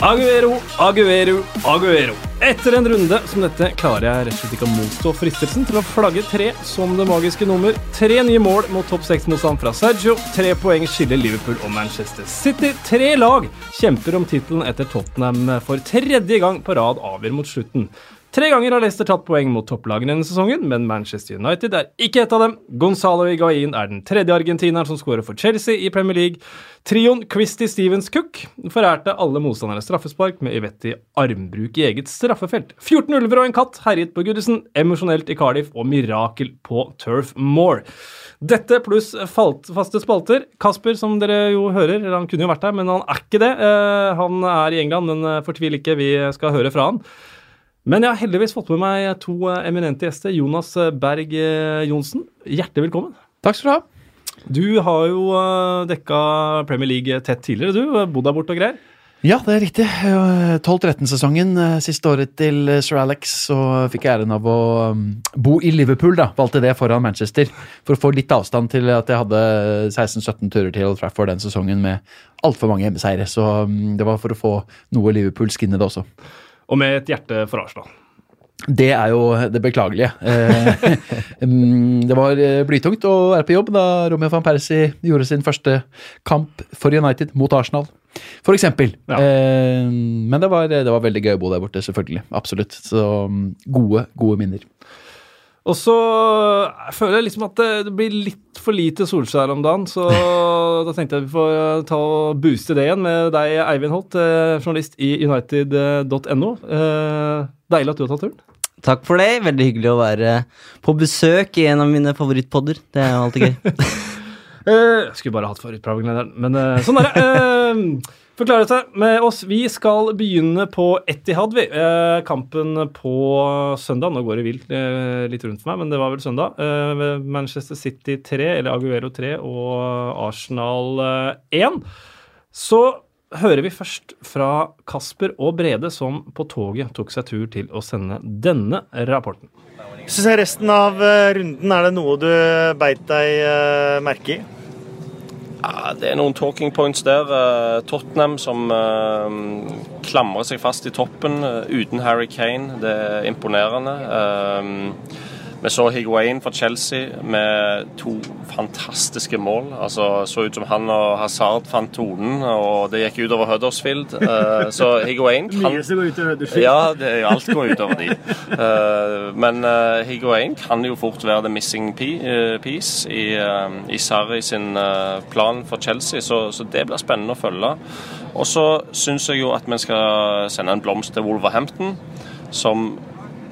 Aguero, Aguero, Aguero. Etter en runde som dette klarer jeg rett og slett ikke å motstå fristelsen til å flagge tre som det magiske nummer. Tre nye mål mot topp seks-motstand fra Sergio. Tre poeng skiller Liverpool og Manchester City. Tre lag kjemper om tittelen etter Tottenham for tredje gang på rad avgjør mot slutten. Tre ganger har Leicester tatt poeng mot topplagene denne sesongen, men Manchester United er ikke et av dem. Gonzalo Higuain er den tredje argentineren som skårer for Chelsea i Premier League. Trioen Christy Stevens Cook forærte alle motstandere straffespark med uvettig armbruk i eget straffefelt. 14 ulver og en katt herjet på Goodison, emosjonelt i Cardiff og mirakel på Turf Moor. Dette pluss faste spalter. Kasper, som dere jo hører, han kunne jo vært der, men han er ikke det. Eh, han er i England, men eh, fortvil ikke, vi skal høre fra han. Men jeg har heldigvis fått med meg to eh, eminente gjester. Jonas eh, Berg eh, Johnsen, hjertelig velkommen. Takk skal du ha. Du har jo dekka Premier League tett tidligere, du. Bodd der borte og greier. Ja, det er riktig. 12-13-sesongen, siste året til sir Alex, så fikk jeg æren av å um, bo i Liverpool. da, Valgte det foran Manchester, for å få litt avstand til at jeg hadde 16-17 turer til Old Trafford den sesongen med altfor mange hjemmeseiere. Så um, det var for å få noe Liverpool-skinnet også. Og med et hjerte for Arsenal. Det er jo det beklagelige. Eh, mm, det var eh, blytungt å være på jobb da Romeo van Persie gjorde sin første kamp for United mot Arsenal, eksempel. Ja. Eh, men det var, det var, veldig gøy å bo der borte, selvfølgelig. Absolutt. Så mm, gode, gode minner. Og så føler jeg liksom at det blir litt for lite Solskjær om dagen, så da tenkte jeg vi får ta og booste det igjen med deg, Eivind Holt, eh, journalist i united.no. Eh, deilig at du har tatt turen. Takk for det. Veldig hyggelig å være på besøk i en av mine favorittpodder. Det er alltid gøy. Eh, jeg skulle bare hatt favorittprogramlederen, men sånn er det. Forklare seg med oss. Vi skal begynne på Etihad, vi. Eh, kampen på søndag. Nå går det vilt eh, litt rundt for meg, men det var vel søndag. Eh, Manchester City 3, eller Aguero 3 og Arsenal 1. Eh, Så hører vi først fra Kasper og Brede, som på toget tok seg tur til å sende denne rapporten. Så ser resten av eh, runden, er det noe du beit deg eh, merke i? Ja, det er noen talking points der. Eh, Tottenham som uh, klamrer seg fast i toppen uh, uten Harry Kane. Det er imponerende. Uh, vi så Higuain fra Chelsea med to fantastiske mål. Altså, Så ut som han og Hazard fant tonen, og det gikk utover Huddersfield. Uh, så Higuain kan Mye som går utover Huddersfield. Ja, det, alt går utover de. Uh, men uh, Higuain kan jo fort være the missing piece i, i Sarri sin plan for Chelsea, så, så det blir spennende å følge. Og så syns jeg jo at vi skal sende en blomst til Wolverhampton, som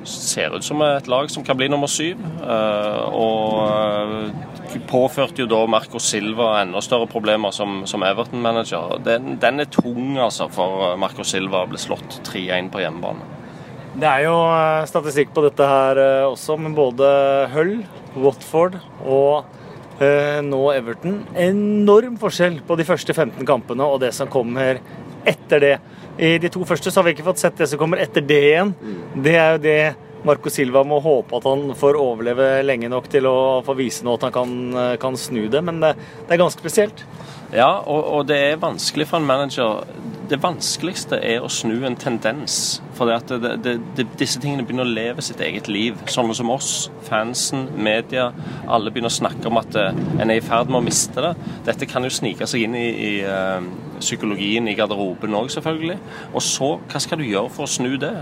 ser ut som et lag som kan bli nummer syv. Eh, og eh, påførte jo da Marco Silva enda større problemer som, som Everton-manager. Den, den, er tung altså for Marco Silva å bli slått 3-1 på hjemmebane. Det er jo eh, statistikk på dette her også, med både Hull, Watford og eh, nå Everton. Enorm forskjell på de første 15 kampene og det som kommer etter det. I de to første så har vi ikke fått sett det som kommer etter det igjen. Det er jo det Marco Silva må håpe at han får overleve lenge nok til å få vise noe at han kan, kan snu det. Men det, det, er ganske spesielt. Ja, og, og, det er vanskelig for en manager. Det vanskeligste er å snu en tendens. For det det, det, disse tingene begynner å leve sitt eget liv. Sånne som oss, fansen, media. Alle begynner å snakke om at en er i ferd med å miste det. Dette kan jo snike seg inn i, i uh, psykologien i garderoben òg, selvfølgelig. Og så, hva skal du gjøre for å snu det?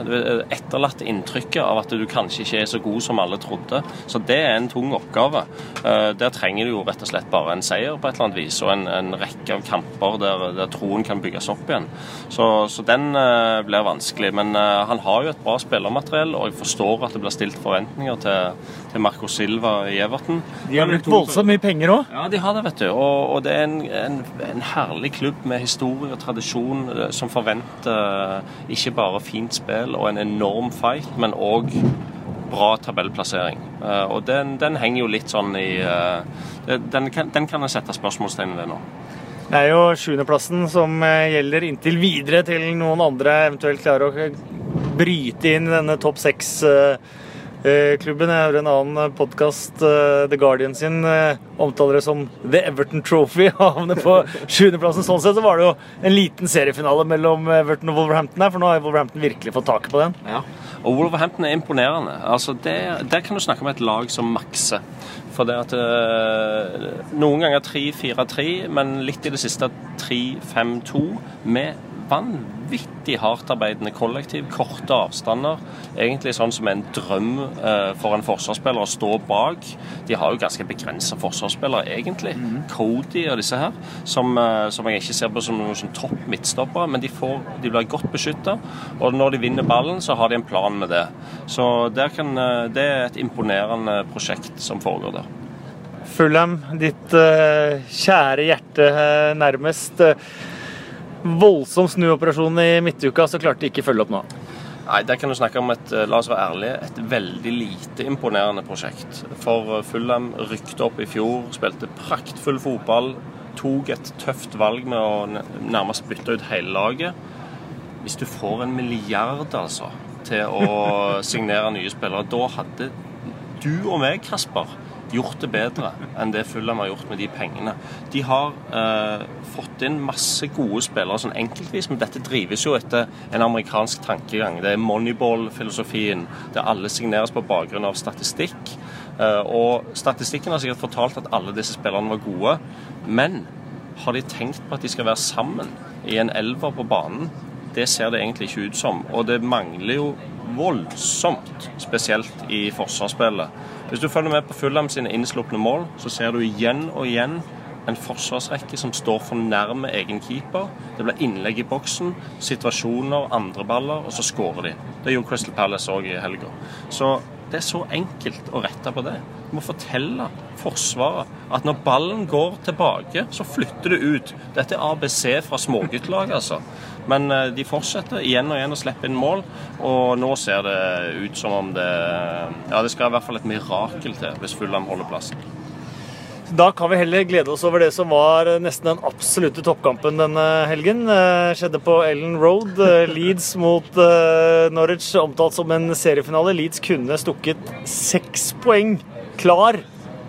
Etterlatt inntrykket av at du kanskje ikke er så god som alle trodde. Så det er en tung oppgave. Eh, der trenger du jo rett og slett bare en seier på et eller annet vis, og en, en rekke av kamper der, der, troen kan bygges opp igjen. Så, så den blir vanskelig. Men han har jo et bra spillermateriell, og jeg forstår at det blir stilt forventninger til, til Marco Silva i Everton. De har brukt voldsomt mye penger òg. Ja, de har det, vet du. Og, og det er en, en, en herlig klubb med historie og tradisjon eh, som forventer eh, ikke bare fint spill og en enorm fight, men òg bra tabellplassering. Eh, og den, den, henger jo litt sånn i den kan en sette spørsmålstegn ved nå. Det er jo sjuendeplassen som gjelder inntil videre til noen andre eventuelt klarer å bryte inn i denne topp seks eh, klubben. Jeg hører en annen podkast, The Guardian sin, eh, omtaler det som The Everton Trophy. Havner på sjuendeplassen. Sånn sett så var det jo en liten seriefinale mellom Everton og Wolverhampton her, for nå har Wolverhampton virkelig fått taket på den. Ja. Og Wolverhampton er imponerende. Altså det, der kan du snakke om et lag som makser. For det at øh, Noen ganger 3-4-3, men litt i det siste 3-5-2 med vanvittig hardtarbeidende kollektiv, korte avstander. Egentlig sånn som en drøm eh, for en forsvarsspiller å stå bak. De har jo ganske begrensa forsvarsspillere, egentlig. Mm. Cody og disse her, som, eh, som, jeg ikke ser på som noen sånn topp midtstoppere. Men de, får, de blir godt beskytta, og når de vinner ballen, så har de en plan med det. Så kan, eh, det er et imponerende prosjekt som foregår der. Fulham, ditt uh, kjære hjerte uh, nærmest. Uh, voldsom snuoperasjon i midtuka, så klarte de ikke å følge opp nå. Nei, Der kan du snakke om et la oss være ærlige, et veldig lite imponerende prosjekt. For Fulham rykte opp i fjor, spilte praktfull fotball. Tok et tøft valg med å nærmest bytte ut hele laget. Hvis du får en milliard, altså, til å signere nye spillere, da hadde du og meg, Kasper, gjort det bedre enn det Fulham har gjort med de pengene. De har eh, fått inn masse gode spillere sånn enkeltvis, men dette drives jo etter en amerikansk tankegang. Det er moneyball-filosofien, der alle signeres på bakgrunn av statistikk. Eh, og statistikken har sikkert fortalt at alle disse spillerne var gode, men har de tenkt på at de skal være sammen i en elver på banen? Det ser det egentlig ikke ut som. Og det mangler jo voldsomt, spesielt i forsvarsspillet. Hvis du følger med på Fulham sine innslupne mål, så ser du igjen og igjen en forsvarsrekke som står for nærme egen keeper. Det blir innlegg i boksen, situasjoner, andre baller, og så skårer de. Det gjorde Crystal Palace òg i helga. Så det er så enkelt å rette på det. Du må fortelle Forsvaret at når ballen går tilbake, så flytter du ut. Dette er ABC fra småguttlag, altså. Men eh, de fortsetter igjen og igjen å slippe inn mål, og nå ser det ut som om det Ja, det skal i hvert fall et mirakel til hvis Fulham holder plassen. Da kan vi heller glede oss over det som var nesten den absolutte toppkampen denne helgen. Det skjedde på Ellen Road. Leeds mot eh, Norwich, omtalt som en seriefinale. Leeds kunne stukket seks poeng klar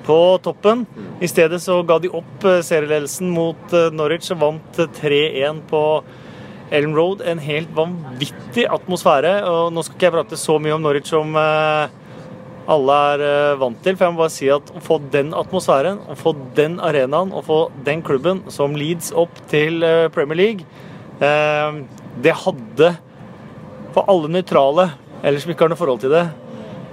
på toppen. I stedet så ga de opp eh, serieledelsen mot eh, Norwich og vant 3-1 på Ellen Road. En helt vanvittig atmosfære. og Nå skal ikke jeg prate så mye om Norwich som alle er eh, vant til. For jeg må bare si at å få den atmosfæren, å få den arenaen, å få den klubben som leads opp til eh, Premier League, eh, det hadde For alle nøytrale, eller som ikke har noe forhold til det,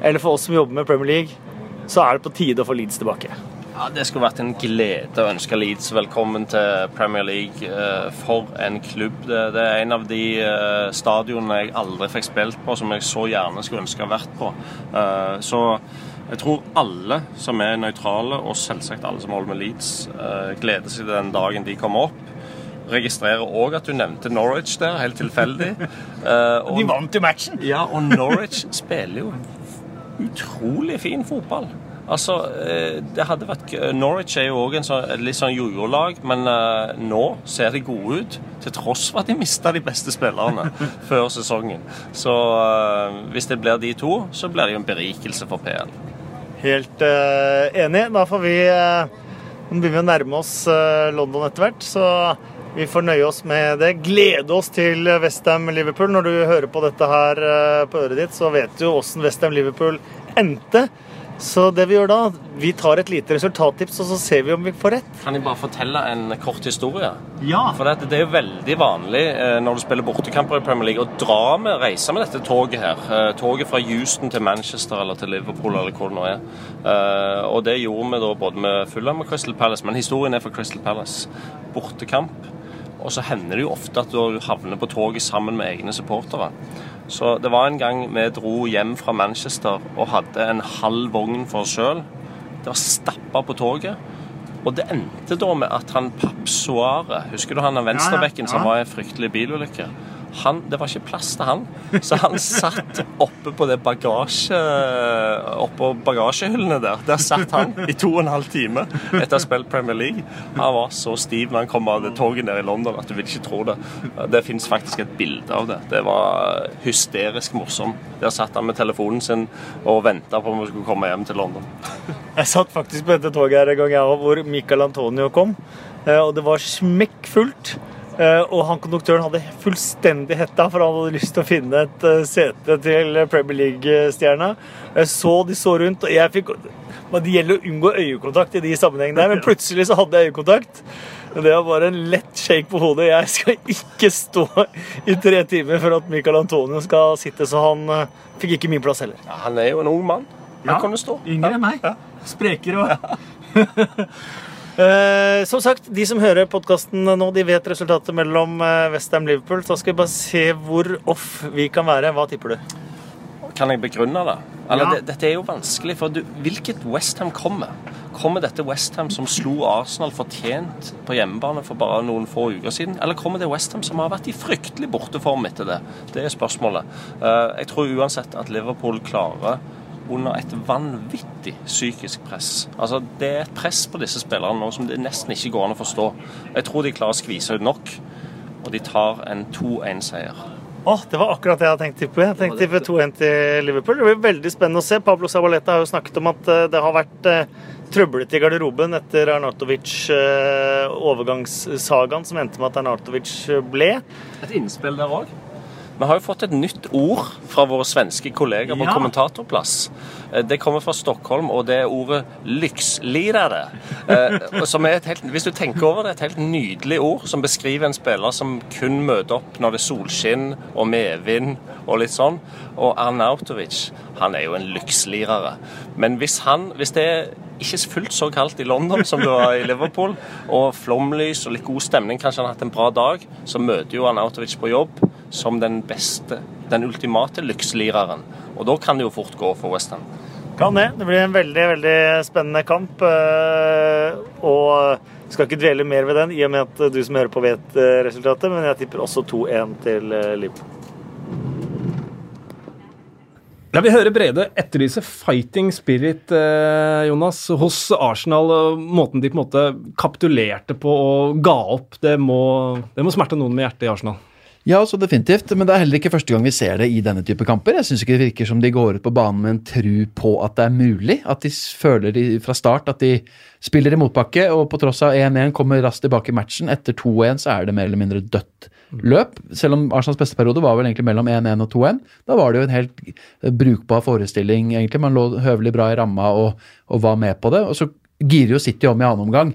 eller for oss som jobber med Premier League, så er det på tide å få Leeds tilbake. Ja, Det skulle vært en glede å ønske Leeds velkommen til Premier League. Eh, for en klubb. Det, er en av de eh, stadionene jeg aldri fikk spilt på, som jeg så gjerne skulle ønske å vært på. Eh, så jeg tror alle som er nøytrale, og selvsagt alle som holder med Leeds, gleder seg til den dagen de kommer opp. Registrerer òg at du nevnte Norwich der, helt tilfeldig. Og, de vant jo matchen! Ja, og Norwich spiller jo utrolig fin fotball. Altså, eh, det hadde vært Norwich er jo òg en sånn, litt sånn jojo-lag, men uh, nå ser de gode ut. Til tross for at de mista de beste spillerne før sesongen. Så uh, hvis det blir de to, så blir det jo en berikelse for PL. Helt uh, enig. Da får vi Nå begynner vi å nærme oss London etter hvert, så vi får nøye oss med det. Glede oss til Westham-Liverpool. Når du hører på dette her på øret ditt, så vet du åssen Westham-Liverpool endte. Så det vi gjør da, vi tar et lite resultattips, og så ser vi om vi får rett. Kan jeg bare fortelle en kort historie? Ja. For det, det er jo veldig vanlig eh, når du spiller bortekamper i Premier League å dra med, reise med dette toget her. Eh, toget fra Houston til Manchester eller til Liverpool eller hvor det nå er. Eh, og det gjorde vi da både med Fulham og Crystal Palace, men historien er fra Crystal Palace. Bortekamp. Og så hender det jo ofte at du havner på toget sammen med egne supportere. Så det var en gang vi dro hjem fra Manchester og hadde en halv vogn for oss sjøl. Det var stappa på toget. Og det endte da med at han Papp Suare Husker du han venstrebekken ja, ja, ja. som var i en fryktelig bilulykke? Han, det var ikke plass til han. Så han satt oppe på det bagasje Oppå bagasjehyllene der. Der satt han i to og en halv time etter å ha spilt Premier League. Han var så stiv når han kom av det toget ned i London at du vil ikke tro det. Det fins faktisk et bilde av det. Det var hysterisk morsomt. Der satt han med telefonen sin og venta på om vi skulle komme hjem til London. Jeg satt faktisk på dette toget her en gang jeg òg, hvor Michael Antonio kom. eh, Og det var smekkfullt. Eh, Og han konduktøren hadde fullstendig hetta, for han hadde lyst til å finne et eh, sete til Premier League-stjerna. Jeg så de så rundt, og jeg fikk men Det gjelder å unngå øyekontakt i de sammenhengene der, men plutselig så hadde jeg øyekontakt. Det var bare en lett shake på hodet. Jeg skal ikke stå i tre timer for at Michael Antonio skal sitte, så han eh, fikk ikke min plass heller. Ja, han er jo en ung mann. Han Ja, kunne stå. Yngre enn meg. Sprekere òg. Eh, som sagt, de som hører podkasten nå, de vet resultatet mellom eh, Westham Liverpool. Så skal vi bare se hvor off vi kan være. Hva tipper du? Kan jeg begrunne det? Eller, Ja. det dette er jo vanskelig, for du, hvilket Westham kommer? Kommer dette Westham som slo Arsenal fortjent på hjemmebane for bare noen få uker siden? Eller kommer det Westham som har vært i fryktelig borteform etter det? Det er spørsmålet. Uh, jeg tror uansett at Liverpool klarer under et vanvittig psykisk press. Altså, Det er et press på disse spillerne nå som det nesten ikke går an å forstå. Jeg tror de klarer å skvise ut nok, og de tar en 2-1-seier. Åh, Det var akkurat det jeg hadde tenkt tippe. Jeg tenkte tippe 2-1 til Liverpool. Det blir veldig spennende å se. Pablo Sabaleta har jo snakket om at eh, det har vært eh, trøblete i garderoben etter Arnautovic eh, som endte med at Arnatovic ble. Et innspill der òg. Vi har jo fått et nytt ord fra våre svenske kolleger på Ja. kommentatorplass. Eh, Det kommer fra Stockholm, og det er ordet 'lyxlirere'. Eh, Som er et helt, hvis du tenker over det, et helt nydelig ord som beskriver en spiller som kun møter opp når det er solskinn og medvind og litt sånn. Og Arnautovic, han er jo en lyxlirere. Men hvis, han, hvis det er ikke fullt så kaldt i London som det var i Liverpool, og flomlys og litt god stemning, kanskje han har hatt en bra dag, så møter jo Arnautovic på jobb som den beste, den ultimate lyxlireren. Og da kan det jo fort gå for Westham. Kan det. Det blir en veldig veldig spennende kamp. eh, Og skal ikke dvele mer ved den, i og med at du som hører på vet eh, resultatet. Men jeg tipper også 2-1 til eh, Liverpool. Ja, Vi hører Brede etterlyse fighting spirit, eh, Jonas, hos Arsenal. og Måten de på en måte kapitulerte på og ga opp, det må, det må smerte noen med hjertet i Arsenal. Ja, så definitivt. Men det er heller ikke første gang vi ser det i denne type kamper. Jeg syns ikke det virker som de går ut på banen med en tru på at det er mulig. At de føler de, fra start at de spiller i motbakke, og på tross av 1-1 kommer raskt tilbake i matchen. Etter 2-1 så er det mer eller mindre dødt løp. Selv om Arsenals beste periode var vel egentlig mellom 1-1 og 2-1. Da var det jo en helt brukbar forestilling, egentlig. Man lå høvelig bra i ramma og, og var med på det. Og så girer jo City om i annen omgang.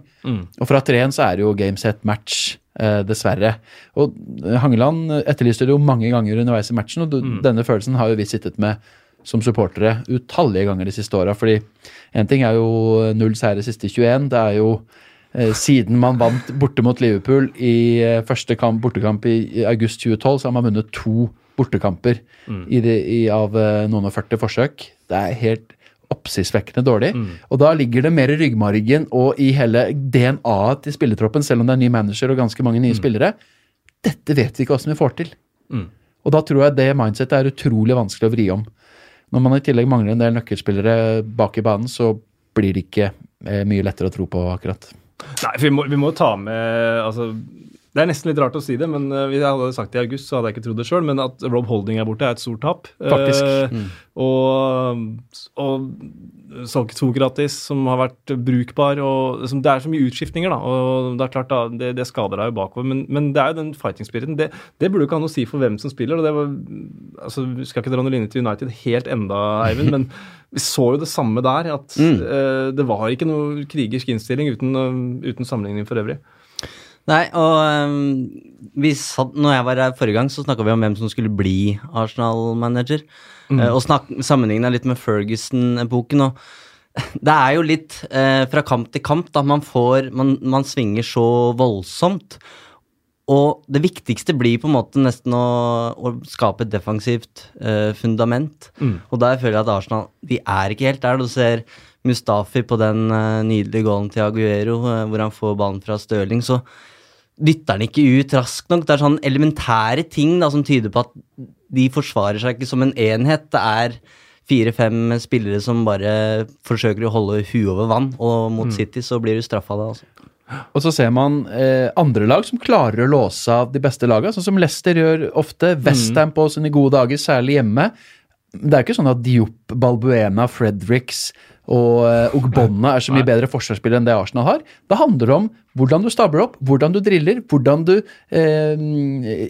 Og fra 3-1 så er det jo game set match, dessverre. Og eh, Hangeland etterlyste det jo mange ganger underveis i matchen, og du- denne følelsen har jo vi sittet med som supportere utallige ganger de siste åra. Fordi én ting er jo null seire siste 21. Det er jo eh, siden man vant borte mot Liverpool i eh, første kamp, bortekamp i, august 2012, så har man vunnet to bortekamper i de, i, av eh, noen og 40 forsøk. Det er helt oppsiktsvekkende dårlig. Og da ligger det mer i ryggmargen og i hele DNA-et til spillertroppen, selv om det er ny manager og ganske mange nye spillere. Dette vet vi ikke åssen vi får til. Og da tror jeg det mindsetet er utrolig vanskelig å vri om. Når man i tillegg mangler en del nøkkelspillere bak i banen, så blir det ikke eh, mye lettere å tro på, akkurat. Nei, for vi må, vi må ta med altså, Det er nesten litt rart å si det, men eh, hvis jeg hadde sagt det i august, så hadde jeg ikke trodd det sjøl. Men at Rob Holding er borte, er et stort tap. Faktisk. Mm. og, og Sokratis, som har vært brukbar. og liksom, Det er så mye utskiftninger, da. og Det er klart da, det, det skader deg jo bakover. Men, men det er jo den fighting-spiriten. Det, det burde jo ikke ha noe å si for hvem som spiller. og det var, altså, Vi skal ikke dra noen linje til United helt enda, Eivind, men vi så jo det samme der. At eh, det var ikke noe krigersk innstilling uten, eh, uten sammenligning for øvrig. Nei, og um, vi satt, når jeg var her forrige gang, så snakka vi om hvem som skulle bli Arsenal-manager. Eh, og snak, sammenligna litt med Ferguson-epoken. Og det er jo litt uh, fra kamp til kamp, da. Man får Man, man svinger så voldsomt. Og det viktigste blir på en måte nesten å, å skape et defensivt uh, fundament. Og der føler jeg at Arsenal de er ikke helt der. Du ser Mustafi på den nydelige gålen til Aguero, hvor han får ballen fra Stirling. Så dytter han ikke ut raskt nok. Det er sånn elementære ting da, som tyder på at de forsvarer seg ikke som en enhet. Det er fire-fem spillere som bare forsøker å holde huet over vann, og mot City så blir du straffa da, altså. Og så ser man eh, andre lag som klarer å låse av de beste lagene, sånn som Leicester gjør ofte. Westham på sine gode dager, særlig hjemme. Det er ikke sånn at Diop, Balbuena, Fredericks og og Ogbonna er så mye bedre forsvarsspillere enn det Arsenal har. Det handler om hvordan du stabler opp, hvordan du driller, hvordan du eh,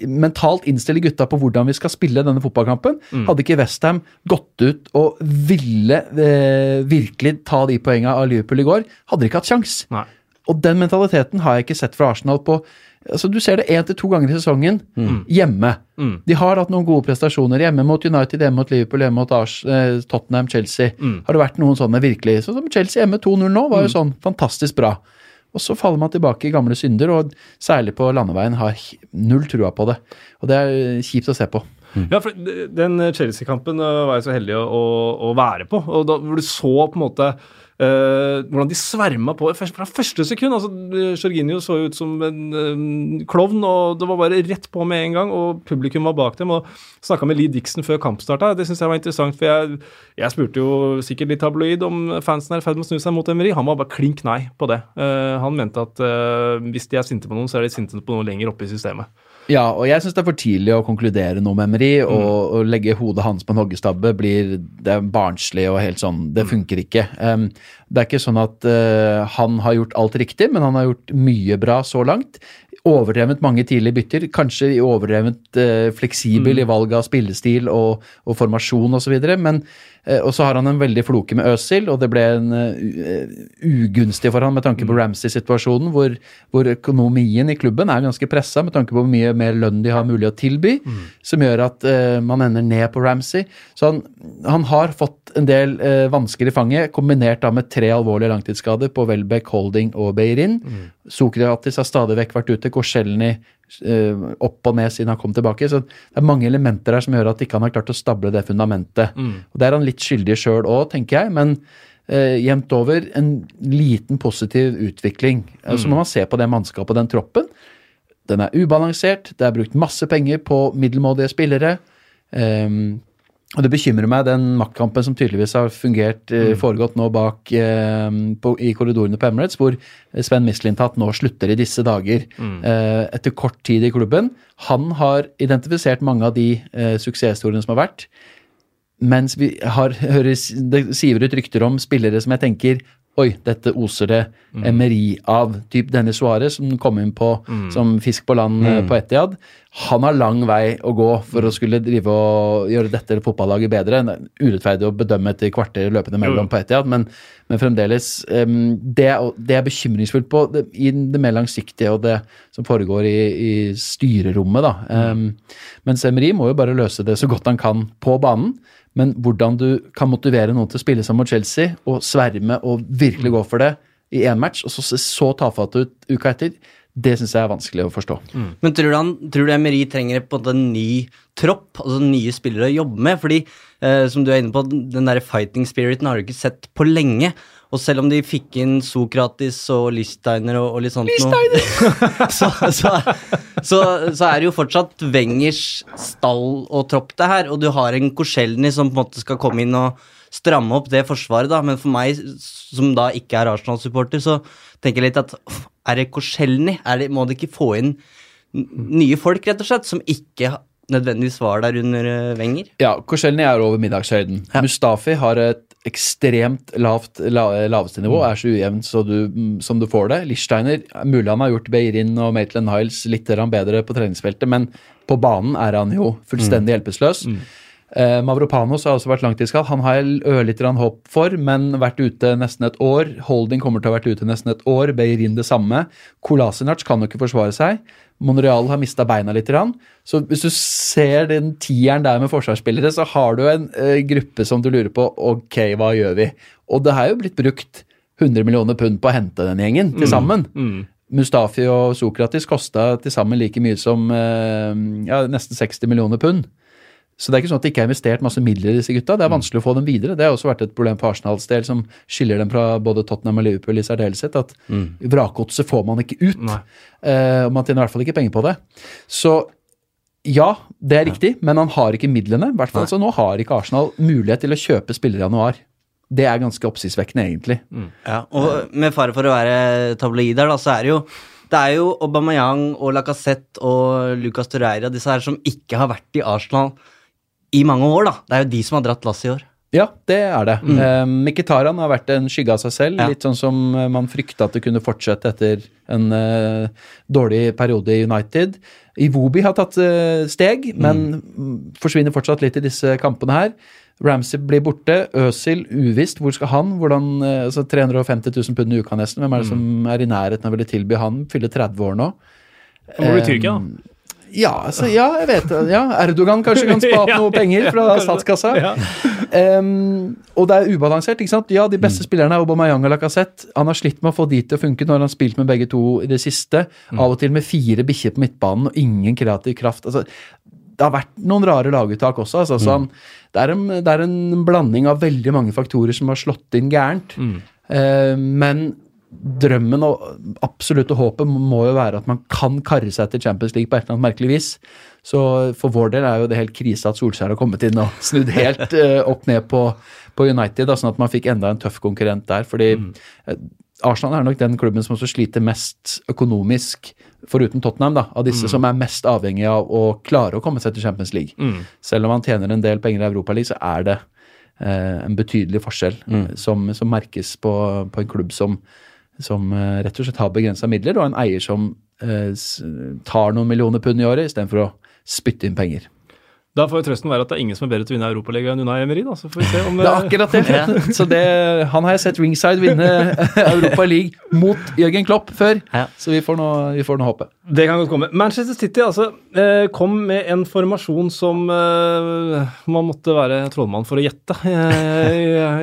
mentalt innstiller gutta på hvordan vi skal spille denne fotballkampen. Hadde ikke Westham gått ut og ville eh, virkelig ta de poengene av Liverpool i går, hadde de ikke hatt sjans. Nei. Og den mentaliteten har jeg ikke sett fra Arsenal på altså Du ser det én til to ganger i sesongen hjemme. De har hatt noen gode prestasjoner hjemme mot United, hjemme mot Liverpool, hjemme mot Ars, eh, Tottenham, Chelsea. Har det vært noen sånne virkelig Sånn som Chelsea hjemme 2-0 nå, var jo sånn fantastisk bra. Og så faller man tilbake i gamle synder, og særlig på landeveien har null trua på det. Og det er eh, kjipt å se på. Ja, for den Chelsea-kampen øh, var jeg så heldig å, å, å være på. og da, Hvor du så på en måte øh, hvordan de sverma på fra første sekund. altså Jorginho så ut som en øh, klovn, og det var bare rett på med en gang. Og publikum var bak dem. og Snakka med Lee Dixon før kampstart. Det syns jeg var interessant. for jeg, jeg spurte jo sikkert litt tabloid om fansen er i ferd med å snu seg mot Emery. Han var bare klink nei på det. Uh, han mente at uh, hvis de er sinte på noen, så er de sinte på noe lenger oppe i systemet. Ja, og jeg syns det er for tidlig å konkludere noe med Emery, og, å legge hodet hans på en hoggestabbe blir det er barnslig og helt sånn Det funker ikke. Um, det er ikke sånn at uh, han har gjort alt riktig, men han har gjort mye bra så langt. Overdrevent mange tidlige bytter, kanskje overdrevent uh, fleksibel i valg av spillestil og, og formasjon osv., men og så har han en veldig floke med Øzil, og det ble en uh, ugunstig for han med tanke på Ramsey-situasjonen, hvor, hvor økonomien i klubben er ganske pressa med tanke på hvor mye mer lønn de har mulig å tilby, som gjør at uh, man ender ned på Ramsey. Så han, han har fått en del uh, vansker i fanget, kombinert da med tre alvorlige langtidsskader på Welbeck, Holding og Beirin. Sokratis har stadig vekk vært ute, Korselny eh, opp og ned siden han kom tilbake. Så det er mange elementer her som gjør at ikke han har klart å stable det fundamentet. Og Det er han litt skyldig sjøl òg, tenker jeg. men eh, jevnt over en liten positiv utvikling. Mm. Så må man se på det mannskapet og den troppen. Den er ubalansert, det er brukt masse penger på middelmådige spillere. Ehm, og det bekymrer meg, den maktkampen som tydeligvis har fungert, mm. foregått nå bak eh, på, i korridorene på Emirates, hvor Sven Mislintat nå slutter i disse dager. Eh, etter kort tid i klubben. Han har identifisert mange av de eh, suksesshistoriene som har vært. Mens vi har, hører, det siver ut rykter om spillere som jeg tenker Oi, dette oser det emeri av. Typ Dennis Suárez, som kom inn på som fisk på land mm. på Etiad. Han har lang vei å gå for å skulle drive og gjøre dette fotballaget bedre. Er urettferdig å bedømme etter kvarter løpende mellom på Etiad, men, men fremdeles um, det, det er bekymringsfullt på det, i det mer langsiktige og det som foregår i, i styrerommet. da. Um, mens Emery må jo bare løse det så godt han kan på banen. Men hvordan du kan motivere noen til å spille som mot Chelsea og sverme og virkelig gå for det i én match, og så se så tafatt ut uka etter, det syns jeg er vanskelig å forstå. Men tror du, han, tror du Emery trenger på en ny tropp, altså nye spillere å jobbe med? Fordi, eh, som du er inne på, den der fighting spiriten har du ikke sett på lenge. Og selv om de fikk inn Sokratis og Listeiner og, og litt sånt noe, så, så, så, så er det jo fortsatt Wengers stall og tropp det her, og du har en Korselny som på en måte skal komme inn og stramme opp det forsvaret, da. Men for meg, som da ikke er Arsenal-supporter, så tenker litt at er det Korselny? Er det, må de ikke få inn nye folk, rett og slett, som ikke nødvendigvis var der under eh, Wenger? Ja, Korselny er over middagshøyden. Ja. Mustafi har et ekstremt lavt la, laveste nivå, er så ujevnt så du, mm, som du får det. Lichsteiner, mulig han har gjort Beirin og Maitland Hiles litt bedre på treningsfeltet, men på banen er han jo fullstendig hjelpeløs. Eh, Mavropanos har også vært langtidsskadd. Han har jeg ørlite grann håp for, men vært ute nesten et år. Holding kommer til å ha vært ute nesten et år. Beirin det samme. Kolasinac kan jo ikke forsvare seg. Monreal har mista beina litt. Grann. Så hvis du ser den tieren der med forsvarsspillere, så har du en eh, gruppe som du lurer på ok, hva gjør vi? Og det har jo blitt brukt 100 millioner pund på å hente den gjengen til sammen. Mustafi og Sokratis kosta til sammen like mye som eh, ja, nesten 60 millioner pund. Så det er ikke sånn at det ikke er investert masse midler i disse gutta. Det er vanskelig å få dem videre. Det har også vært et problem på Arsenals del, som skiller dem fra både Tottenham og Liverpool i særdeleshet. At vrakgodset får man ikke ut. Eh, og man tjener i hvert fall ikke penger på det. Så ja, det er riktig, men han har ikke midlene. I hvert fall så nå har ikke Arsenal mulighet til å kjøpe spillere i januar. Det er ganske oppsiktsvekkende, egentlig. Ja, og med fare for å være tabloid her, da, så er det jo det er jo Aubameyang og Lacassette og Lucas Torreira, disse her som ikke har vært i Arsenal i mange år, da. Det er jo de som har dratt lasset i år. Ja, det er det. Mm. Mkhitaryan har vært en skygge av seg selv. Ja. Litt sånn som eh, man frykta at det kunne fortsette etter en uh, dårlig periode i United. Iwobi har tatt uh, steg, men mm, forsvinner fortsatt litt i disse kampene her. Ramsey blir borte. Øsil uvisst. Hvor skal han? Hvordan, uh, altså 350 000 pund i uka nesten. Hvem er det som er i nærheten av å ville tilby han? Fyller 30 år nå. Hvor blir Tyrkia, Eh, Ja, altså, ja, jeg vet det. Ja, Erdogan kanskje kan spa opp Ja, noe penger fra kanskje. statskassa. Ja. Ehm, og det er ubalansert. ikke sant? Ja, De Mm. beste spillerne er Aubameyang og Lacassette. Han har slitt med å få de til å funke når han har spilt med begge to i det siste. Mm. Av og til med fire bikkjer på midtbanen og ingen kreativ kraft. altså det har vært noen rare laguttak også. Altså, Mm. så han, det, er en, det er en blanding av veldig mange faktorer som har slått inn gærent. Mm. Eh, men drømmen og absolutte håpet må jo være at man kan karre seg til Champions League på et eller annet merkelig vis. Så for vår del er jo det helt krise at Solskjær har kommet inn og snudd helt uh, opp ned på, på United, da, sånn at man fikk enda en tøff konkurrent der. fordi mm. Arsenal er nok den klubben som også sliter mest økonomisk, foruten Tottenham, da, av disse som er mest avhengig av å klare å komme seg til Champions League. Mm. Selv om man tjener en del penger i Europaligaen, så er det eh, en betydelig forskjell mm. som, som merkes på, på en klubb som, som eh, rett og slett har begrensa midler, og en eier som eh, tar noen millioner pund i året istedenfor å spytte inn penger. Da får jo trøsten være at det er ingen som er bedre til å vinne Europaligaen enn Unai Emery, da. Så får vi se om Det er akkurat det. Så det, han har jeg sett ringside vinne Europa League mot Jørgen Klopp før, Ja. så vi får noe, vi får noe håpe. Det kan godt komme. Manchester City altså, eh, kom med en formasjon som eh, man måtte være trollmann for å gjette eh,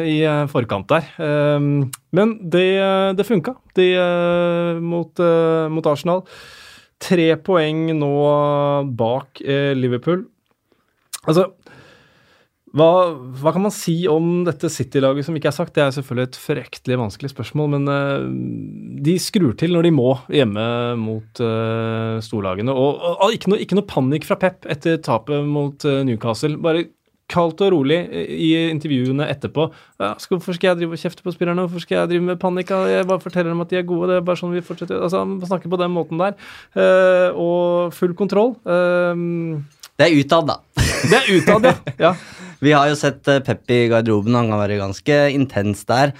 i, i forkant der. Men det, det funka de, mot, mot Arsenal. Tre poeng nå bak Liverpool. Altså hva, hva kan man si om dette City-laget som ikke er sagt? Det er selvfølgelig et fryktelig vanskelig spørsmål, men uh, de skrur til når de må hjemme mot uh, storlagene. Og, og, ikke, noe, ikke noe panikk fra Pep etter tapet mot uh, Newcastle. Bare kaldt og rolig i intervjuene etterpå. Ja, skal, hvorfor skal jeg drive og kjefte på spillerne? Hvorfor skal jeg drive med panikk? Jeg bare forteller dem at de er gode. Det er bare sånn vi fortsetter. Altså, snakker på den måten der. Og full kontroll. Eh, Det er utad, da. det er utad, ja. ja. Vi har jo sett Peppi i garderoben, han kan være ganske intens der.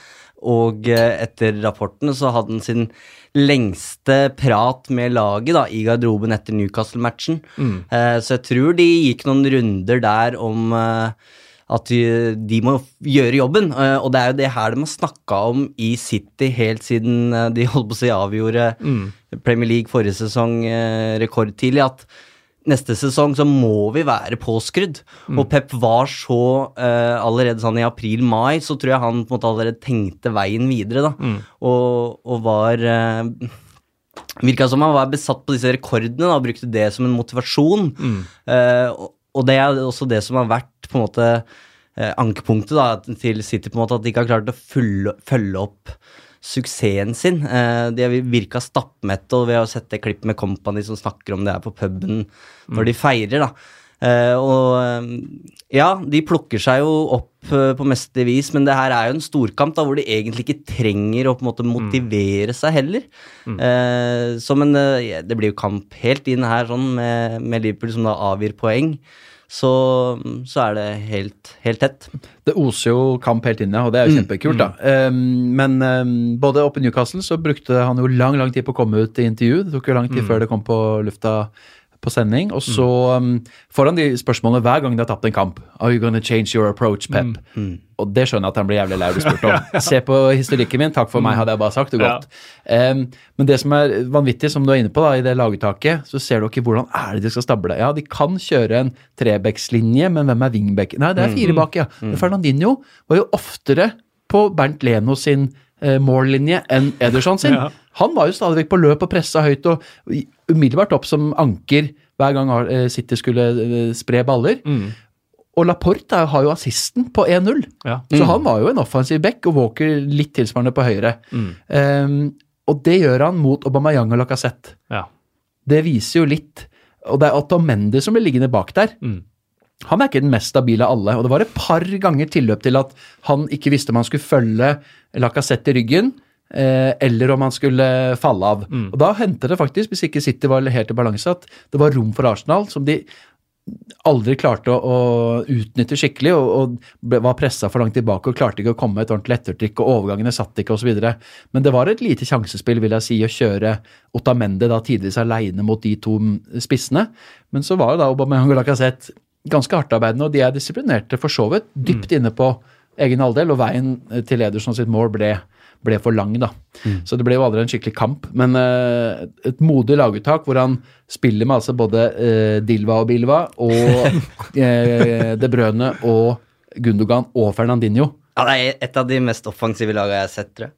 Og eh, etter rapporten så hadde han sin lengste prat med laget da, i garderoben etter Newcastle-matchen. Mm. så jeg tror de gikk noen runder der om eh, at de, må gjøre jobben. Eh, og det er jo det her de har snakka om i City helt siden eh, de holdt på å si avgjorde Premier League forrige sesong eh, rekordtidlig. at neste sesong så må vi være påskrudd. Og Pep var så uh, allerede sånn i april-mai, så tror jeg han på en måte allerede tenkte veien videre, da. Og, og var uh, Virka som han var besatt på disse rekordene da, og brukte det som en motivasjon. Eh, og, og det er også det som har vært på en måte uh, ankepunktet da, til City, på en måte, at de ikke har klart å følge, følge opp suksessen sin. Eh, de har virka stappmette, og vi har sett det klippet med Company som snakker om det her på puben når de feirer, da. Eh, og eh, ja, de plukker seg jo opp på meste vis, men det her er jo en storkamp da, hvor de egentlig ikke trenger å på en måte motivere seg heller. Mm. så, men det blir jo kamp helt inn her sånn med, med Liverpool som da avgir poeng. Så, så er det helt, helt tett. Det oser jo kamp helt inne, og det er jo kjempekult, da. Um, men um, både oppe i Newcastle så brukte han jo lang lang tid på å komme ut i intervju. Det tok jo lang tid før det kom på lufta på sending. Og så um, får han de spørsmålene hver gang de har tapt en kamp. Are you gonna change your approach, Pep? Og det skjønner jeg at han blir jævlig lei av å bli spurt om. Se på historikken min, takk for meg, hadde jeg bare sagt det godt. Um, men det som er vanvittig, som du er inne på da, i det laguttaket, så ser du ikke hvordan er det de skal stable. Ja, de kan kjøre en trebekslinje, men hvem er wingback? Nei, det er fire bak, ja. Mm. Fernandinho var jo oftere på Bernt Leno sin mållinje enn Ederson sin. Ja. Han var jo stadig vekk på løp og pressa høyt og umiddelbart opp som anker hver gang eh, City skulle eh, spre baller. Og Laporte har jo assisten på 1-0. Ja. Så han var jo en offensiv back, og Walker litt tilsvarende på høyre. Um, og det gjør han mot Aubameyang og Lacassette. ja. Det viser jo litt. Og det er Otto Mendy som blir liggende bak der. Mm. Han er ikke den mest stabile av alle. Og det var et par ganger tilløp til at han ikke visste om han skulle følge Lacassette i ryggen, eh, eller om han skulle falle av. Og da hendte det faktisk, hvis ikke City var helt i balanse, at det var rom for Arsenal, som de aldri klarte å, å utnytte skikkelig, og, og ble, var pressa for langt tilbake og klarte ikke å komme med et ordentlig ettertrykk, og overgangene satt ikke osv. Men det var et lite sjansespill, vil jeg si, å kjøre Otamende da tidvis aleine mot de to spissene. Men så var jo da Aubameyang og Lacassette ganske hardtarbeidende, og de er disiplinerte for så vidt dypt inne på egen halvdel, og veien til Ederson sitt mål ble, ble for lang, da. Så det ble jo aldri en skikkelig kamp. Men uh, et modig laguttak hvor han spiller med altså både uh, Dilva og Bilva og uh, De Brøne og Gundogan og Fernandinho. Ja, det er et av de mest offensive lagene jeg har sett, tror jeg.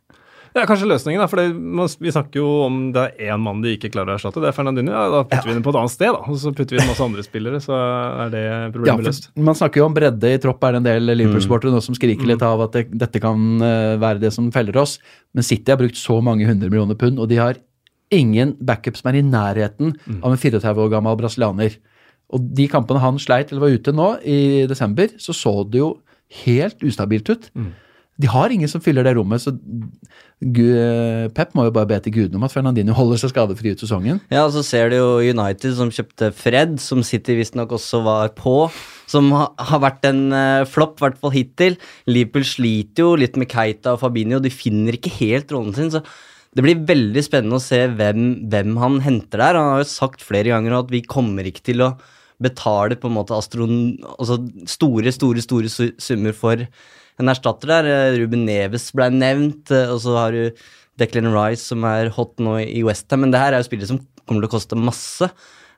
Det er kanskje løsningen, da, for vi snakker jo om det er én mann de ikke klarer å erstatte. Det er Fernandinho. Ja, da putter vi den på et annet sted, da. Og så putter vi inn masse andre spillere, så er det Ja, problemet for løst. man snakker jo om bredde i tropp, er det en del Liverpool-sportere nå som skriker litt av at det, dette kan eh, være det som feller oss. Men City har brukt så mange hundre millioner pund, og de har ingen backup som er i nærheten av en 34 år gammel brasilianer. Og de kampene han sleit eller var ute nå, i desember, så så det jo helt ustabilt ut. De har ingen som fyller det rommet, så Pep må jo bare be til gudene om at Fernandinho holder seg skadefri ut sesongen. Ja, og så ser du jo United som kjøpte Fred, som City visstnok også var på. Som har vært en uh, flopp, i hvert fall hittil. Liverpool sliter jo litt med Keita og Fabinho, de finner ikke helt rollen sin. så det blir veldig spennende å se hvem, hvem han henter der. Han har jo sagt flere ganger at vi kommer ikke til å betale på en måte astron... Altså store, store, store summer for en erstatter der. Eh, Ruben Neves ble nevnt, eh, og så har du Declan Rice som er hot nå i Westham. Men det her er jo spillere som kommer til å koste masse.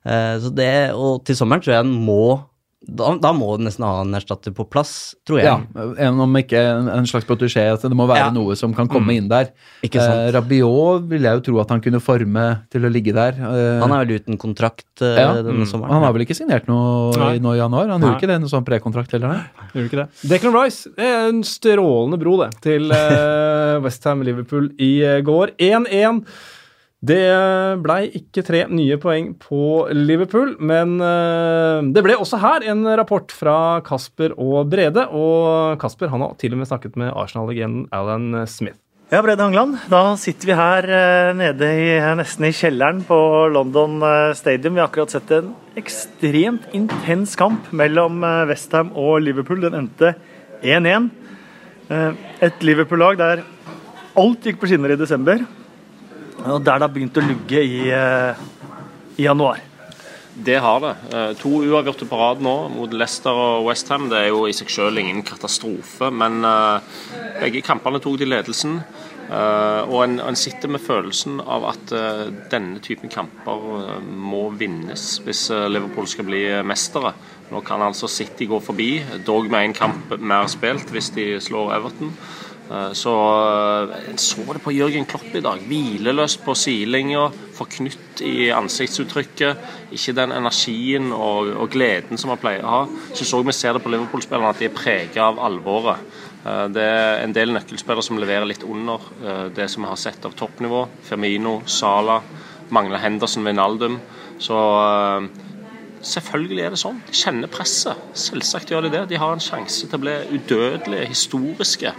Eh, Så det, og til sommeren tror jeg han må da, da må du nesten ha en erstatter på plass, tror jeg. Ja, en om ikke en, en slags protesjé. at det må være Ja. noe som kan komme inn der. Ikke sant. Eh, Rabiot vil jeg jo tro at han kunne forme til å ligge der. Eh, Han er vel uten kontrakt eh, ja, denne mm. sommeren. Han har vel ikke signert noe i, nå i januar? Han Nei. gjorde ikke det, noe sånn prekontrakt heller? Nei? Gjør du ikke det? Declan Rice det er en strålende bro det, til eh, Westham Liverpool i eh, går. 1-1. Det blei ikke tre nye poeng på Liverpool, men eh, det ble også her en rapport fra Kasper og Brede. Og Kasper han har til og med snakket med Arsenal-legenden Alan Smith. Ja, Brede Hangeland. Da sitter vi her eh, nede i, nesten i kjelleren på London eh, Stadium. Vi har akkurat sett en ekstremt intens kamp mellom eh, Westham og Liverpool. Den endte 1-1. Eh, Et Liverpool-lag der alt gikk på skinner i desember, og der det har begynt å lugge i, eh, i januar. Det har det. Eh, To uavgjorte på rad nå mot Leicester og Westham. Det er jo i seg selv ingen katastrofe, men eh, begge kampene tok de ledelsen. Og en, en sitter med følelsen av at denne typen kamper må vinnes hvis Liverpool skal bli mestere. Nå kan altså City gå forbi, dog med én kamp mer spilt hvis de slår Everton. Eh, Så eh, En så det på Jørgen Klopp i dag. Hvileløst på sidelinja, forknytt i ansiktsuttrykket. Ikke den energien og, og gleden som han pleier å ha. Så så vi ser det på Liverpool-spillerne at de er preget av alvoret. Eh, Det er en del nøkkelspillere som leverer litt under eh, det som vi har sett av toppnivå. Firmino, Sala, mangler Henderson, Wijnaldum. Så eh, Selvfølgelig er det sånn. De kjenner presset. Selvsagt gjør de det. De har en sjanse til å bli udødelige, historiske.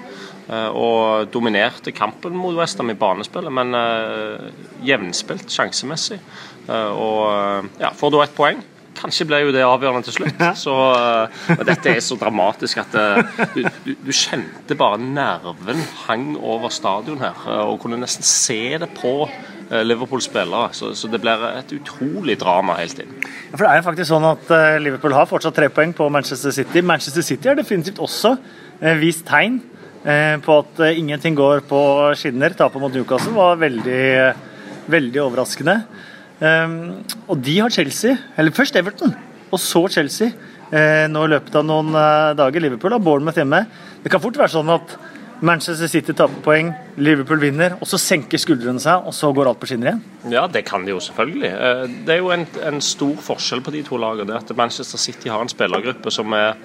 Eh, Og dominerte kampen mot Westham i banespillet, men eh, jevnspilt sjansemessig. Eh, Og ja, får da ett poeng. Kanskje ble jo det avgjørende til slutt. Så, men dette er så dramatisk at du, du, du kjente bare nerven hang over stadion her, og kunne nesten se det på Liverpool-spillere. Så, så det blir et utrolig drama helt inn. Ja, For det er jo faktisk sånn at Liverpool har fortsatt tre poeng på Manchester City. Manchester City har definitivt også vist tegn på at eh, ingenting går på skinner. Tapet mot Newcastle var veldig, veldig overraskende. Um, og de har Chelsea, eller først Everton, og så Chelsea. Eh, nå i løpet av noen eh, dager. Liverpool har Bournemouth hjemme. Det kan fort være sånn at Manchester City taper poeng, Liverpool vinner, og så senker skuldrene seg, og så går alt på skinner igjen? Ja, det kan de jo selvfølgelig. Eh, det er jo en, en stor forskjell på de to lagene. At Manchester City har en spillergruppe som er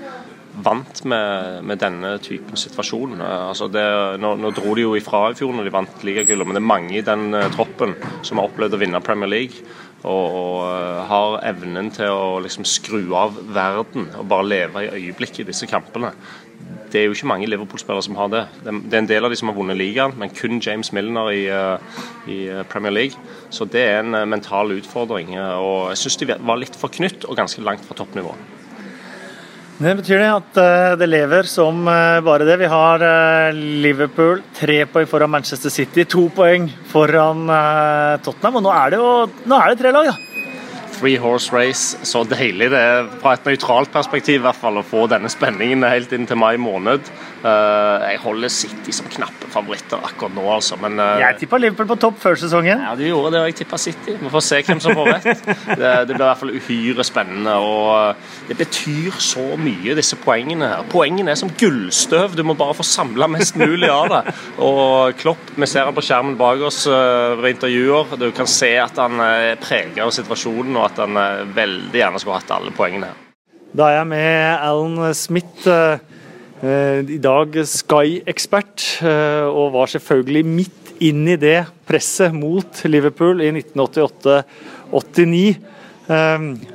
vant med, med denne typen situasjon. Eh, altså det, nå, nå, dro de jo ifra i fjor når de vant ligagullet, men det er mange i den uh, troppen som har opplevd å vinne Premier League. Og, og uh, har evnen til å liksom skru av verden og bare leve i øyeblikket i disse kampene det er jo ikke mange Liverpool-spillere som har det. Det er en del av de som har vunnet ligaen, men kun James Milner i, eh, i eh, Premier League. Så det er en eh, mental utfordring. og Jeg syns de var litt for knytt og ganske langt fra toppnivå. Det betyr det at det lever som bare det. Vi har Liverpool tre poeng foran Manchester City, to poeng foran Tottenham. Og nå er det jo er det tre lag, da. Three horse race. Så deilig det er fra et nøytralt perspektiv i hvert fall å få denne spenningen helt inn til mai måned. Uh, jeg holder City som knappe favoritter akkurat nå, altså. Men uh, Jeg tippa Liverpool på topp før sesongen. Ja, du gjorde det, og jeg tippa City. Vi får se hvem som får rett. det, det, blir i hvert fall uhyre spennende. Og eh, det betyr så mye, disse poengene her. Poengene er som gullstøv. Du må bare få samla mest mulig av det. Og Klopp, vi ser han på skjermen bak oss uh, ved intervjuer. Du kan se at han er prega av situasjonen, og at han veldig gjerne skulle hatt alle poengene her. Da er jeg med Alan Smith. Eh, I dag Sky-ekspert, eh, og var selvfølgelig midt inn i det presset mot Liverpool i 1988-89.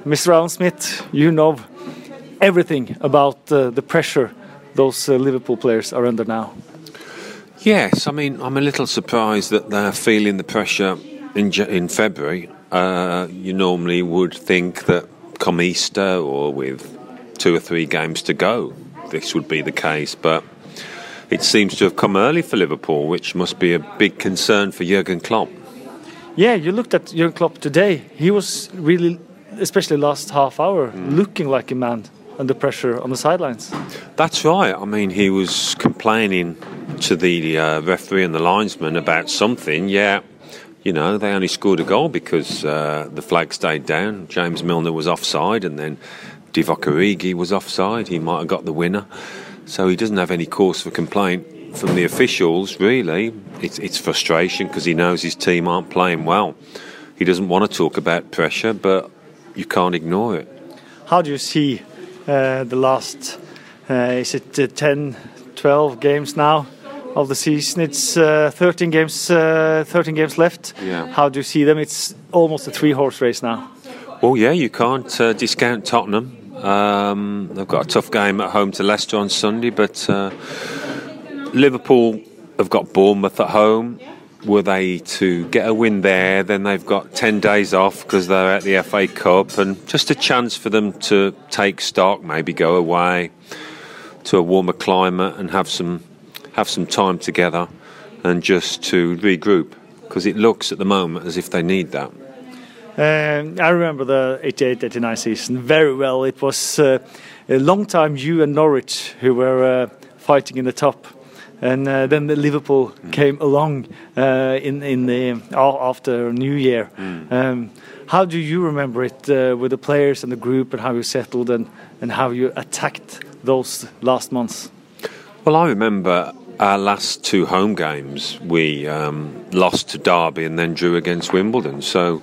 Mr. Alan Smith, you know everything about uh, the pressure those Liverpool players are under now. Yes, I mean, I'm a little surprised that they're feeling the pressure in, in February. Uh, you normally would think that come Easter or with two or three games to go, this would be the case, but it seems to have come early for Liverpool, which must be a big concern for Jurgen Klopp. Yeah, you looked at Jurgen Klopp today. He was really, especially last half hour, mm. looking like a man under pressure on the sidelines. That's right. I mean, he was complaining to the uh, referee and the linesman about something. Yeah, you know, they only scored a goal because uh, the flag stayed down. James Milner was offside, and then Divock Origi was offside. He might have got the winner. So he doesn't have any cause for complaint from the officials, really. It's, it's frustration because he knows his team aren't playing well. He doesn't want to talk about pressure, but you can't ignore it. How do you see uh, the last, uh, is it uh, 10, 12 games now? Of the season, it's uh, 13 games. Uh, 13 games left. Yeah. How do you see them? It's almost a three-horse race now. Well, yeah, you can't uh, discount Tottenham. Um, they've got a tough game at home to Leicester on Sunday, but uh, Liverpool have got Bournemouth at home. Were they to get a win there, then they've got 10 days off because they're at the FA Cup, and just a chance for them to take stock, maybe go away to a warmer climate and have some have some time together and just to regroup because it looks at the moment as if they need that. Uh, I remember the 88-89 season very well. It was uh, a long time you and Norwich who were uh, fighting in the top. And uh, then the Liverpool mm. came along uh, in in the after New Year. Mm. Um, how do you remember it uh, with the players and the group, and how you settled and and how you attacked those last months? Well, I remember our last two home games. We um, lost to Derby and then drew against Wimbledon. So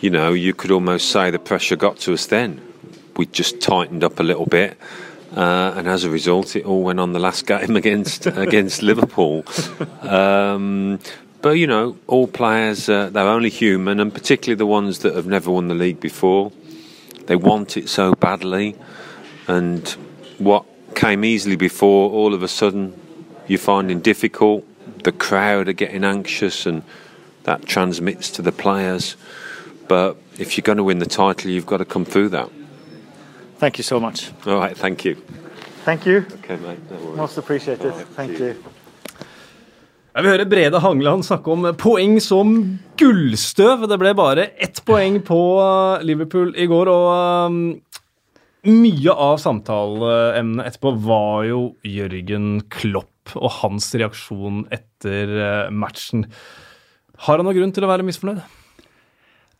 you know, you could almost say the pressure got to us then. We just tightened up a little bit. Uh, and as a result, it all went on the last game against against Liverpool. Um, but you know, all players uh, they're only human, and particularly the ones that have never won the league before. They want it so badly, and what came easily before, all of a sudden, you're finding difficult. The crowd are getting anxious, and that transmits to the players. But if you're going to win the title, you've got to come through that. Thank you so much. All right, thank you. Thank you. Okay, mate. No Most appreciated. Right, thank you. Jeg vil høre Brede Hangeland snakke om poeng som gullstøv. Det ble bare ett poeng på Liverpool i går, og um, mye av samtaleemnet etterpå var jo Jørgen Klopp og hans reaksjon etter uh, matchen. Har han noen grunn til å være misfornøyd?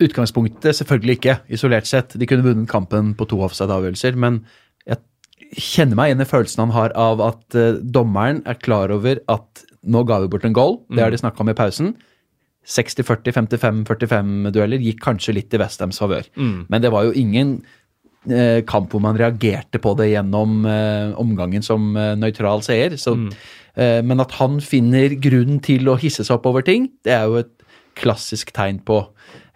Utgangspunktet selvfølgelig ikke, isolert sett. De kunne vunnet kampen på to offside-avgjørelser, men jeg, kjenner meg igjen i følelsen han har av at uh, dommeren er klar over at nå ga vi bort en goal. Det har de snakka om i pausen. 60-40, 55-45-dueller gikk kanskje litt i Westhams favør. Men det var jo ingen eh, kamp hvor man reagerte på det gjennom eh, omgangen som eh, nøytral seier. Så, eh, men at han finner grunn til å hisse seg opp over ting, det er jo et klassisk tegn på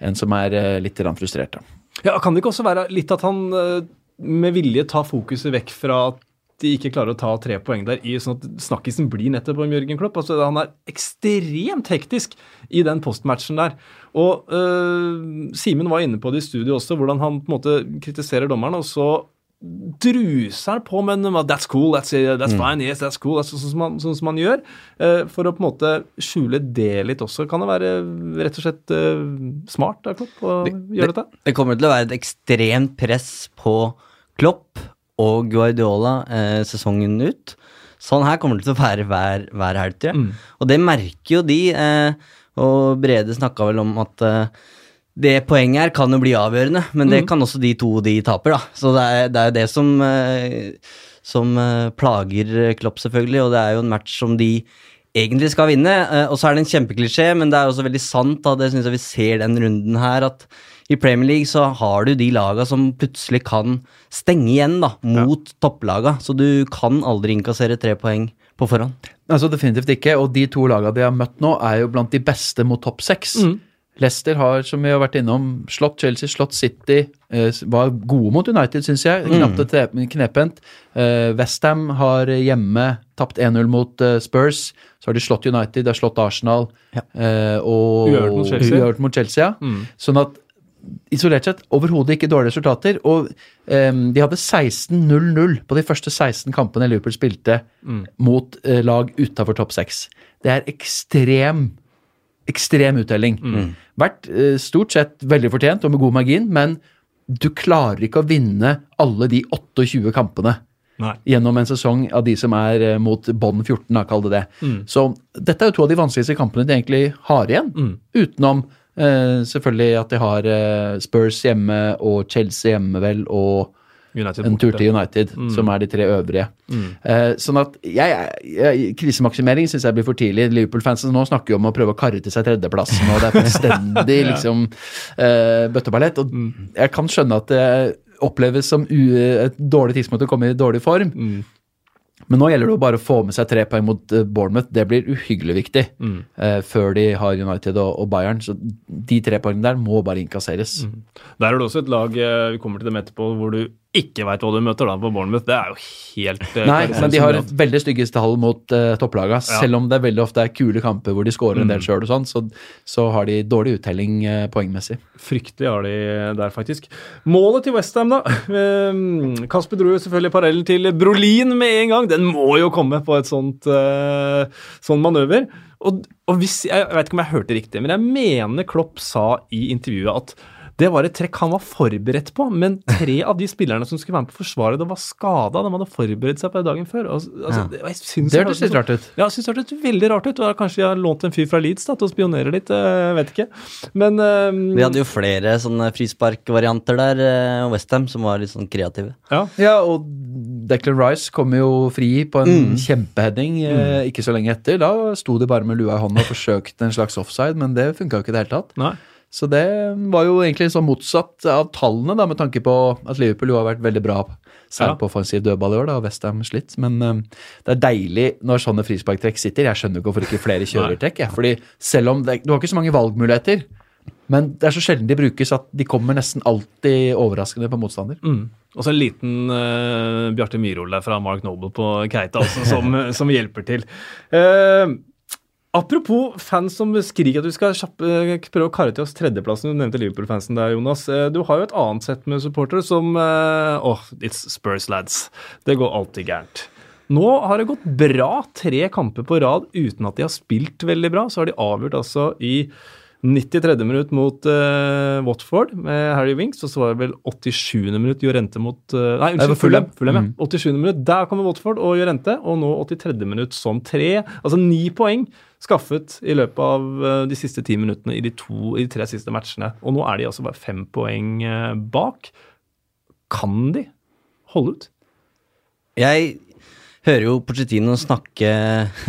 en som er eh, litt frustrert. Ja, Kan det ikke også være litt at han eh, med vilje tar fokuset vekk fra at de ikke klarer å ta tre poeng der, i sånn at snakkisen blir nettopp om Jørgen Klopp? Altså, han er ekstremt hektisk i den postmatchen der. Og øh, Simen var inne på det i studio også, hvordan han på en måte kritiserer dommeren, og så druser på med That's cool, that's, that's fine, yes, that's cool. Sånn, som man, sånn som man, gjør. eh, for å på en måte skjule det litt også. Kan det være rett og slett eh, smart av Klopp å gjøre dette? Det kommer til å være et ekstremt press på Klopp og Guardiola eh, sesongen ut. Sånn her kommer det til å være hver, hver helg, tror jeg. Og det merker jo de. Eh, og Brede snakka vel om at det poenget her kan jo bli avgjørende, men det kan også de to de taper, da. Så det er, det er jo det som, eh, som eh, plager Klopp, selvfølgelig, og det er jo en match som de egentlig skal vinne. eh, Og så er det en kjempeklisjé, men det er også veldig sant, da. Det syns jeg vi ser den runden her, at i Premier League så har du de laga som plutselig kan stenge igjen da, mot topplaga, så du kan aldri innkassere tre poeng på forhånd. Altså Definitivt ikke. Og de to lagene de har møtt nå, er jo blant de beste mot topp seks. Leicester har, som vi har vært innom, slått Chelsea, slått City. Eh, var gode mot United, syns jeg. Knapt et knepent. Eh, Westham har hjemme tapt 1-0 mot eh, Spurs. Så har de slått United, de har slått Arsenal. Ja. Eh, og Uavgjort mot Chelsea. Uavgjort mot Chelsea, ja. Sånn at isolert sett overhodet ikke dårlige resultater. Og um, de hadde 16-0-0 på de første 16 kampene Liverpool spilte mot uh, lag utafor topp 6. Det er ekstrem ekstrem uttelling. Vært eh, stort sett veldig fortjent og med god margin, men du klarer ikke å vinne alle de 28 kampene Nei. gjennom en sesong av de som er eh, mot bånd 14, da, kall det det. Så dette er jo to av de vanskeligste kampene de egentlig har igjen, utenom eh, selvfølgelig at de har eh, Spurs hjemme og Chelsea hjemme, vel, og United en tur til United, som er de tre øvrige. Eh, sånn at jeg, jeg, Krisemaksimering syns jeg blir for tidlig. Liverpool-fansen nå snakker jo om å prøve å karre til seg tredjeplassen, og det er fullstendig liksom eh, bøtteballett. Og jeg kan skjønne at det oppleves som et dårlig tidspunkt å komme i dårlig form. Men nå gjelder det å bare få med seg tre poeng mot eh, Bournemouth. Det blir uhyggelig viktig eh, før de har United og, og Bayern. Så de tre poengene der må bare innkasseres. Der er det også et lag eh, vi kommer til dem etterpå, hvor du ikke veit hva du møter da på Bournemouth. Det er jo helt eh, Nei, men de har veldig stygge tall mot uh, topplaga. Selv om det veldig ofte er kule kamper hvor de scorer en del sjøl, sånn, så, så har de dårlig uttelling uh, poengmessig. Fryktelig har de der, faktisk. Målet til Westham, da. Eh, Kasper dro jo selvfølgelig parallellen til Brolin med en gang. Den må jo komme på et sånt uh, sånn manøver. Og, og hvis, Jeg vet ikke om jeg hørte riktig, men jeg mener Klopp sa i intervjuet at det var et trekk han var forberedt på, men tre av de spillerne som skulle være med på Forsvaret, det var skada. De hadde forberedt seg på det dagen før. Og, altså, det, jeg synes Det hørtes litt rart ut. ja, jeg synes det hørtes veldig rart ut. og Kanskje de har lånt en fyr fra Leeds da, til å spionere litt. eh, Jeg vet ikke. Men eh, Vi hadde jo flere sånne frisparkvarianter der, og og Westham, som var litt sånn kreative. ja. Ja, og Declan Rice kom jo fri på en kjempeheading mm. ikke så lenge etter. Da sto de bare med lua i hånda og forsøkte en slags offside, men det funka jo ikke i det hele tatt. Nei. Så det var jo egentlig sånn motsatt av tallene, da, med tanke på at Liverpool jo har vært veldig bra, særlig på offensiv dødball i år, da, og Westham slitt. Men um, det er deilig når sånne frisparktrekk sitter. Jeg skjønner ikke hvorfor ikke flere kjører trekk. jeg, fordi selv om det, Du har ikke så mange valgmuligheter, men det er så sjelden de brukes at de kommer nesten alltid overraskende på motstander. Mm. Og så en liten uh, Bjarte Myhrol der fra Mark Noble på Keita også, som, som hjelper til. Eh, apropos fans som skriker at du skal kjappe, prøve å karre til oss tredjeplassen. Du nevnte Liverpool-fansen der, Jonas. Eh, du har jo et annet sett med supportere som Åh, Åh, it's Spurs lads. Det går alltid gærent. Nå har det gått bra tre kamper på rad uten at de har spilt veldig bra. Så har de avgjort altså i 93. minutt mot uh, Watford med Harry Winks, og så var det vel 87. minutt Jorente mot uh, Nei, unnskyld, Fulham. Fulham. mm. ja. Mm. 87. minutt, Der kommer Watford og Jorente, og nå 83. minutt som tre. Altså ni poeng skaffet i løpet av eh, de siste ti minuttene i de, to, i de tre siste matchene. Og nå er de altså bare fem poeng eh, bak. Kan de holde ut? Jeg hører jo Pochettino snakke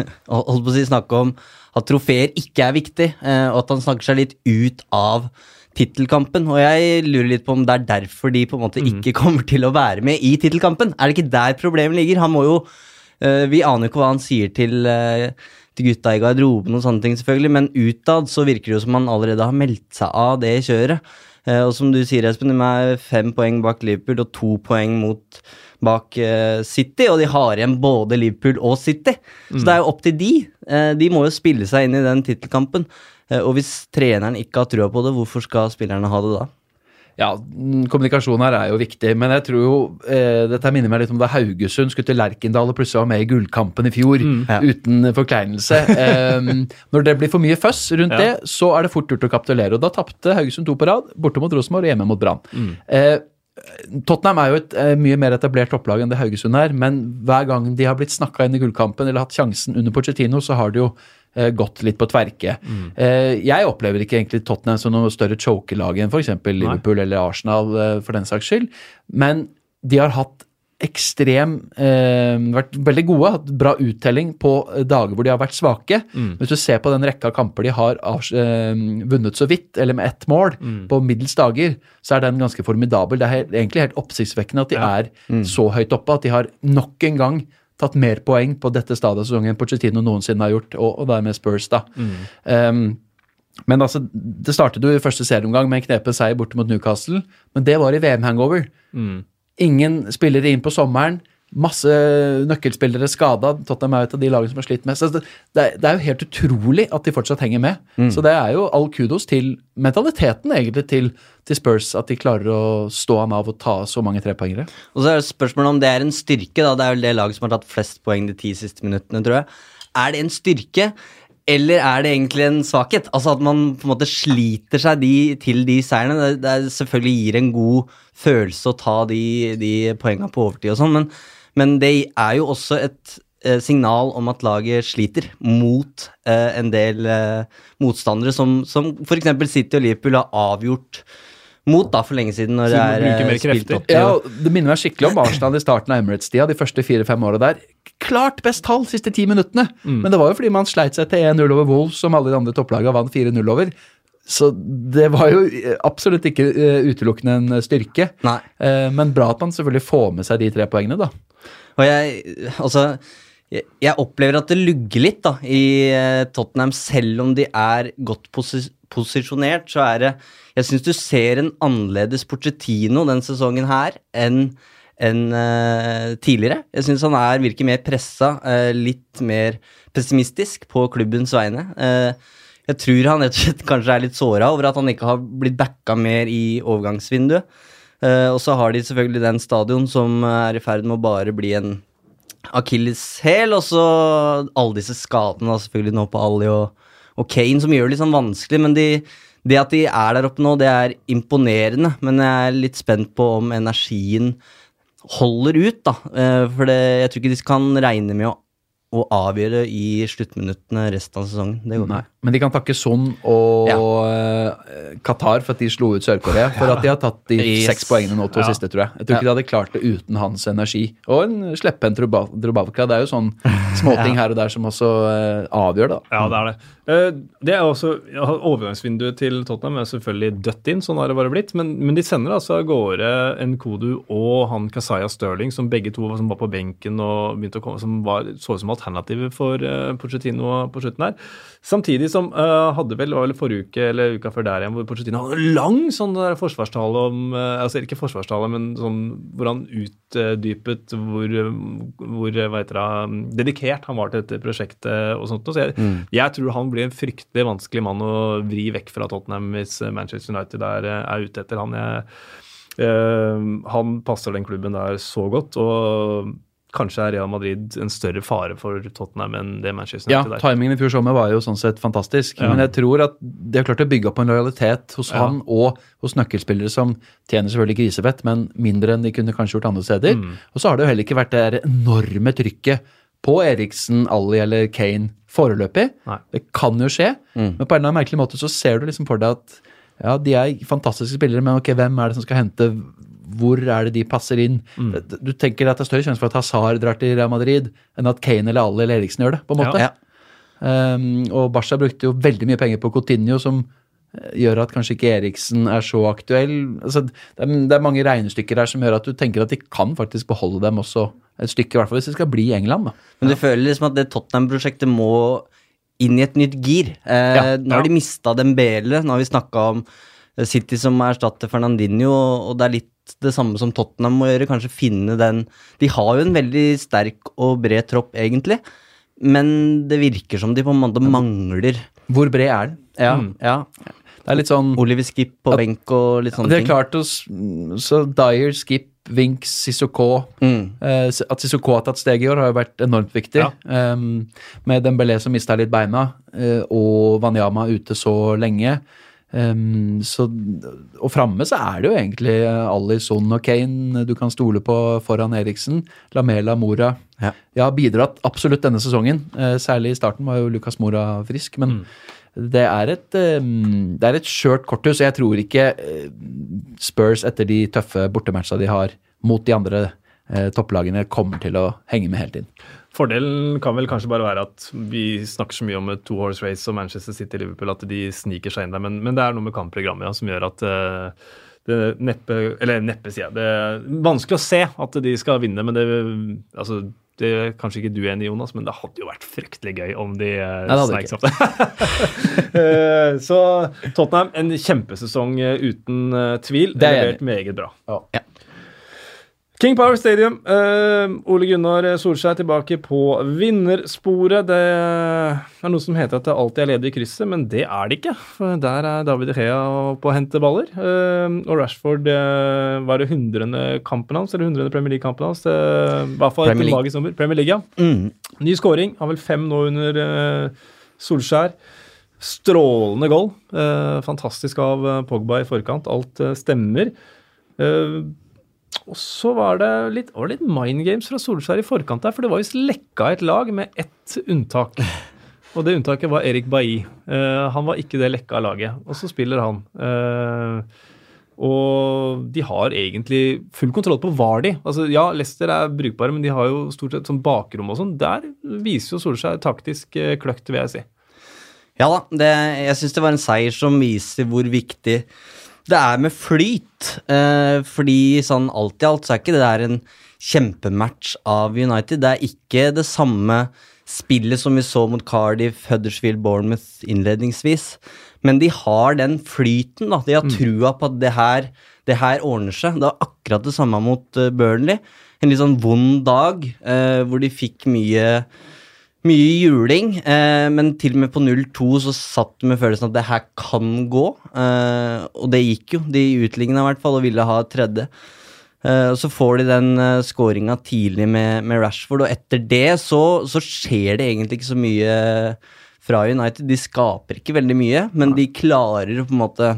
si snakke om at trofeer ikke er viktig, eh, og at han snakker seg litt ut av tittelkampen. Og jeg lurer litt på om det er derfor de på en måte ikke kommer til å være med i tittelkampen. Er det ikke der problemet ligger? Han må jo Vi aner jo ikke hva han sier til, til gutta i garderoben og sånne ting, selvfølgelig, men utad så virker det jo som man allerede har meldt seg av det kjøret. Eh, og som du sier, Espen, de er fem poeng bak Liverpool og to poeng mot bak eh, City, og de har igjen både Liverpool og City. Så det er jo opp til de. Eh, de må jo spille seg inn i den tittelkampen. Eh, og hvis treneren ikke har trua på det, hvorfor skal spillerne ha det da? Ja, mm, kommunikasjon her er jo viktig, men jeg tror jo eh, Dette minner meg litt om da Haugesund skulle til Lerkendal og plutselig var med i gullkampen i fjor, Ja. uten forkleinelse. Eh, når det blir for mye føss rundt Ja. det, så er det fort gjort å kapitulere. Og da tapte Haugesund to på rad, borte mot Rosenborg og hjemme mot Brann. Eh, Tottenham er jo et eh, mye mer etablert topplag enn det Haugesund er, men hver gang de har blitt snakka inn i gullkampen eller hatt sjansen under Pochettino, så har de jo gått litt på tverke. Eh, jeg opplever ikke egentlig Tottenham som noe større chokelag enn f.eks. Liverpool eller Arsenal, eh, for den saks skyld, men de har hatt ekstrem eh, Vært veldig gode, hatt bra uttelling på eh, dager hvor de har vært svake. Hvis du ser på den rekka kamper de har eh, vunnet så vidt, eller med ett mål, på middels dager, så er den ganske formidabel. Det er helt, egentlig helt oppsiktsvekkende at de er så høyt oppe, at de har nok en gang tatt mer poeng på dette stadiet av sesongen enn Pochettino noensinne har gjort, og, og dermed Spurs, da. Um, men altså, det startet jo i første serieomgang med en knepen seier borte mot Newcastle, men det var i VM-hangover. Ingen spillere inn på sommeren. Masse nøkkelspillere skada. Tottenham er et av de lagene som har slitt mest. Det, det, er, jo helt utrolig at de fortsatt henger med. Så det er jo all kudos til mentaliteten egentlig til, til Spurs, at de klarer å stå an av og ta så mange trepoengere. Og så er det spørsmålet om det er en styrke. da, Det er vel det laget som har tatt flest poeng de ti siste minuttene, tror jeg. Er det en styrke, eller er det egentlig en svakhet? Altså at man på en måte sliter seg de, til de seierne. Det, det selvfølgelig gir en god følelse å ta de, de poengene på overtid og sånn, men, men det er jo også et eh, signal om at laget sliter mot eh, en del eh, motstandere som, som f.eks. City og Liverpool har avgjort mot da for lenge siden. når det er eh, spilt opp Ja, Det minner meg skikkelig om Arsenal i starten av Emirates-tida, de første fire-fem åra der. Klart best tall siste ti minuttene, men det var jo fordi man sleit seg til 1-0 over Wolves, som alle de andre topplagene vant 4-0 over. Så det var jo eh, absolutt ikke eh, utelukkende en styrke. Nei. Eh, Men bra at man selvfølgelig får med seg de tre poengene, da. Og jeg, altså jeg, opplever at det lugger litt da i eh, Tottenham, selv om de er godt posi posisjonert, så er det Jeg syns du ser en annerledes Porcettino den sesongen her enn enn uh, tidligere. Jeg syns han er, virker mer pressa, uh, litt mer pessimistisk på klubbens vegne. Eh, jeg tror han rett og slett kanskje er litt såra over at han ikke har blitt backa mer i overgangsvinduet. Uh, og så har de selvfølgelig den stadion som er i ferd med å bare bli en akilleshæl, og så alle disse skadene da, selvfølgelig nå på Ali og, og Kane, som gjør det litt sånn vanskelig. Men de, det at de er der oppe nå, det er imponerende. Men jeg er litt spent på om energien holder ut, da. Eh, For det, jeg tror ikke de kan regne med å, å avgjøre i sluttminuttene resten av sesongen. Det går ikke. Men de kan takke Son og eh, Qatar for at de slo ut Sør-Korea. For at de har tatt de Yes. seks poengene nå, to Ja. siste, tror jeg. Jeg tror ikke de hadde klart det uten hans energi. Og en slepphendt Drubavka. Det er jo sånn småting her og der som også eh, avgjør, da. Ja, det er det. Eh, Det er også, ja, Overgangsvinduet til Tottenham er selvfølgelig dødt inn, sånn har det bare blitt. Men, men de sender altså av gårde en Kodu og han Kasaya Sterling, som begge to som var på benken og begynte å komme, som var, så ut som alternativer for uh, Pochettino på slutten her. Samtidig som uh, hadde vel, var vel forrige uke eller uka før der igjen, hvor Pochettino hadde en lang sånn der forsvarstale om uh, altså Ikke forsvarstale, men sånn hvor han utdypet hvor, eh, hvor eh, hva heter det, dedikert han var til dette prosjektet og sånt. Så jeg, jeg tror han blir en fryktelig vanskelig mann å vri vekk fra Tottenham hvis eh, Manchester United er, eh, er ute etter han. Jeg, uh, han passer den klubben der så godt. og Kanskje er Real Madrid en større fare for Tottenham enn det Manchester Ja, United er. timingen i fjor sommer var jo sånn sett fantastisk. Ja. Men jeg tror at de har klart å bygge opp en lojalitet hos Ja. han og hos nøkkelspillere som tjener selvfølgelig grisefett, men mindre enn de kunne kanskje gjort andre steder. Mm. Og så har det jo heller ikke vært det enorme trykket på Eriksen, Ali eller Kane foreløpig. Nei. Det kan jo skje, Mm. men på en eller annen merkelig måte så ser du liksom for deg at ja, de er fantastiske spillere, men ok, hvem er det som skal hente hvor er det de passer inn. Du- Du tenker at det er større sjanse for at Hazard drar til Real Madrid, enn at Kane eller Ali eller Eriksen gjør det, på en måte. Ja. Um, og Barca brukte jo veldig mye penger på Coutinho, som eh, gjør at kanskje ikke Eriksen er så aktuell. Altså, det, er, det er mange regnestykker her som gjør at du tenker at de kan faktisk beholde dem også et stykke, i hvert fall hvis de skal bli i England. da. Men du føler liksom at det Tottenham-prosjektet må inn i et nytt gir. Eh, Ja, nå har de mista Dembele. Nå har vi snakka om eh, City som erstatter Fernandinho, og det er litt det samme som Tottenham må gjøre. Kanskje finne den De har jo en veldig sterk og bred tropp, egentlig, men det virker som de på en måte mangler Hvor bred er den? Ja, Mm. ja. Det er litt sånn Oliver Skip på benk og litt sånne ting. Det er klart å Så Dyer, Skip, Vink, Sissoko Mm. eh, At Sissoko har tatt steg i år, har jo vært enormt viktig. Ja. Um, med Dembélé som mista litt beina, eh, og Wanyama ute så lenge. Um, så, og framme så er det jo egentlig Ali, Son og Kane du kan stole på foran Eriksen. Lamela, Mora. Ja. har bidratt absolutt denne sesongen. Uh, særlig i starten var jo Lucas Mora frisk, men det er et um, det er et skjørt korthus. Jeg tror ikke uh, Spurs etter de tøffe bortematcha de har mot de andre uh, topplagene, kommer til å henge med hele tiden. Fordelen kan vel kanskje bare være at vi snakker så mye om et two horse race og Manchester City Liverpool at de sniker seg inn der, men, men det er noe med kampprogrammet ja, som gjør at uh, det neppe Eller neppe, sier jeg. Det er vanskelig å se at de skal vinne, men det altså, det er kanskje ikke du enig i, Jonas, men det hadde jo vært fryktelig gøy om de uh, hadde sneik seg opp. Eh, så Tottenham, en kjempesesong eh, uten eh, tvil. Det er Levert meget bra. Ja. King Power Stadium. Uh, Ole Gunnar Solskjær tilbake på vinnersporet. Det er noe som heter at det alltid er ledig i krysset, men det er det ikke. For der er David Hea på å hente baller. Uh, og Rashford uh, var det 100. kampen hans, eller 100. Premier League-kampen hans. Det, I hvert fall League. magisk nummer. Premier League, ja. Mm. Ny scoring. Har vel fem nå under Solskjær. Strålende goal. Fantastisk av Pogba i forkant. Alt stemmer. Eh, og så var det litt, var det litt mind games fra Solskjær i forkant der, for det var visst lekka et lag med ett unntak. Og det unntaket var Erik Bailly. Uh, han var ikke det lekka laget. Og så spiller han. Uh, og de har egentlig full kontroll på Vardi. Altså, ja, Leicester er brukbare, men de har jo stort sett sånn bakrom og sånn. Der viser jo Solskjær taktisk uh, kløkt, vil jeg si. Ja da, det, jeg syns det var en seier som viser hvor viktig det er med flyt. Eh, fordi sånn alt i alt så er ikke det der en kjempematch av United. Det er ikke det samme spillet som vi så mot Cardiff, Huddersfield, Bournemouth innledningsvis. Men de har den flyten, da. De har trua på at det her, det her ordner seg. Det var akkurat det samme mot eh, Burnley. En litt sånn vond dag eh, hvor de fikk mye mye juling, eh, men til og med på 0-2 så satt du med følelsen at det her kan gå. Eh, og det gikk jo. De utligna i hvert fall og ville ha et tredje. Eh, og så får de den eh, skåringa tidlig med, med Rashford, og etter det så, så skjer det egentlig ikke så mye fra United. De skaper ikke veldig mye, men de klarer å på en måte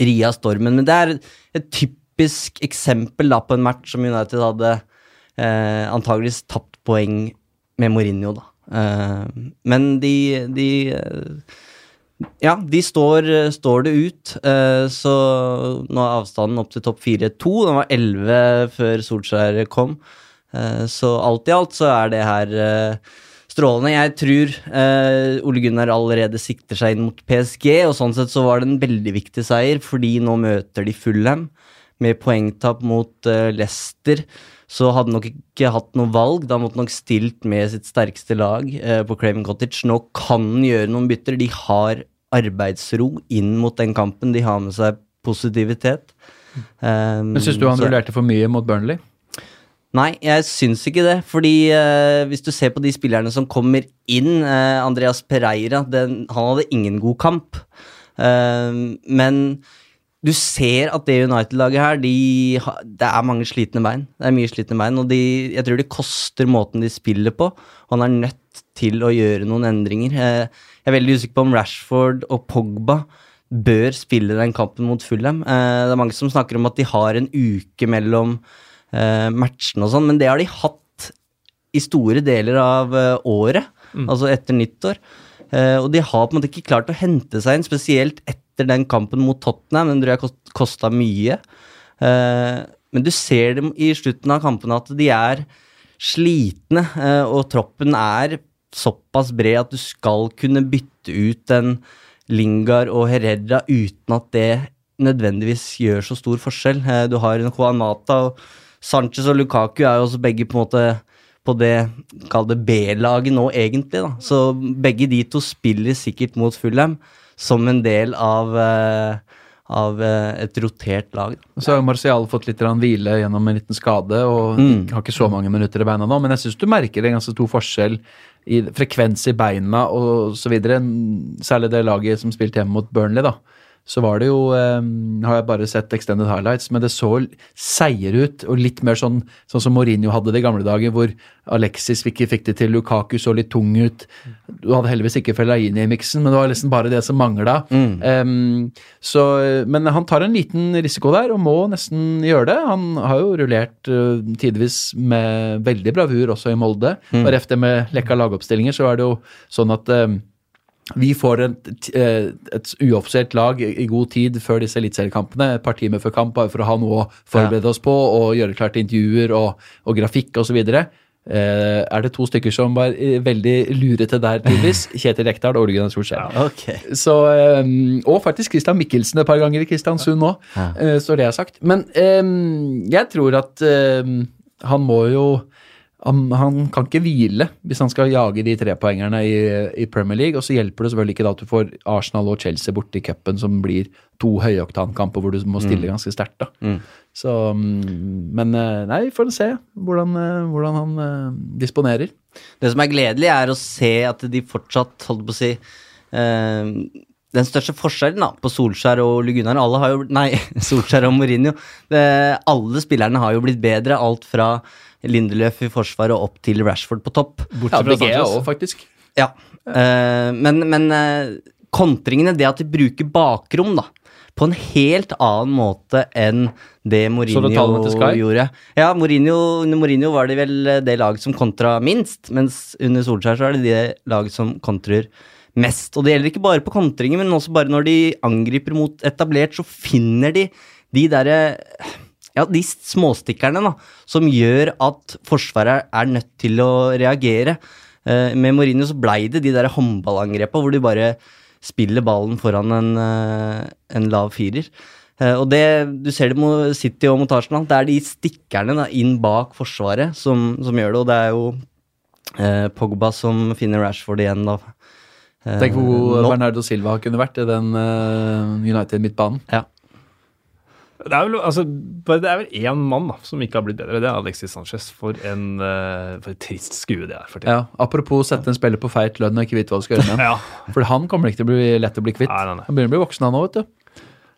ri av stormen. Men det er et typisk eksempel da på en match som United hadde eh, antageligvis tapt poeng med Mourinho, da. Eh, men de, de Ja, de står, står det ut. eh, så nå er avstanden opp til topp fire to. Den var elleve før Solskjær kom. Eh, så alt i alt så er det her strålende. Jeg tror Ole Gunnar allerede sikter seg inn mot PSG, og sånn sett så var det en veldig viktig seier, fordi nå møter de Fulham med poengtap mot Leicester. Så hadde han nok ikke hatt noe valg. Da måtte han nok stilt med sitt sterkeste lag eh, på Craven Cottage. Nå kan han gjøre noen bytter. De har arbeidsro inn mot den kampen. De har med seg positivitet. Um, Men Syns du han så- rullerte for mye mot Burnley? Nei, jeg syns ikke det. Fordi eh, hvis du ser på de spillerne som kommer inn eh, Andreas Pereira, den, han hadde ingen god kamp. Eh, men du ser at det United-laget her, de, det er mange slitne bein. Det er mye slitne bein, og de, jeg tror det koster måten de spiller på. Han er nødt til å gjøre noen endringer. Eh, jeg er veldig usikker på om Rashford og Pogba bør spille den kampen mot Fulham. Eh, det er mange som snakker om at de har en uke mellom eh, matchene og sånn, men det har de hatt i store deler av året, året, altså etter nyttår. Og de har på en måte ikke klart å hente seg inn, spesielt etter den kampen mot Tottenham. Den tror jeg kost, kosta mye. Eh, men du ser dem i slutten av kampene at de er slitne, eh, og troppen er såpass bred at du skal kunne bytte ut en Lingard og Herrera uten at det nødvendigvis gjør så stor forskjell. Eh, du har en Juan Mata og Sanchez og Lukaku er jo også begge på en måte på det, det B-laget nå, egentlig. da. Så begge de to spiller sikkert mot Fulham som en del av, eh, av eh, et rotert lag. Så har Marcial fått litt hvile gjennom en liten skade og Mm. har ikke så mange minutter i beina nå, men jeg syns du merker en ganske stor forskjell i frekvens i beina og så videre. Særlig det laget som spilte hjemme mot Burnley, da. Så var det jo um, Har jeg bare sett extended highlights, men det så seier ut, og litt mer sånn, sånn som Mourinho hadde det i gamle dager, hvor Alexis ikke fikk det til, Lukaku så litt tung ut. Du hadde heldigvis ikke Fellaini i miksen, men det var liksom bare det som mangla. Um, så, men han tar en liten risiko der, og må nesten gjøre det. Han har jo rullert uh, tidvis med veldig bravur også i Molde. Og reft det med lekka lagoppstillinger, så er det jo sånn at um, vi får et, eh, et uoffisielt lag i god tid før disse eliteseriekampene, et par timer før kamp, bare for å ha noe å forberede oss på og gjøre klart intervjuer og, og grafikk osv. Uh, er det to stykker som var eh, veldig lurete der, tydeligvis? Kjetil Rekdal og Ole Gunnar Solskjær. Ok. Så, um, og faktisk Christian Mikkelsen et par ganger i Kristiansund nå, Ja. uh, så det er sagt. Men um, jeg tror at um, han må jo han, han kan ikke hvile hvis han skal jage de trepoengerne i, i Premier League. Og så hjelper det selvfølgelig ikke da at du får Arsenal og Chelsea borte i cupen, som blir to høyoktankamper hvor du må stille ganske sterkt. da. Mm. Så, mm, men eh, nei, vi får se hvordan, eh, hvordan han eh, disponerer. Det som er gledelig, er å se at de fortsatt, holdt på å si eh, Den største forskjellen da, på Solskjær og Ole Gunnar alle har jo, Nei, Solskjær og Mourinho. Det, alle spillerne har jo blitt bedre. Alt fra Lindeløf i forsvaret opp til Rashford på topp. Ja, BG også, faktisk. Ja, Uh, men, men uh, kontringene, det at de bruker bakrom, da, på en helt annen måte enn det Mourinho gjorde. Ja, Mourinho, under Mourinho var det vel eh, det laget som kontra minst, mens under Solskjær så er det det laget som kontrer mest. Og det gjelder ikke bare på kontringer, men også bare når de angriper mot etablert, så finner de de derre ja, de småstikkerne da, som gjør at Forsvaret er nødt til å reagere. Eh, med Mourinho så blei det de der håndballangrepa hvor de bare spiller ballen foran en, eh, en lav firer. Eh, og det, Du ser det mot City og mot Arsenal. Det er de stikkerne da, inn bak Forsvaret som, som gjør det, og det er jo eh, Pogba som finner Rashford igjen, da. Eh, Tenk hvor god. Bernardo Silva kunne vært i den eh, United-midtbanen. Ja. Det er vel, altså, det er vel én mann da, som ikke har blitt bedre. Det er Alexis Sanchez. For, en, eh, for et trist skue det er for tiden. Ja, apropos sette en spiller på feit lønn og ikke vite hva du skal gjøre med ham. Ja. For han kommer ikke til å bli lett å bli kvitt. Nei, nei, nei. Han begynner å bli voksen han òg, vet du.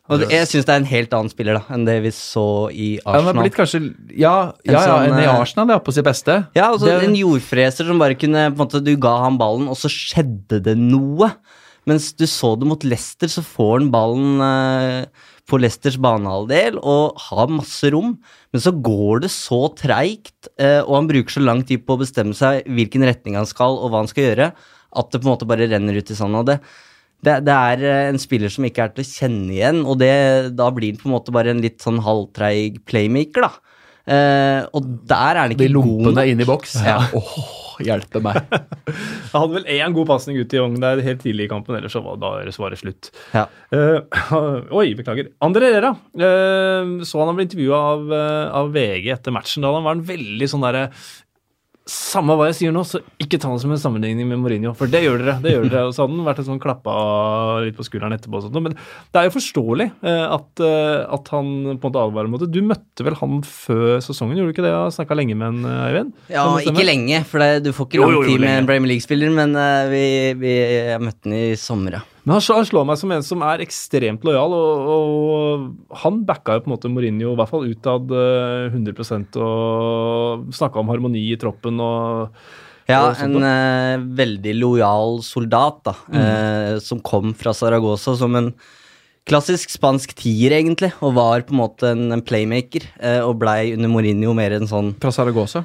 Og det, jeg syns det er en helt annen spiller da enn det vi så i Arsenal. blitt kanskje Ja, En ja, ja enn i Arsenal, ja, på sitt beste. Ja, altså Det- en jordfreser som bare kunne på en måte, Du ga ham ballen, og så skjedde det noe. Mens du så det mot Leicester, så får han ballen eh, på Leicesters banehalvdel og har masse rom. Men så går det så treigt, eh, og han bruker så lang tid på å bestemme seg hvilken retning han skal, og hva han skal gjøre, at det på en måte bare renner ut i sanden. Det, det, det er eh, en spiller som ikke er til å kjenne igjen, og det, da blir han på en måte bare en litt sånn halvtreig playmaker, da. Eh, og der er han ikke De god lompene inn i boks. Ja. Åh, hjelpe meg. Han hadde vel én god pasning ut i Young der helt tidlig i kampen, ellers så var det, svaret slutt. Ja. Uh, oi, beklager. André Rera. uh, så han ble intervjua av, av VG etter matchen. Da han var han veldig sånn derre Samme hva jeg sier nå, så ikke ta det som en sammenligning med Mourinho. For det gjør dere. det gjør dere. Og så hadde han vært en sånn klappa litt på skulderen etterpå. Og sånt, men det er jo forståelig eh, at, eh, at han på en måte advarer mot det. Du møtte vel han før sesongen, gjorde du ikke det? Jeg snakka lenge med en, eh, Eivind? Ja, ikke lenge, for det, du får ikke lang tid med en Premier League-spiller, men vi, vi, møtte han i sommer, ja. Men han, han slår meg som en som er ekstremt lojal, og, og han backa jo på en måte Mourinho i hvert fall utad eh, 100% og snakka om harmoni i troppen og Ja, en eh, veldig lojal soldat, da, Mm. eh, som kom fra Saragossa som en klassisk spansk tier, egentlig, og var på en måte en, en playmaker, eh, og blei under Mourinho mer en sånn Fra Saragossa.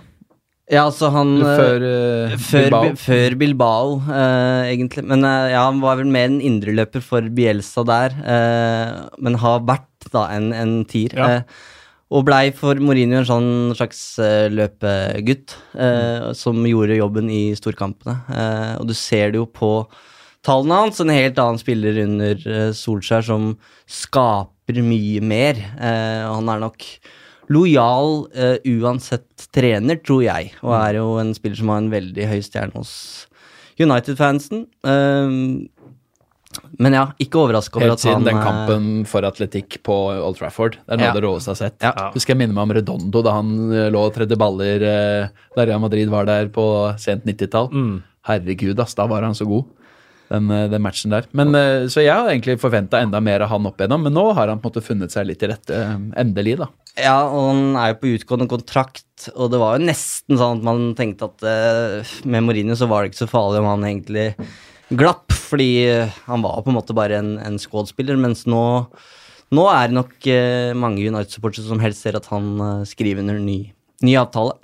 Ja, altså han eh, Før, uh, Før Bilbao. Før Bilbao uh, egentlig. Men uh, ja, han var vel mer en indreløper for Bielsa der. men har vært da en, en tier. Ja. Og blei for Mourinho en sånn slags løpegutt mm. som gjorde jobben i storkampene. Og du ser det jo på tallene hans, en helt annen spiller under Solskjær som skaper mye mer. Og han er nok lojal uh, uansett trener, tror jeg, og er jo en spiller som har en veldig høy stjerne hos United-fansen. Um, men ja, ikke overraska over at han Helt siden den eh, kampen for atletikk på Old Trafford. Det er noe Ja. det råeste jeg har sett. Ja. Husker jeg minner meg om Redondo da han eh, lå og tredde baller eh, da Real Madrid var der på sent 90-tall. Mm. Herregud, ass, da var han så god. Den, eh, den matchen der. Men, eh, så jeg har egentlig forventa enda mer av han opp igjennom, men nå har han på en måte funnet seg litt til rette. eh, Endelig, da. Ja, og han er jo på utgående kontrakt, og det var jo nesten sånn at man tenkte at med Mourinho så var det ikke så farlig om han egentlig glapp, fordi han var på en måte bare en, en squad-spiller, mens nå, nå er det nok mange United-supportere som helst ser at han skriver under ny, ny avtale.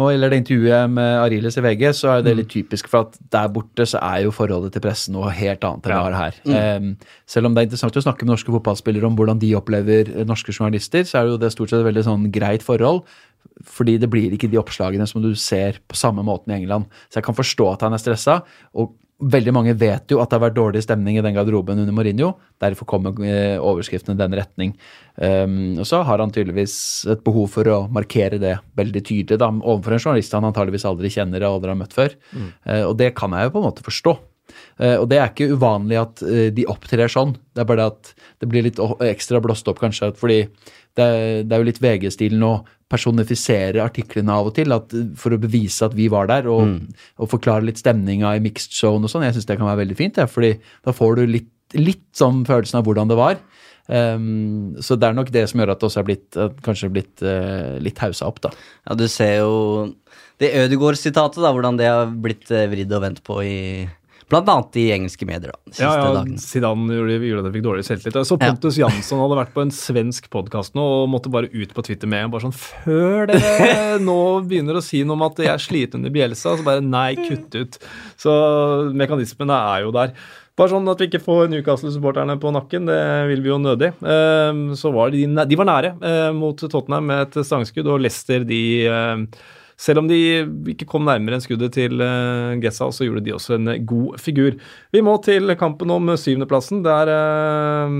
Når det gjelder det intervjuet med Ariles i VG, så er det litt typisk, for at der borte så er jo forholdet til pressen noe helt annet enn det har her. Em, selv om det er interessant å snakke med norske fotballspillere om hvordan de opplever eh, norske journalister, så er det jo det stort sett et veldig sånn greit forhold. Fordi det blir ikke de oppslagene som du ser på samme måten i England. Så jeg kan forstå at han er stressa. Og veldig mange vet jo at det har vært dårlig stemning i den garderoben under Mourinho. Derfor kommer eh, overskriftene i den retning. Um, og så har han tydeligvis et behov for å markere det veldig tydelig da, overfor en journalist han antageligvis aldri kjenner og aldri har møtt før. Eh, og det kan jeg jo på en måte forstå. Eh, og det er ikke uvanlig at eh, de opptrer sånn. Det er bare det at det blir litt ekstra blåst opp, kanskje. Fordi det, er- det er jo litt VG-stilen å personifisere artiklene av og til at, eh, for å bevise at vi var der, og, og forklare litt stemninga i mixed zone og sånn. Jeg syns det kan være veldig fint, ja, fordi da får du litt, litt sånn følelsen av hvordan det var. Um, så det er nok det som gjør at det også er blitt, kanskje blitt uh, litt hausa opp, da. Ja, du ser jo det Ødegaard-sitatet, da, hvordan det har blitt vridd og vendt på i Blant annet i engelske medier, da, de siste Ja, ja, dagene. Zidane gjorde, gjorde jeg fikk dårlig selvtillit. Jeg så Ja. Pontus Jansson hadde vært på en svensk podkast nå og måtte bare ut på Twitter med bare sånn Før dere nå begynner å si noe om at jeg er sliten under Bjelsa, så bare nei, kutt ut. Så mekanismene er jo der. Bare sånn at vi ikke får Newcastle-supporterne på nakken, det vil vi jo nødig. Ehm, Så var de, de var nære eh, mot Tottenham med et stangskudd, og Leicester de eh, selv om de ikke kom nærmere enn skuddet til uh, Gessa, så gjorde de også en god figur. Vi må til kampen om syvendeplassen, der eh,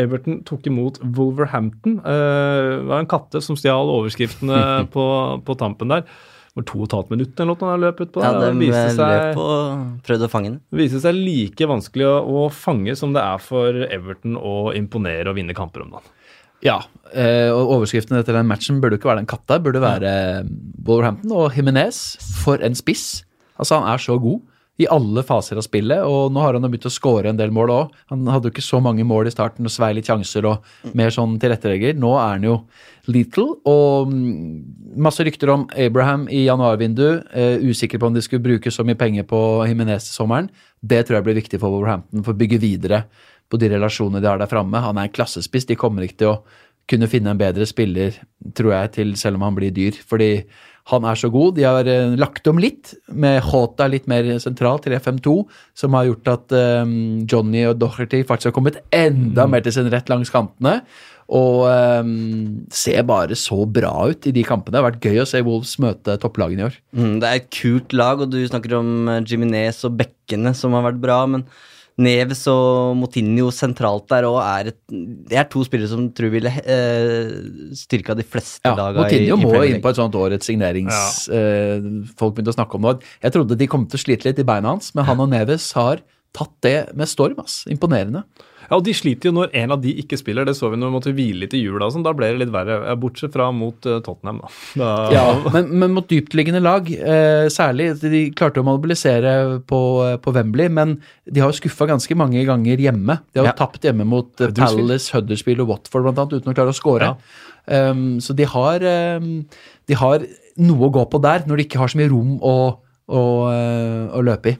Everton tok imot Wolverhampton. Eh, det var en katte som stjal overskriftene på, på tampen der. Det var to og et halvt minutt eller noe han løp ut på. Ja, de Det seg, løp og prøvde å fange den. Det viste seg like vanskelig å, å fange som det er for Everton å imponere og vinne kamper om dagen. Ja, eh, og overskriften etter den matchen burde ikke være den katta, burde være eh, Wolverhampton og Jimenez. For en spiss. Altså, han er så god i alle faser av spillet, og nå har han jo begynt å skåre en del mål òg. Han hadde jo ikke så mange mål i starten og svei litt sjanser og mer sånn tilrettelegger. Nå er han jo little, og mm, masse rykter om Abraham i januarvinduet. Eh, usikker på om de skulle bruke så mye penger på Jimenez til sommeren. Det tror jeg blir viktig for Wolverhampton for å bygge videre på de relasjonene de har der framme. Han er en klassespiss. De kommer ikke til å kunne finne en bedre spiller, tror jeg, til selv om han blir dyr. Fordi han er så god. De har eh, lagt om litt, med Hota litt mer sentralt til FM2, som har gjort at um, Johnny og Doherty faktisk har kommet enda mer til sin rett langs kantene. Og um, ser bare så bra ut i de kampene. Det har vært gøy å se Wolves møte topplagene i år. Mm, det er et kult lag, og du snakker om Jiminez Jimenez og bekkene som har vært bra, men Neves og Motinho sentralt der òg er et Det er to spillere som tror ville eh, styrka de fleste Ja, laga Motinho i, i må jo inn på et sånt årets signerings... eh, folk begynte å snakke om det. Jeg trodde de kom til å slite litt i beina hans, men han og Neves har tatt det med storm. ass. Imponerende. Ja, og De sliter jo når en av de ikke spiller. Det så vi når vi måtte hvile litt i jula. sånn. Da ble det litt verre, bortsett fra mot eh, Tottenham. da. da Ja, men, men mot dyptliggende lag, eh, særlig. De klarte å mobilisere på, på Wembley, men de har jo skuffa ganske mange ganger hjemme. De har jo Ja. tapt hjemme mot eh, Palace, Huddersfield og Watford annet, uten å klare å score. Um, så de har, um, de har noe å gå på der, når de ikke har så mye rom å, å, eh, å løpe i.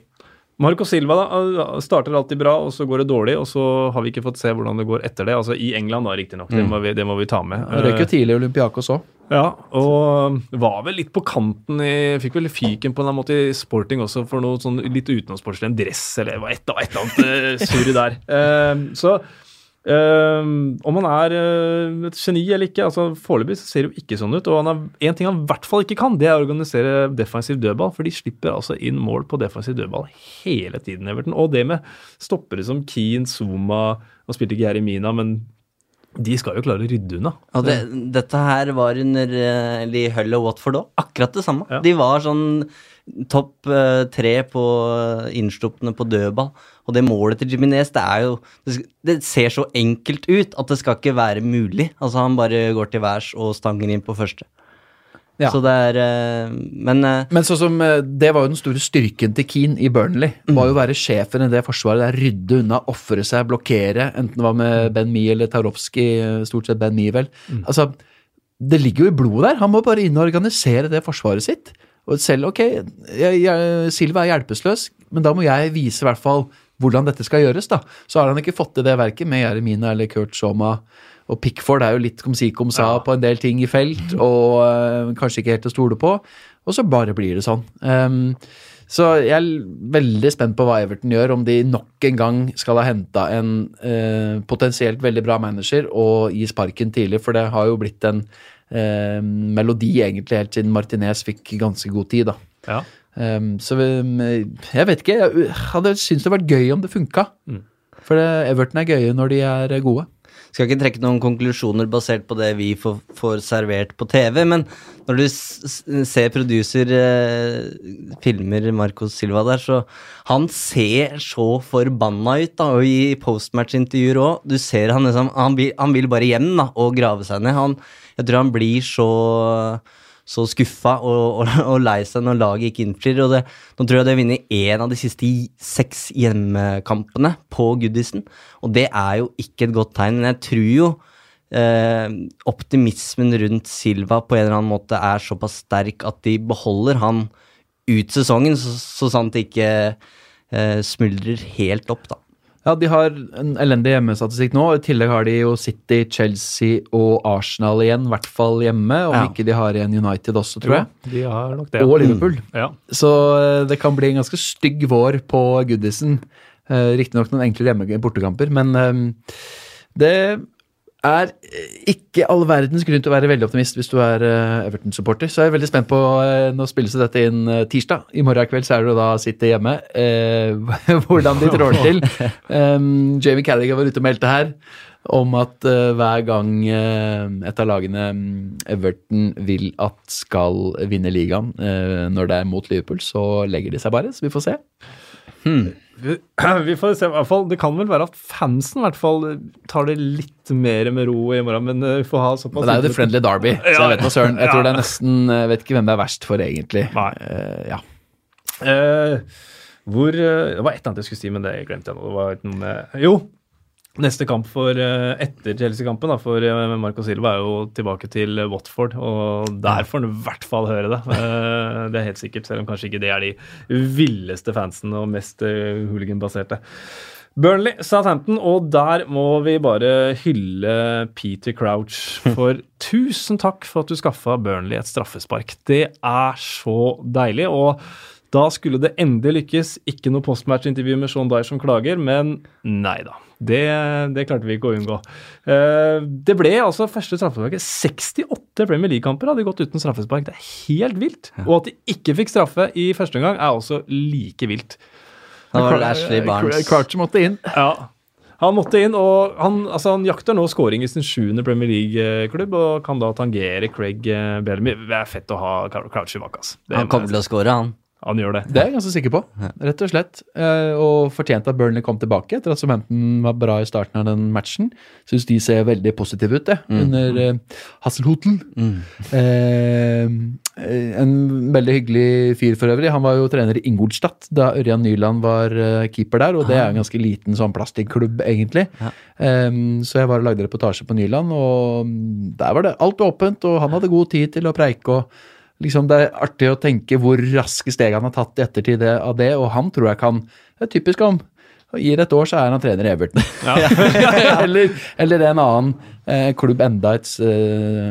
Marco Silva da, uh, starter alltid bra, og så går det dårlig. Og så har vi ikke fått se hvordan det går etter det. Altså I England, da, riktignok. Det, må vi- det må vi ta med. Røyk jo Eh, tidlig i Olympiakos òg. Ja, og var vel litt på kanten i Fikk vel fyken på en måte i sporting også for noe sånn litt utenomsportslig, en dress eller et, eller annet eh, surr der. Eh, så Eh, om han er eh, et geni eller ikke, altså foreløpig ser det jo ikke sånn ut. Og han en ting han i hvert fall ikke kan, det er å organisere defensiv dødball. For de slipper altså inn mål på defensiv dødball hele tiden, Everton. Og det med stoppere som Keane, Zuma Nå spilte ikke Jeremina, men de skal jo klare å rydde unna. Og det, dette her var under uh, Hull og Watford òg. Akkurat det samme. Ja. De var sånn topp eh, tre på uh, innsluppene på dødball. Og det målet til Jiminez, det er jo det, ser så enkelt ut at det skal ikke være mulig. Altså, han bare går til værs og stanger inn på første. Ja. Så det er eh, Men eh, Men sånn som, eh, det var jo den store styrken til Keane i Burnley. Var jo å være sjefen i det forsvaret. der Rydde unna, ofre seg, blokkere. Enten det var med Ben Mee eller Tarowski. Stort sett Ben Mee, vel. Altså, det ligger jo i blodet der. Han må bare inn og organisere det forsvaret sitt. Og selv, ok, jeg, jeg, Silva er hjelpeløs, men da må jeg vise i hvert fall hvordan dette skal gjøres. da. Så har han ikke fått til det verket med Jeremina eller Kurt Soma. Og Pickford er jo litt kom si kom sa på en del ting i felt, og øh, kanskje ikke helt å stole på. Og så bare blir det sånn. Um, så jeg er veldig spent på hva Everton gjør, om de nok en gang skal ha henta en eh, potensielt veldig bra manager og gi sparken tidlig, for det har jo blitt en eh, melodi egentlig helt siden Martinez fikk ganske god tid, da. Ja. Ehm, så jeg vet ikke, jeg hadde syntes det hadde vært gøy om det funka. For Everton er gøye når de er gode. skal ikke trekke noen konklusjoner basert på det vi får, får servert på TV, men når du ser producer eh, filmer Marcos Silva der, så han ser så forbanna ut, da, og i postmatch-intervjuer òg. Du ser han liksom han vil, han vil bare hjem da, og grave seg ned. Han, jeg tror han blir så så skuffa og, og, og lei seg når laget ikke innfrir. og det, Nå tror jeg de har vunnet én av de siste seks hjemmekampene på Goodison, og det er jo ikke et godt tegn. Men jeg tror jo eh, optimismen rundt Silva på en eller annen måte er såpass sterk at de beholder han ut sesongen, så, så sant det ikke eh, smuldrer helt opp, da. Ja, de har en elendig hjemmestatistikk nå. I tillegg har de jo City, Chelsea og Arsenal igjen, i hvert fall hjemme. Om Ja. ikke de har igjen United også, tror jeg. De har nok det. Og Liverpool. Ja. Så eh, det kan bli en ganske stygg vår på Goodison. Eh, Riktignok noen enkle hjemme bortekamper, men eh, det er ikke all verdens grunn til å være veldig optimist hvis du er eh, Everton-supporter. Så jeg er veldig spent på eh, Nå spilles dette inn eh, tirsdag. I morgen kveld så er det jo da sitte hjemme. Eh, hvordan de trår til. Um, Jamie Callagher var ute og meldte her om at eh, hver gang eh, et av lagene mm, Everton vil at skal vinne ligaen eh, når det er mot Liverpool, så legger de seg bare. Så vi får se. Vi, vi får se, i hvert fall. Det kan vel være at fansen i hvert fall tar det litt mer med ro i morgen, men eh, vi får ha såpass Men det er jo The Friendly Derby, så jeg vet da søren. Jeg tror det er nesten Jeg vet ikke hvem det er verst for, egentlig. Nei. Uh, ja. Uh, hvor eh, Det var et eller annet jeg skulle si, men det glemte jeg nå. Det var noe med Jo! Neste kamp for eh, etter Chelsea-kampen da, for eh, Marco Silva er jo tilbake til Watford, og der får han i hvert fall høre det. Eh, det er helt sikkert, selv om kanskje ikke det er de villeste fansen og mest hooligan-baserte. Burnley, Southampton, og der må vi bare hylle Peter Crouch. For tusen takk for at du skaffa Burnley et straffespark. Det er så deilig. og da skulle det endelig lykkes. Ikke noe postmatch-intervju med Sean Dyer som klager, men nei da. Det, det klarte vi ikke å unngå. Eh, det ble altså første straffesparket. 68 Premier League-kamper hadde gått uten straffespark. Det er helt vilt. Og at de ikke fikk straffe i første omgang, er også like vilt. Da var det Ashley Barnes. Crouch måtte inn. Ja. Han måtte inn, og han, altså, han jakter nå scoring i sin sjuende Premier League-klubb og kan da tangere Craig eh, Bellamy. Det er fett å ha Crouch i bak, Altså. Han kommer til å score, han. Han gjør det. Det er jeg ganske sikker på, rett og slett. Eh, og fortjent at Burnley kom tilbake etter at Southampton var bra i starten av den matchen. Syns de ser veldig positive ut, det, under uh, Hasselhotel. Eh, en veldig hyggelig fyr for øvrig. Han var jo trener i Ingolstadt da Ørjan Nyland var keeper der, og det er en ganske liten sånn plastikklubb, egentlig. Eh, så jeg var og lagde reportasje på Nyland, og der var det alt åpent, og han hadde god tid til å preike. og liksom Det er artig å tenke hvor raske steg han har tatt i ettertid av det, og han tror jeg kan Det er typisk om Gir et år, så er han trener i Everton. eller, eller en annen eh, klubb enda et eh,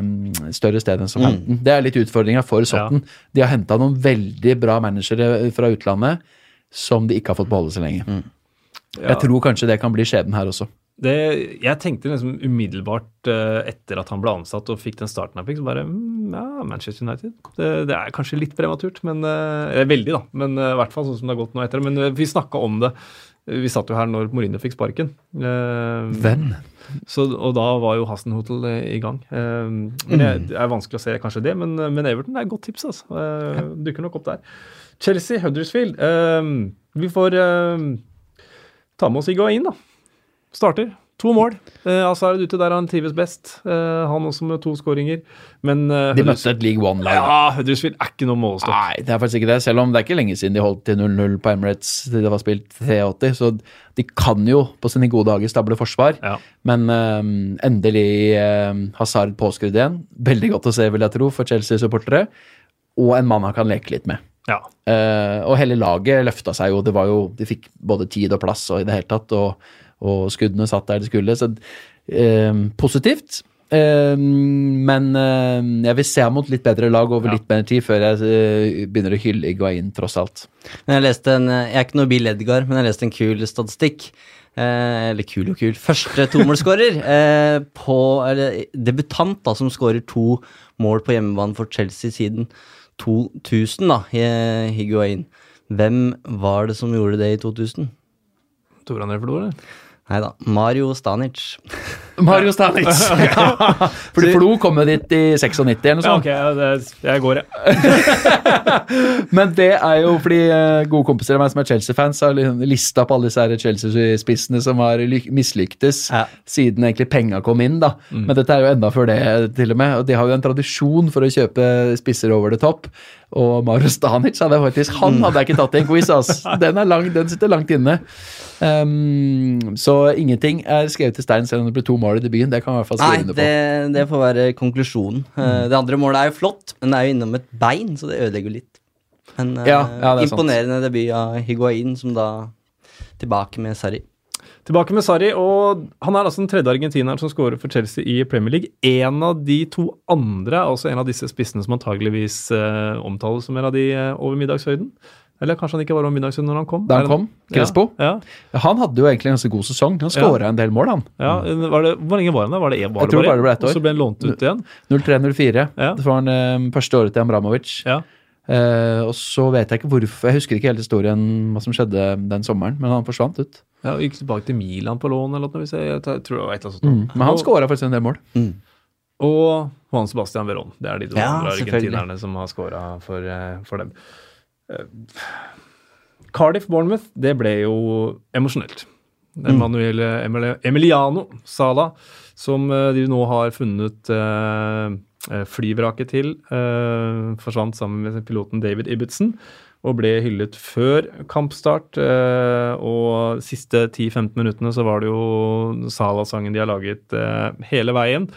større sted enn Southampton. Det er litt utfordringa for Sotten. De har henta noen veldig bra managere fra utlandet som de ikke har fått beholde så lenge. Jeg tror kanskje det kan bli skjebnen her også. Det, jeg tenkte liksom umiddelbart eh, etter at han ble ansatt og fikk den starten han fikk, så bare mm, Ja, Manchester United. Det, det er kanskje litt prematurt, men eh, Veldig, da. Men eh, i hvert fall sånn som det har gått nå etter. Men eh, vi snakka om det. Vi satt jo her når Mourinho fikk sparken. Hvem? Så, og da var jo Hasenhotel Hotel i gang. Men jeg, Det er vanskelig å se kanskje det, men, men Everton er et godt tips. altså. Dukker nok opp der. Chelsea, Huddersfield. Vi får ta med oss Higuain, da. Starter. To mål. Eh, Azar ute der han trives best. Eh, han også med to skåringer. Men eh, De møtte et League One-lag. Ja, Huddersfield er ikke noe målestokk. Nei, det er faktisk ikke det. Selv om det er ikke lenge siden de holdt til 0-0 på Emirates til det var spilt 83. Så de kan jo på sine gode dager stable forsvar. Ja. Men eh, endelig eh, Hazard påskrudd igjen. Veldig godt å se, vil jeg tro, for Chelsea-supportere. Og en mann han kan leke litt med. Ja. Eh, og hele laget løfta seg jo. Det var jo, De fikk både tid og plass og i det hele tatt, og, og skuddene satt der de skulle. Så eh, positivt. Eh, men eh, jeg vil se ham mot litt bedre lag over Ja. litt bedre tid før jeg eh, begynner å hylle Iguain, tross alt. Men jeg leste en Jeg er ikke noe Bill Edgar, men jeg leste en kul statistikk. Eh, eller kul og kul. Første tomålsskårer eh, på Eller debutant da, som skårer to mål på hjemmebane for Chelsea siden 2000, da, i- Higuain. Hvem var det som gjorde det i 2000? Tore André Flo, forlorer? Nei da, Mario Stanic. Mario Stanic! ja. Fordi Flo kom jo dit i 96 eller noe Ja, ok, det, jeg går, jeg. Men det er jo fordi eh, gode kompiser av meg som er Chelsea-fans, har liksom lista opp alle disse Chelsea-spissene som har ly- mislyktes Ja. siden egentlig penga kom inn, da. Men dette er jo enda før det, til og med. Og de har jo en tradisjon for å kjøpe spisser over det topp. Og Maro Stanic hadde jeg faktisk Han hadde jeg ikke tatt i en quiz, ass. Den, lang, den sitter langt inne. Um, så ingenting er skrevet til stein selv om det blir to mål i debuten. Det kan jeg i hvert fall Nei, skrive under på. det, det får være konklusjonen. Eh, det andre målet er jo flott, men det er jo innom et bein, så det ødelegger litt. Men eh, Ja, ja, det er sant. imponerende debut av Higuain, som da tilbake med Sarri. Tilbake med Sarri, og han er altså den tredje argentineren som scorer for Chelsea i Premier League. En av de to andre er også en av disse spissene som antageligvis eh, omtales som en av de eh, over middagshøyden. Eller kanskje han ikke var over middagshøyden når han kom? Da han kom, Crespo. Ja, Han hadde jo egentlig en ganske god sesong. Han skåra en del mål, han. ja, ja. Var det, hvor lenge var han der? Var det, var Jeg tror bare det ble ett år. Og så ble han lånt ut igjen? 03-04. Ja. Det var han eh, første året til Amramovic. Ja. Eh, og så vet jeg ikke hvorfor, jeg husker ikke hele historien hva som skjedde den sommeren, men han forsvant ut. ja og Gikk tilbake til Milan på lån eller noe. hvis Jeg, jeg tror det var et eller annet sånt. Mm. Men han skåra faktisk en del mål. Og Juan Sebastian Verón. Det er de to Ja, andre argentinerne som har skåra for, eh, for dem. Uh, Cardiff-Bournemouth, det ble jo emosjonelt. Emanuel Emil- Emiliano Sala, som eh, de nå har funnet eh, eh, flyvraket til, eh, forsvant sammen med piloten David Ibbotson og ble hyllet før kampstart. eh, og siste 10-15 minuttene så var det jo Salah-sangen de har laget eh, hele veien.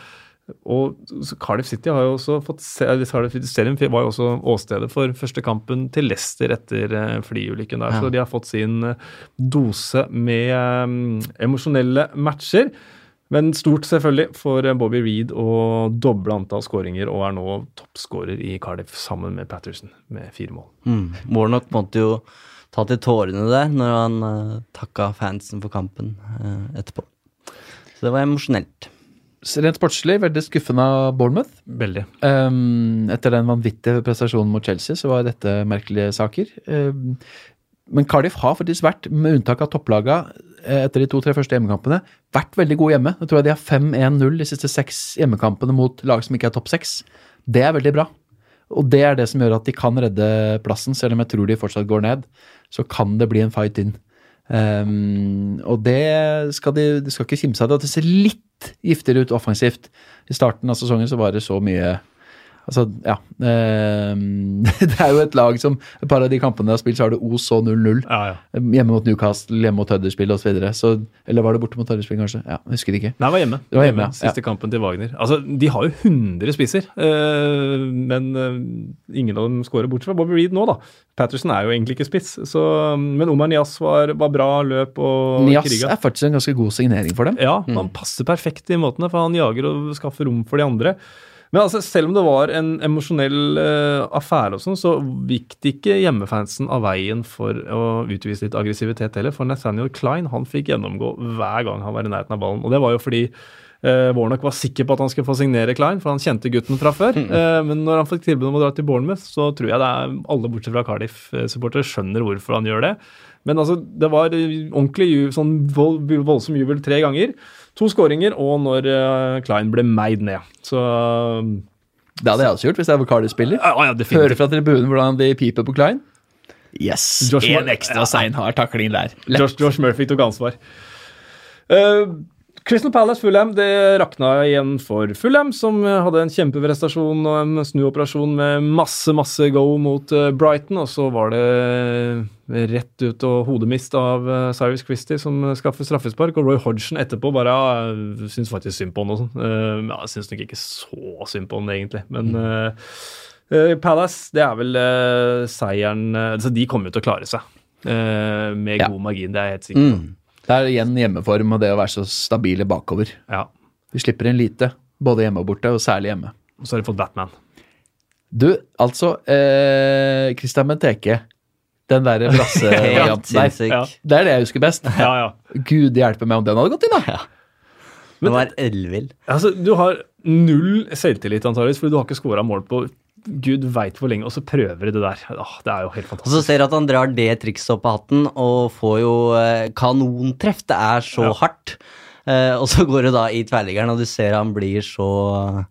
Og Cardiff City har jo også fått se, Cardiff Stadium var jo også åstedet for første kampen til Leicester etter eh, flyulykken der. Så de har fått sin eh, dose med um, emosjonelle matcher. Men stort selvfølgelig for eh, Bobby Reed å doble antall skåringer, og er nå toppskårer i Cardiff sammen med Patterson med fire mål. Mm. Warnock måtte jo ta til tårene der når han uh, takka fansen for kampen uh, etterpå. Så det var emosjonelt. Rent sportslig veldig skuffende av Bournemouth. Veldig. Um, etter den vanvittige prestasjonen mot Chelsea, så var dette merkelige saker. Um, men Cardiff har faktisk vært, med unntak av topplaga eh, etter de to-tre første hjemmekampene, vært veldig gode hjemme. Jeg tror de har 5-1-0 de siste seks hjemmekampene mot lag som ikke er topp seks. Det er veldig bra. Og det er det som gjør at de kan redde plassen, selv om jeg tror de fortsatt går ned. Så kan det bli en fight inn. Um, og det skal de, de skal ikke kimse av det. Det ser litt giftigere ut offensivt. I starten av sesongen så var det så mye Altså, ja. ehm, det er jo et lag som Et par av de kampene de har spilt, så har det Os og 0-0. Ja, ja. Hjemme mot Newcastle, hjemme mot Huddersfield osv. Eller var det borte mot Huddersfield, kanskje? Ja, jeg husker ikke. Nei, det var hjemme. Det var hjemme. Siste kampen til Wagner. Altså, De har jo 100 spisser, eh, men eh, ingen av dem skårer, bortsett fra Bobby Reed nå, da. Patterson er jo egentlig ikke spiss, så, men Omar Nias var, var bra, løp og Nias kriga. er faktisk en ganske god signering for dem. Ja, han passer perfekt i måtene, for han jager og skaffer rom for de andre. Men altså, selv om det var en emosjonell uh, affære og sånn, så gikk det ikke hjemmefansen av veien for å utvise litt aggressivitet heller. For Nathaniel Klein han fikk gjennomgå hver gang han var i nærheten av ballen. Og det var jo fordi uh, Warnock var sikker på at han skulle få signere Klein, for han kjente gutten fra før. Uh, men når han fikk tilbud om å dra til Bournemouth, så tror jeg det er alle bortsett fra Cardiff-supportere skjønner hvorfor han gjør det. Men altså, det var ordentlig sånn vold, voldsom jubel tre ganger. To skåringer, og når eh, Klein ble meid ned. Så Det hadde jeg også gjort hvis jeg var Cardiff-spiller. ja, ja, Høre fra tribunen hvordan de piper på Klein. Yes! Josh En ekstra sein har takling der. Josh, Josh Murphy tok ansvar. Eh, Crystal Palace Fulham det rakna igjen for Fulham, som eh, hadde en kjempeprestasjon og en snuoperasjon med masse masse go mot eh, Brighton. Og så var det rett ut og hodemist av eh, Cyrus Christie som skaffer straffespark. Og Roy Hodgson etterpå bare ja, syns faktisk synd på han og sånn. Eh, ja, syns nok ikke så synd på han egentlig, men mm. uh, Palace, det er vel uh, seieren uh, Så de kommer jo til å klare seg. eh, med Ja. god margin, det er jeg helt sikker på. Mm. Det er igjen hjemmeform og det å være så stabile bakover. Ja. Vi slipper inn lite, både hjemme og borte, og særlig hjemme. Og så har de fått Batman. Du, altså eh, Christian Benteke. Den derre Helt ja. Ja. Det er det jeg husker best. Ja, ja. Gud hjelpe meg om den hadde gått inn, da! Det var ellevill. Altså, du har null selvtillit, antakeligvis, fordi du har ikke scora mål på gud veit hvor lenge, og så prøver de det der. Åh, det er jo helt fantastisk. Og så ser du at han drar det trikset opp av hatten og får jo eh, kanontreff. Det er så Ja. hardt. Eh, og så går det da i tverrliggeren, og du ser han blir så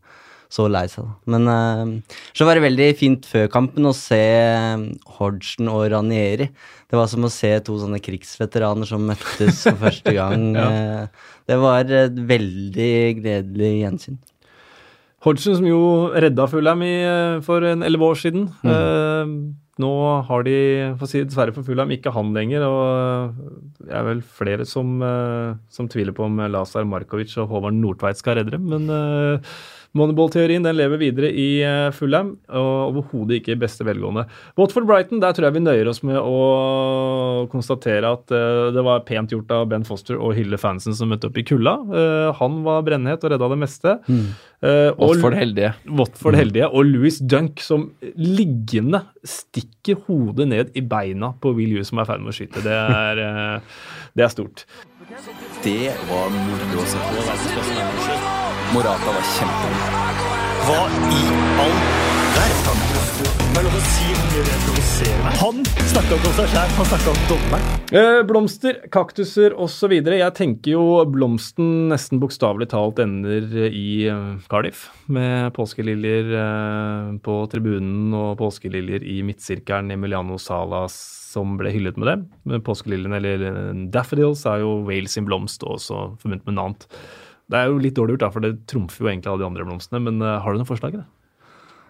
så lei seg. Men eh, så var det veldig fint før kampen å se eh, Hodgson og Ranieri. Det var som å se to sånne krigsveteraner som møttes for første gang. Eh, det var et veldig gledelig gjensyn. Hodgson, som jo redda Fulham i, eh, for en elleve år siden. Eh, nå har de, for si dessverre for Fulham, ikke han lenger. Og det er vel flere som, eh, som tviler på om Lazar Markovic og Håvard Nordtveit skal redde dem. Men uh, Moneyball-teorien den lever videre i uh, Fulham, og overhodet ikke i beste velgående. Watford-Brighton, der tror jeg vi nøyer oss med å konstatere at eh, det var pent gjort av Ben Foster og hylle fansen som møtte opp i kulda. Eh, han var brennhet og redda det meste. Mm. og- Watford heldige. Watford heldige, og Louis Dunk som liggende stikker hodet ned i beina på Will Hughes som er i ferd med å skyte. Det er, eh, det er stort. Det var moro å se på. Morata var kjempegod. Hva i all verden? Er. Han snakka ikke om seg sjæl, han snakka om dommeren. Eh, blomster, kaktuser osv. Jeg tenker jo blomsten nesten bokstavelig talt ender i eh, Cardiff. Med påskeliljer eh, på tribunen og påskeliljer i midtsirkelen. Emiliano Salas som ble hyllet med det. Men Påskeliljene, eller eh, daffodils, er jo Wales sin blomst, også forbundet med noe annet. Det er jo litt dårlig gjort, da, for det trumfer jo egentlig alle de andre blomstene. Men eh, har du noen forslag? det?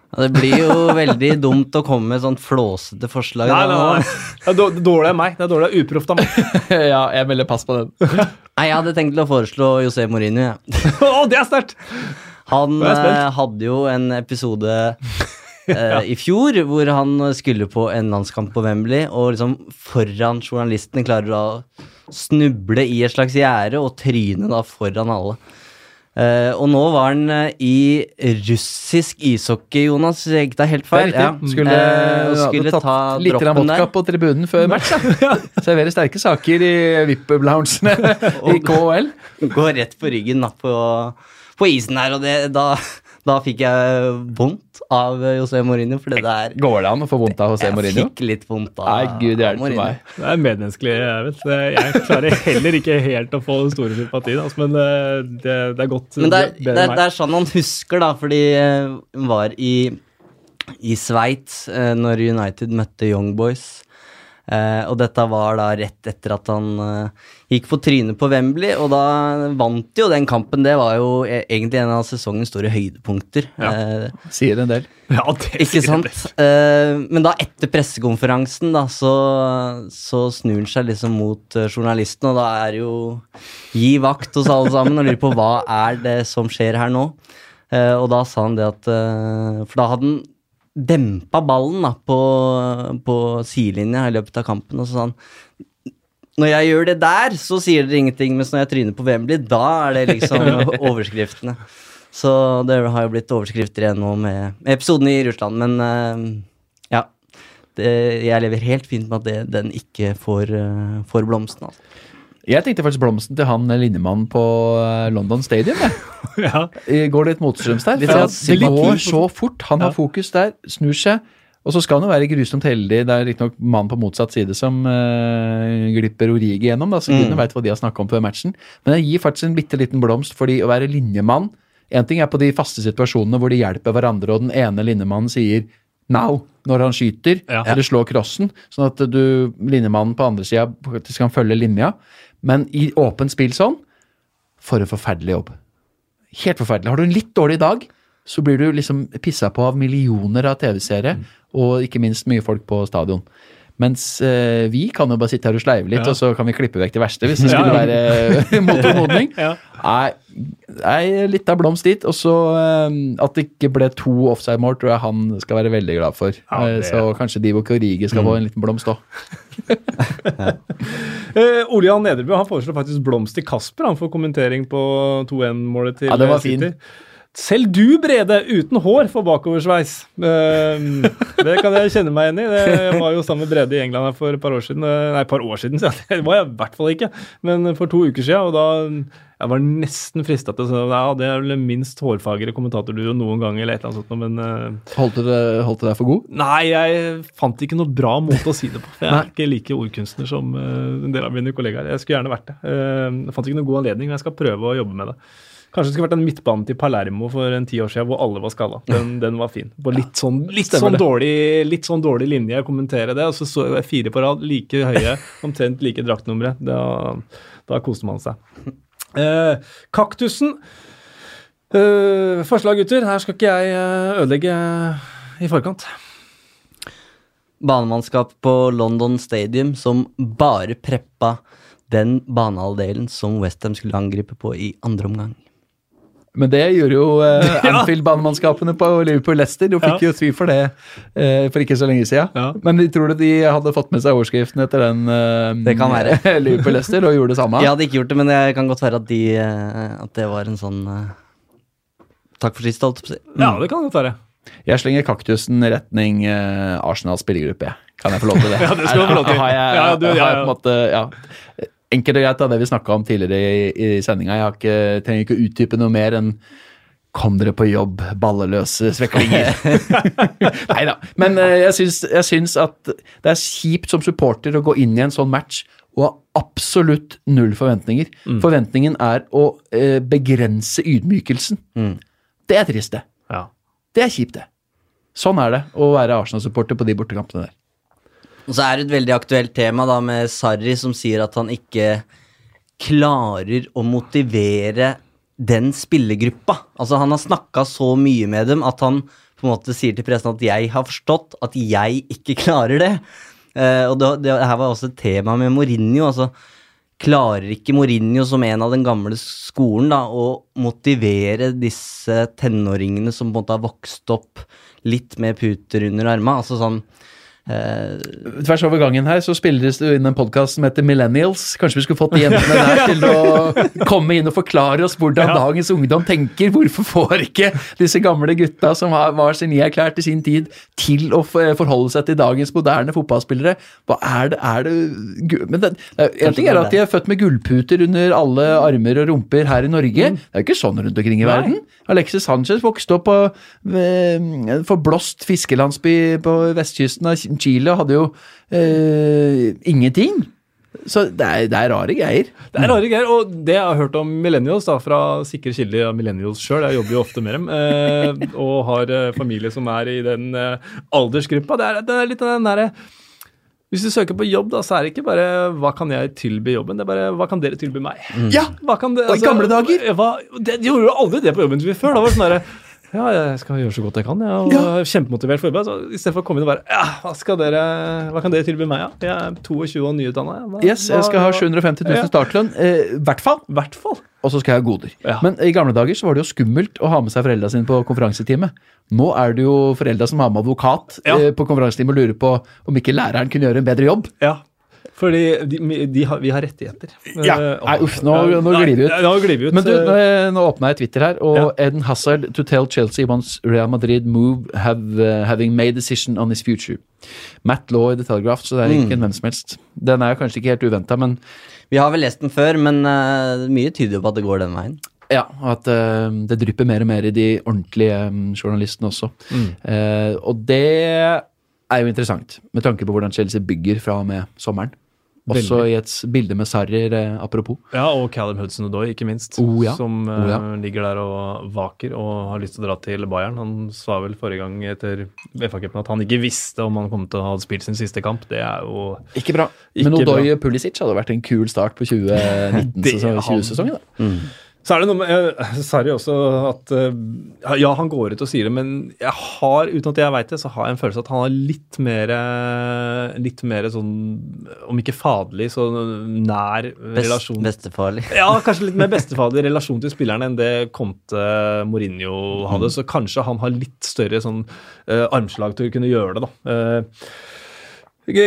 Ja, det blir jo veldig dumt å komme med sånt flåsete forslag. Nei, nei, nei. Det er dårlig av meg. Det er dårlig av uproft av meg. ja, jeg melder pass på den. Nei, jeg hadde tenkt til å foreslå José Mourinho. jeg. Å, det er sterkt! Han er eh, hadde jo en episode eh, i fjor hvor han skulle på en landskamp på Wembley, og liksom foran journalistene klarer å snuble i et slags gjerde og tryne da foran alle. Uh, og nå var han uh, i russisk ishockey, Jonas, hvis jeg ikke helt Det er feil. Ja. Skulle, uh, skulle tatt ta litt vodka der. på tribunen før match. da. Servere sterke saker i VIP-loungene i KHL. Gå rett på ryggen da, på, på isen her, og det, da, da fikk jeg vondt av José Mourinho, for det der Går det an å få vondt av José Jeg Mourinho? fikk litt vondt av Nei, gud hjelpe Mourinho. meg. Det er medmenneskelig, jeg vet. Jeg klarer heller ikke helt å få den store sympatien, altså, men eh, det, det er godt. Men det er, bedre det, er, enn meg. det er sånn han husker, da, fordi hun var i, i Sveits eh, når United møtte Young Boys. Eh, og dette var da rett etter at han eh, gikk på trynet på Wembley, og da vant de jo den kampen. Det var jo e egentlig en av sesongens store høydepunkter. Ja. Eh, Sier en del. Ja, det Ikke sier sant? det. Eh, men da etter pressekonferansen, da, så, så snur han seg liksom mot eh, journalisten, og da er jo gi vakt hos alle sammen og lurer på hva er det som skjer her nå. Eh, og da sa han det at eh, For da hadde han dempa ballen da, på, på sidelinja i løpet av kampen, og så sa han når jeg gjør det der, så sier dere ingenting, mens når jeg tryner på Wembley, da er det liksom overskriftene. Så det har jo blitt overskrifter igjen nå med, episoden i Russland. Men uh, ja. Det, jeg lever helt fint med at det, den ikke får, uh, får blomsten. Altså. Jeg tenkte faktisk blomsten til han linjemannen på eh, London Stadium. Jeg. Ja. Går litt motstrøms der. Litt sånn det går så fort. Han har fokus der, snur seg. Og så skal han jo være grusomt heldig. Det er riktignok mann på motsatt side som uh, glipper Origi gjennom, da, så gudene Mm. veit hva de har snakka om før matchen. Men jeg gir faktisk en bitte liten blomst, fordi å være linjemann En ting er på de faste situasjonene hvor de hjelper hverandre, og den ene linjemannen sier now når han skyter, Ja. eller slår crossen, sånn at du, linjemannen på andre sida faktisk kan følge linja. Men i åpent spill sånn, for en forferdelig jobb. Helt forferdelig. Har du en litt dårlig dag, så blir du liksom pissa på av millioner av TV-seere, og ikke minst mye folk på stadion. Mens eh, vi kan jo bare sitte her og sleive litt, Ja. og så kan vi klippe vekk det verste, hvis det skulle være mot formodning. Ja. Nei, nei, litt av blomst dit. Og så eh, at det ikke ble to offside-mål, tror jeg han skal være veldig glad for. Ja, Eh, det- Så kanskje Divo Korige skal få en liten blomst òg. Eh, Ole Jan Nedrebø han foreslår faktisk blomst til Kasper han får kommentering på 2-1-målet til Ja, det var eh, City. fin. Selv du, Brede, uten hår, får bakoversveis. Eh, det kan jeg kjenne meg igjen i. Det jeg var jo sammen med Brede i England for et par år siden. Eh, Nei, et par år siden, så det var jeg i hvert fall ikke. Men for to uker siden, og da jeg var nesten frista til å si ja, det er vel den minst hårfagre kommentatorduoen noen gang, eller et eller annet sånt, men Uh, Holdt du det- holdt du deg for god? Nei, jeg fant ikke noe bra måte å si det på. Jeg er ikke like ordkunstner som uh, en del av mine kollegaer. Jeg skulle gjerne vært det. Uh, jeg fant ikke noen god anledning, men jeg skal prøve å jobbe med det. Kanskje det skulle vært en midtbane til Palermo for en ti år siden hvor alle var skada. Den, den var fin. På litt sånn, litt, sånn dårlig, litt sånn dårlig linje å kommentere det, og så så jeg fire på rad, like høye, omtrent like draktnumre. Da, da koste man seg. Eh, kaktusen. Eh, forslag, gutter. Her skal ikke jeg eh, ødelegge eh, i forkant. Banemannskap på London Stadium som bare preppa den banehalvdelen som Westham skulle angripe på i andre omgang. Men det gjorde jo eh, Anfield-banemannskapene på Liverpool-Leicester. Du fikk Ja. jo tvi for det eh, for ikke så lenge siden. Ja. Men de tror du de hadde fått med seg overskriften etter den eh, Det kan være. Liverpool-Leicester og gjorde det samme? Jeg hadde ikke gjort det, men jeg kan godt være at, de, eh, at det var en sånn eh, Takk for sist, holdt jeg på å si. Ja, det kan godt være. Jeg slenger kaktusen retning eh, Arsenals spillergruppe, jeg. Kan jeg få lov til det? Ja, det skal du få lov til. Har jeg, Ja, du- ja, har jeg på en måte, ja. Enkelt og greit av det vi snakka om tidligere i, i sendinga. Jeg har ikke, trenger ikke å utdype noe mer enn Kom dere på jobb, balleløse sveklinger. Nei da. Men eh, jeg, syns, jeg syns at det er kjipt som supporter å gå inn i en sånn match og ha absolutt null forventninger. Forventningen er å eh, begrense ydmykelsen. Det er trist, det. Ja. Det er kjipt, det. Sånn er det å være Arsenal-supporter på de bortekampene der. Og så er det et veldig aktuelt tema da med Sarri som sier at han ikke klarer å motivere den spillergruppa. Altså Han har snakka så mye med dem at han på en måte sier til pressen at 'jeg har forstått at jeg ikke klarer det'. Uh, og det, det her var også et tema med Mourinho. altså Klarer ikke Mourinho som en av den gamle skolen da å motivere disse tenåringene som på en måte har vokst opp litt med puter under armene? Altså sånn Tvers over gangen her så spilles det inn en podkast som heter Millennials. Kanskje vi skulle fått de jentene der til å komme inn og forklare oss hvordan dagens ungdom tenker. Hvorfor får ikke disse gamle gutta som har- var genierklært i sin tid, til å forholde seg til dagens moderne fotballspillere? Hva er det, er det Men det, det, En ting er at de er født med gullputer under alle armer og rumper her i Norge. Det er jo ikke sånn rundt omkring i verden. Alexis Sanchez vokste opp på en forblåst fiskelandsby på vestkysten av Chile hadde jo eh, ingenting. Så det er, det er rare greier. Det er rare greier, og det jeg har hørt om millennials da, fra sikre kilder av millennials sjøl, jeg jobber jo ofte med dem, eh, og har eh, familie som er i den eh, aldersgruppa, det er, det er litt av den derre hvis du søker på jobb, da, så er det ikke bare 'hva kan jeg tilby jobben', det er bare 'hva kan dere tilby meg'? Ja! Hva kan det, Og i gamle dager? Hva, det, de gjorde jo aldri det på jobben før. Da var det sånn ja, jeg skal gjøre så godt jeg kan. Jeg og Ja. er kjempemotivert forberedt. Så I stedet for å komme inn og bare ja, hva, skal dere, hva kan dere tilby meg? Ja? Jeg er 22 og nyutdanna. Yes, jeg skal ha 750 000 Ja. startlønn. I hvert fall. Hvert fall. Og så skal jeg ha goder. Ja. Men i gamle dager så var det jo skummelt å ha med seg foreldra sine på konferansetime. Nå er det jo foreldra som har med advokat eh, på konferansetime og lurer på om ikke læreren kunne gjøre en bedre jobb. Ja. Fordi de, de har, vi har rettigheter. Ja. Eh, Nei, uff, nå, nå glir vi ut. ja, Nå glir vi ut. Men du, nå, Eh, nå åpna jeg Twitter her, og Ja. Eden Hazard to tell Chelsea once Real Madrid move have, uh, having made decision on his future. Matt Law i The Telegraph, så det er ikke en hvem som helst. Den er kanskje ikke helt uventa, men Vi har vel lest den før, men uh, mye tyder jo på at det går den veien. ja, og at uh, det drypper mer og mer i de ordentlige um, journalistene også. Eh, og det er jo interessant, med tanke på hvordan Chelsea bygger fra og med sommeren. Også i et bilde med Sarrer, eh, apropos. Ja, og Callum Hudson-Odoi, ikke minst. Oh, ja. Som Oh, ja. eh, ligger der og vaker og har lyst til å dra til Bayern. Han sa vel forrige gang etter FA-cupen at han ikke visste om han kom til å ha spilt sin siste kamp. Det er jo Ikke bra. Ikke Men Odoi. Pulisic hadde vært en kul start på 2019-20-sesongen. da. Så er det noe med Sarri også at eh, Ja, han går ut og sier det, men jeg har, uten at jeg veit det, så har jeg en følelse at han har litt mer Litt mer sånn, om ikke faderlig, så nær Best, relasjon Bestefarlig. Ja, kanskje litt mer bestefarlig relasjon til spilleren enn det Conte Mourinho hadde. Så kanskje han har litt større sånn uh, armslag til å kunne gjøre det, da. Eh,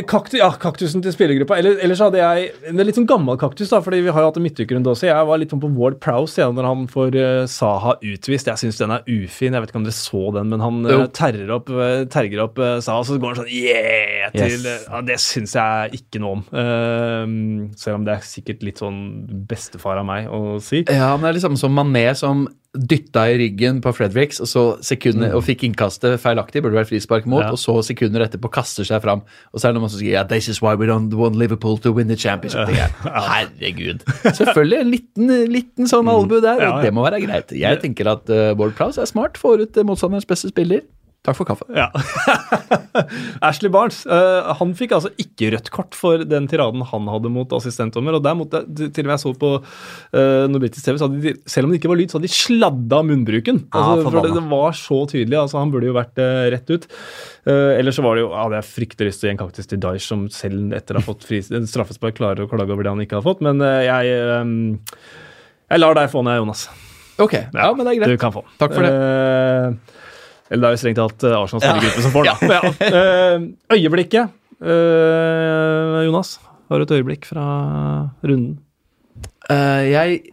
Kaktus, ja, kaktusen til spillergruppa. Eller, ellers hadde jeg er litt sånn gammel kaktus, da, fordi vi har jo hatt en midtukerunde også. Jeg var litt sånn på Ward Prowse ja, når han får uh, Saha utvist. Jeg syns den er ufin. Jeg vet ikke om dere så den, men han uh, terger opp, uh, terger opp Saha, så går han sånn yeah! Til, Yes. ja, det syns jeg ikke noe om. Eh, selv om det er sikkert litt sånn bestefar av meg å si. Ja, men det er det samme som Mané som dytta i ryggen på Fredericks, og så sekunder, og fikk innkastet feilaktig, burde vært frispark mot, Ja. og så sekunder etterpå kaster seg fram. Og så er det noen som sier yeah, this is why we don't want Liverpool to win the championship. Ja. Herregud. Selvfølgelig en liten, liten sånn albu der, Ja, og det må være greit. Jeg tenker at uh, Bård Prowse er smart, får ut uh, motstanderens beste spiller. Takk for kaffe. Ja. Ashley Barnes uh, han fikk altså ikke rødt kort for den tiraden han hadde mot assistentdommer. og der måtte jeg, til og med jeg så på uh, noe britisk TV, så hadde de, selv om det ikke var lyd, så hadde de sladda munnbruken. Altså, ah, for det, det var så tydelig. altså Han burde jo vært uh, rett ut. Uh, ellers så var det jo hadde er fryktelig lyst til å gi en kaktus til Daesh, som selv etter å ha fått fri, straffespark klarer å klage over det han ikke har fått. Men eh, jeg um, jeg lar deg få den, Jonas. Ok, ja, men det er Du kan få. Takk for det. Eh, eller det er jo strengt tatt Arsenals Arsenals gruppe som får den. Ja. ja. øyeblikket. Eh, Jonas, har du et øyeblikk fra runden? Eh, jeg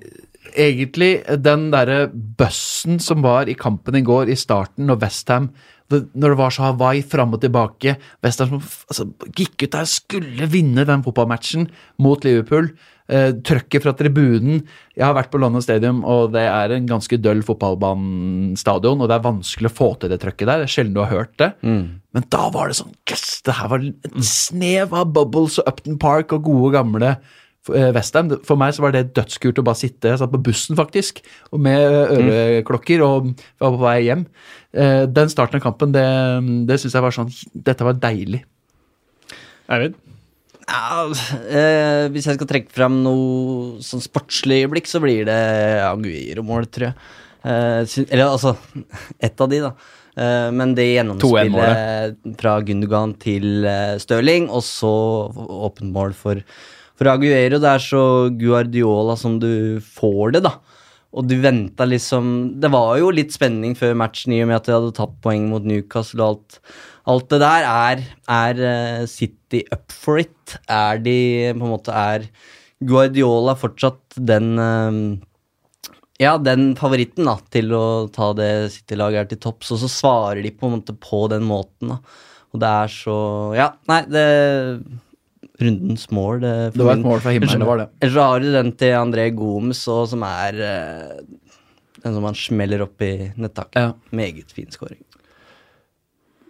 Egentlig den derre bussen som var i kampen i går, i starten, når Westham Når det var så Hawaii fram og tilbake Westham altså, gikk ut der og skulle vinne den fotballmatchen mot Liverpool. Uh, trøkket fra tribunen. Jeg har vært på London Stadium, og det er en ganske døll fotballbanestadion, og det er vanskelig å få til det trøkket der. Det er sjelden du har hørt det. Men da var det sånn Yes, det her var en snev av Bubbles og Upton Park og gode, gamle eh, Westham. For meg så var det dødskult å bare sitte Jeg satt på bussen, faktisk, og med øreklokker og var på vei hjem. Eh, Den starten av kampen, det, det syns jeg var sånn Dette var deilig. Eivind? Ja, eh, hvis jeg skal trekke fram noe sånn sportslig øyeblikk, så blir det Aguero-mål, tror jeg. Eh, eller altså ett av de, da. Eh, men det gjennomspillet fra Gundogan til uh, Stirling, og så åpent mål for, for Aguero. Det er så Guardiola som du får det, da. Og du venta liksom Det var jo litt spenning før matchen i og med at de hadde tatt poeng mot Newcastle og alt. Alt det der er, er eh, City up for it? Er de på en måte Er Guardiola fortsatt den eh, ja, den favoritten da, til å ta det City-laget her til topps, og så svarer de på en måte på den måten. da. Og det er så Ja, nei, det Rundens mål. Det, Det var et mål fra himmelen, det var det. Ellers så har du den til André Gomes, og som er eh, den som han smeller opp i nettaket. Ja. Meget fin scoring.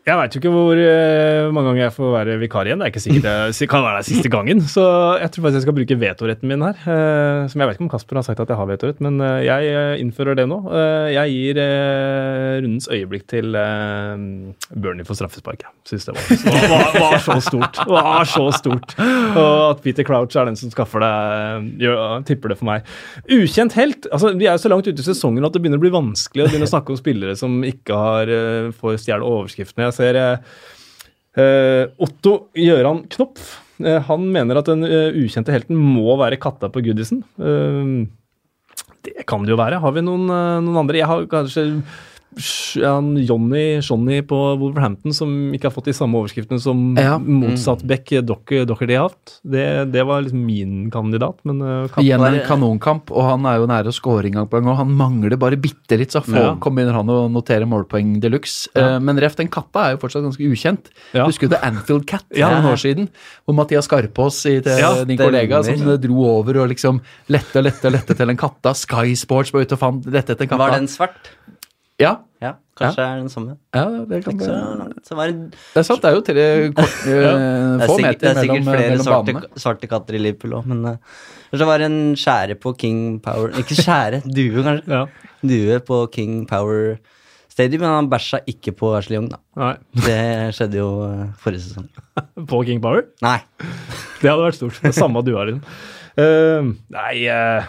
Jeg veit jo ikke hvor uh, mange ganger jeg får være vikar igjen. Det er ikke sikkert det kan være det siste gangen. Så jeg tror faktisk jeg skal bruke vetoretten min her. Uh, som jeg vet ikke om Kasper har sagt at jeg har vetorett, men uh, jeg innfører det nå. Jeg gir rundens øyeblikk til Bernie for straffespark. Jeg syns det var, var, var så stort. Var så stort. Og at Peter Crouch er den som skaffer det, tipper det for meg. Ukjent helt. altså Vi er jo så langt ute i sesongen at det begynner å bli vanskelig å begynne å snakke om spillere som ikke har får stjele overskriftene. Jeg ser eh, Otto Gjøran Knopf. eh, han mener at den eh, ukjente helten må være katta på Goodison. Det kan det jo være. Har vi noen, noen andre? Jeg har kanskje Johnny Johnny på Wolverhampton, som ikke har fått de samme overskriftene som Ja. motsatt back Docker, Docherty har hatt. Det, det var liksom min kandidat, men uh, Igjen en kanonkamp, og han er jo nære å score en gang på en gang. Han mangler bare bitte litt, så få Ja. kommer han og noterer målpoeng de luxe. Ja. men ref, den katta er jo fortsatt ganske ukjent. Ja. Husker du The Anfield Cat for Ja. noen år siden? Hvor Mathias Skarpaas, til Ja, din kollega, som dro over og liksom lette og lette og lette til en katta. Sky Sports var ute og fant lette etter katta. Var den svart? Ja, Ja, kanskje det er den samme. ja det, kan, Ikke så, så var det, det er sant. Det er jo tre kort, få meter få sikkert, det er sikkert flere svarte, svarte katter i Liverpool òg, men uh, så var det en skjære på King Power Ikke skjære, due, kanskje. ja. Due på King Power Stadium, men han bæsja ikke på Ashley Young, da. Nei. Det skjedde jo uh, forrige sesong. På King Power? Nei. Det hadde vært stort. Det samme dua, liksom. Uh, nei eh,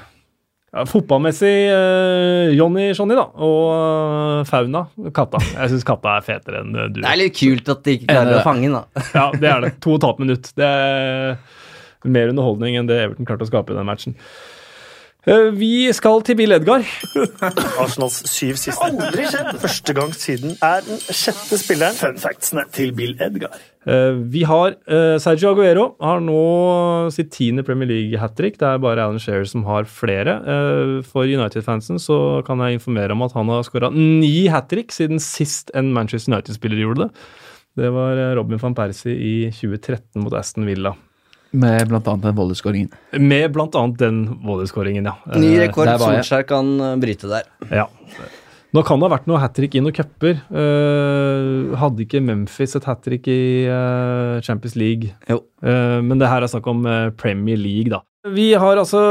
ja, Fotballmessig uh, Johnny Johnny, da. Og uh, Fauna, katta. Jeg syns katta er fetere enn uh, du. Det er litt kult at de ikke klarer å fange den, da. Ja, det er det. To og et halvt minutt. Det er mer underholdning enn det Everton klarte å skape i den matchen. Uh, Vi skal til Bill Edgar. Arsenals syv siste. Aldri skjedd! Første gang siden er den sjette spilleren. Fun factsene til Bill Edgar. Eh, Vi har eh, Sergio Aguero har nå sitt tiende Premier League-hat trick. Det er bare Alan Shearer som har flere. Eh, For United-fansen så kan jeg informere om at han har skåra ni hat trick siden sist en Manchester United-spiller gjorde det. Det var Robin van Persie i 2013 mot Aston Villa. Med annet den volleyskåringen. Med annet den volleyskåringen, ja. Ny rekord. Solskjær kan bryte der. Ja. Nå kan det ha vært noe hat trick i noen cuper. Uh, hadde ikke Memphis et hat trick i uh, Champions League? Jo. Uh, men det her er snakk om Premier League, da. Vi har altså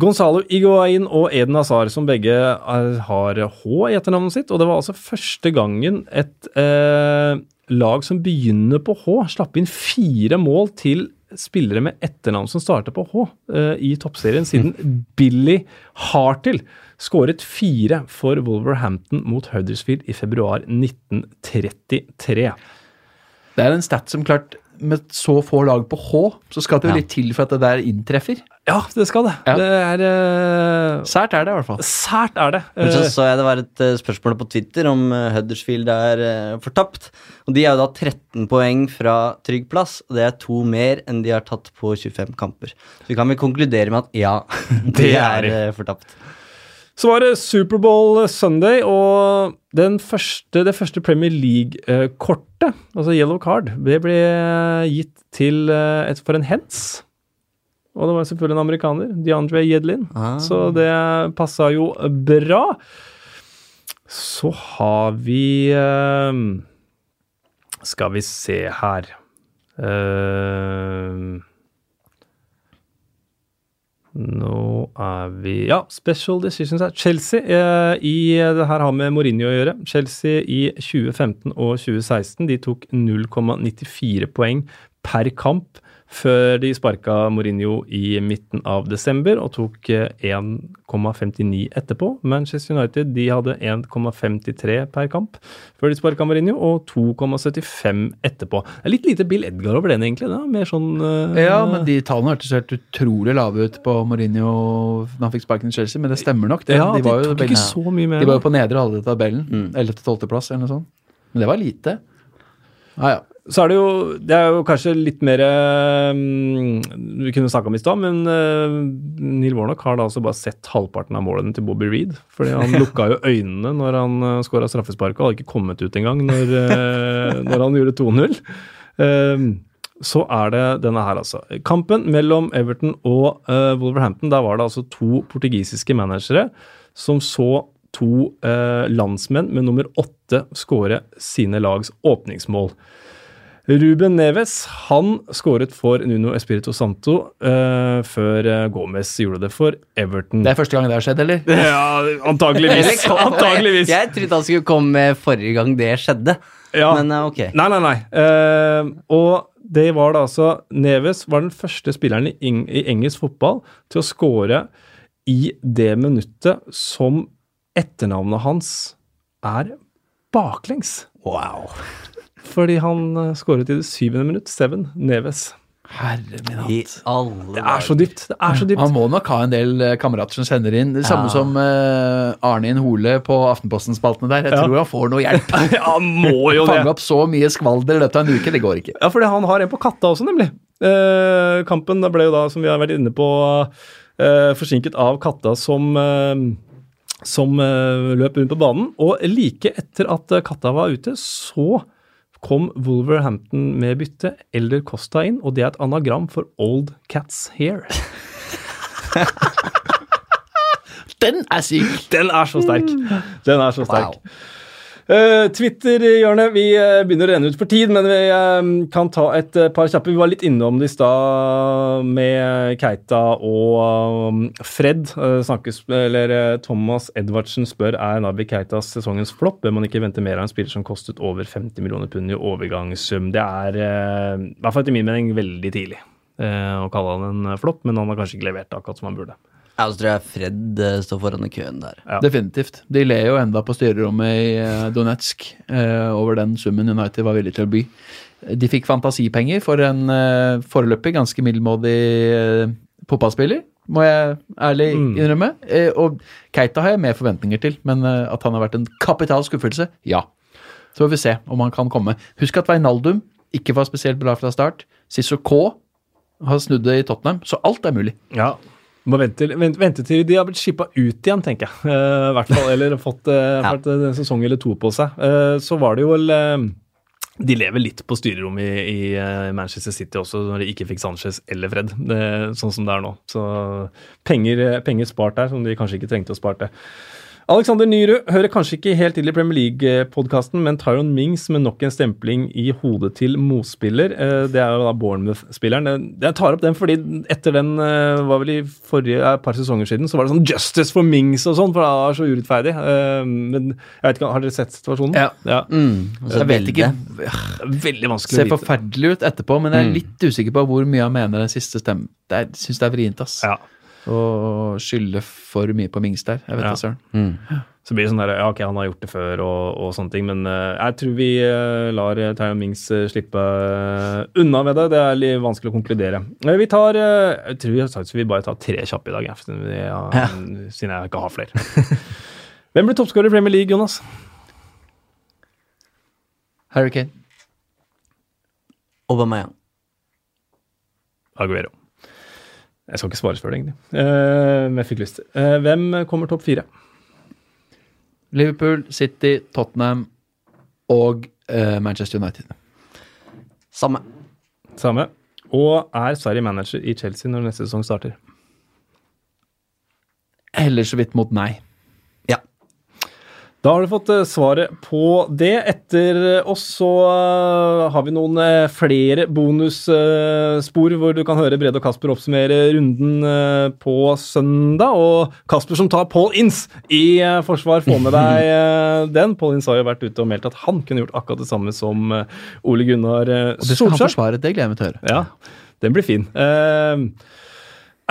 Gonzalo Iguain og Eden Hazar, som begge er, har H i etternavnet sitt. Og det var altså første gangen et lag som begynner på H, slapp inn fire mål til spillere med etternavn som starter på H uh, i toppserien, siden Billy Hartil skåret fire for Wolverhampton mot Huddersfield i februar 1933. Det er en stat som klart med så få lag på H, så skal det jo Ja. litt til for at det der inntreffer. Ja, det skal det. Ja. Det er uh... Sært er det i hvert fall. Sært er det. Men så Eh, så jeg det var et eh, spørsmål på Twitter om Huddersfield er uh, fortapt. Og de er jo da 13 poeng fra trygg plass, og det er to mer enn de har tatt på 25 kamper. Så vi kan vel konkludere med at ja, de Det er fortapt. Så var det Superbowl Sunday, og den første, det første Premier League-kortet, altså yellow card, det ble gitt til eh, et, for en hens. Og det var selvfølgelig en amerikaner, DeAndre Jedlin. Ah. Så det passa jo bra. Så har vi eh, Skal vi se her Eh, nå er vi Ja, special decisions her. Chelsea eh, i det her har med Mourinho å gjøre. Chelsea i 2015 og 2016 de tok 0,94 poeng per kamp før de sparka Mourinho i midten av desember og tok eh, 1,59 etterpå. Manchester United de hadde 1,53 per kamp før de sparka Mourinho, og 2,75 etterpå. Det er litt lite Bill Edgar over den, egentlig. Da. Mer sånn uh, Ja, men de tallene hørtes helt utrolig lave ut på Mourinho da han fikk sparken i Chelsea, men det stemmer nok. Det. Ja, de, var jo tok ikke så mye mer. de var jo på nedre halvdel av tabellen. Mm. 11.-12. plass eller noe sånt. Men det var lite. Ah, ja. Så er det jo Det er jo kanskje litt mer um, Vi kunne snakka om i stad, men uh, Neil Warnock har da altså bare sett halvparten av målene til Bobby Reed. Fordi han lukka jo øynene når han uh, skåra straffesparket, og hadde ikke kommet ut engang når, når han gjorde 2-0. Um, så er det denne her, altså. Kampen mellom Everton og uh, Wolverhampton, der var det altså to portugisiske managere som så to uh, landsmenn med nummer åtte skåre sine lags åpningsmål. Ruben Neves han skåret for Nuno Espirito Santo uh, før eh, Gomez gjorde det for Everton. Det er første gang det har skjedd, eller? ja, antageligvis. antageligvis. Jeg trodde han skulle komme med forrige gang det skjedde, Ja. men eh, ok. Nei, nei, nei. Uh, og det var da altså Neves var den første spilleren i, eng i engelsk fotball til å skåre i det minuttet som etternavnet hans er baklengs. Wow. Fordi han uh, skåret i det syvende minutt. Seven Neves. Herre min hatt. Det er så dypt. Det er så dypt. Han må nok ha en del eh, kamerater som sender inn. Det samme Ja. som uh, Arne Hole på Aftenposten-spaltene der. Jeg Ja. tror han får noe hjelp. Han må jo det. Fange opp så mye skvalder i løpet av en uke, det går ikke. Ja, fordi han har en på katta også, nemlig. Uh, kampen ble jo da, som vi har vært inne på, uh, forsinket av katta som eh, som eh, løp rundt på banen. Og like etter at eh, katta var ute, så kom Wolverhampton med bytte. eller Costa inn, og det er et anagram for Old Cats Hair. Den er syk! Den er så sterk. Den er så sterk. Eh, Twitter-hjørnet. Vi eh, begynner å renne ut for tid, men vi eh, kan ta et par kjappe. Vi var litt innom det i stad med Keita og um, Fred. Snakkes, eller Thomas Edvardsen spør er Nabi Keitas sesongens flopp. Bør man ikke vente mer av en spiller som kostet over 50 millioner pund i overgangssum? Det er, i hvert fall etter min mening, veldig tidlig å kalle han en flopp, men han har kanskje ikke levert akkurat som han burde. Ja, så tror jeg Fred eh, står foran i køen der. Ja. Definitivt. De ler jo enda på styrerommet i eh, Donetsk eh, over den summen United var villig til å by. De fikk fantasipenger for en foreløpig ganske middelmådig fotballspiller, må jeg ærlig Mm. innrømme. Mm. og Keita har jeg mer forventninger til, men at han har vært en kapital skuffelse, ja. Så får vi se om han kan komme. Husk at Veinaldum ikke var spesielt bra fra start. Sissoko har snudd det i Tottenham, så alt er mulig. Ja. Må vente, vente, vente til de har blitt shippa ut igjen, tenker jeg. Uh, hvert fall, Eller fått, uh, Ja. fått en sesong eller to på seg. Uh, så var det jo vel eh, De lever litt på styrerommet i, i eh, Manchester City også, når de ikke fikk Sanchez eller Fred, det, sånn som det er nå. Så penger, penger spart der, som de kanskje ikke trengte å sparte. Alexander Nyrud hører kanskje ikke helt til i Premier League-podkasten, men Tyron Mings med nok en stempling i hodet til motspiller. Eh, Det er jo da Bournemouth-spilleren. Jeg tar opp den fordi etter den eh, var vel i forrige eh, par sesonger siden, så var det sånn justice for Mings og sånn, for det var så urettferdig. Men jeg vet ikke, har dere sett situasjonen? Ja. ja. Mm, Altså, Jeg vet ikke Veldig vanskelig Ser å vite. Ser forferdelig ut etterpå, men jeg er litt usikker på hvor mye han mener den siste stemmen. Jeg syns det er vrient, ass. Ja. Å skylde for mye på Mings der. Jeg vet Ja. det, søren. Mm. Så blir det sånn der, ja ok, han har gjort det før og, og sånne ting, men uh, jeg tror vi uh, lar uh, Tyron Mings slippe unna med det. Det er litt vanskelig å konkludere. Vi tar, jeg tror vi har sagt at vi bare tar tre kjappe i dag, jeg, siden, vi, ja, Ja. siden jeg ikke har flere. Hvem blir toppskårer i Premier League, Jonas? Harry Kane. Aubameyang. Aguero. Jeg skal ikke svare før det, egentlig. Eh, men jeg fikk lyst. Eh, hvem kommer topp fire? Liverpool, City, Tottenham og eh, Manchester United. Samme. Samme. Og er Sverige manager i Chelsea når neste sesong starter? Heller så vidt mot nei. Da har du fått eh, svaret på det. Etter eh, oss så eh, har vi noen flere bonusspor hvor du kan høre Brede og Kasper oppsummere runden på søndag. Og Kasper som tar Paul Inns i forsvar, få med deg den. Paul Inns har jo vært ute og meldt at han kunne gjort akkurat det samme som Ole Gunnar Solskjær. Og det skal han forsvare, det gleder jeg meg til å høre. Ja, den blir fin. Eh,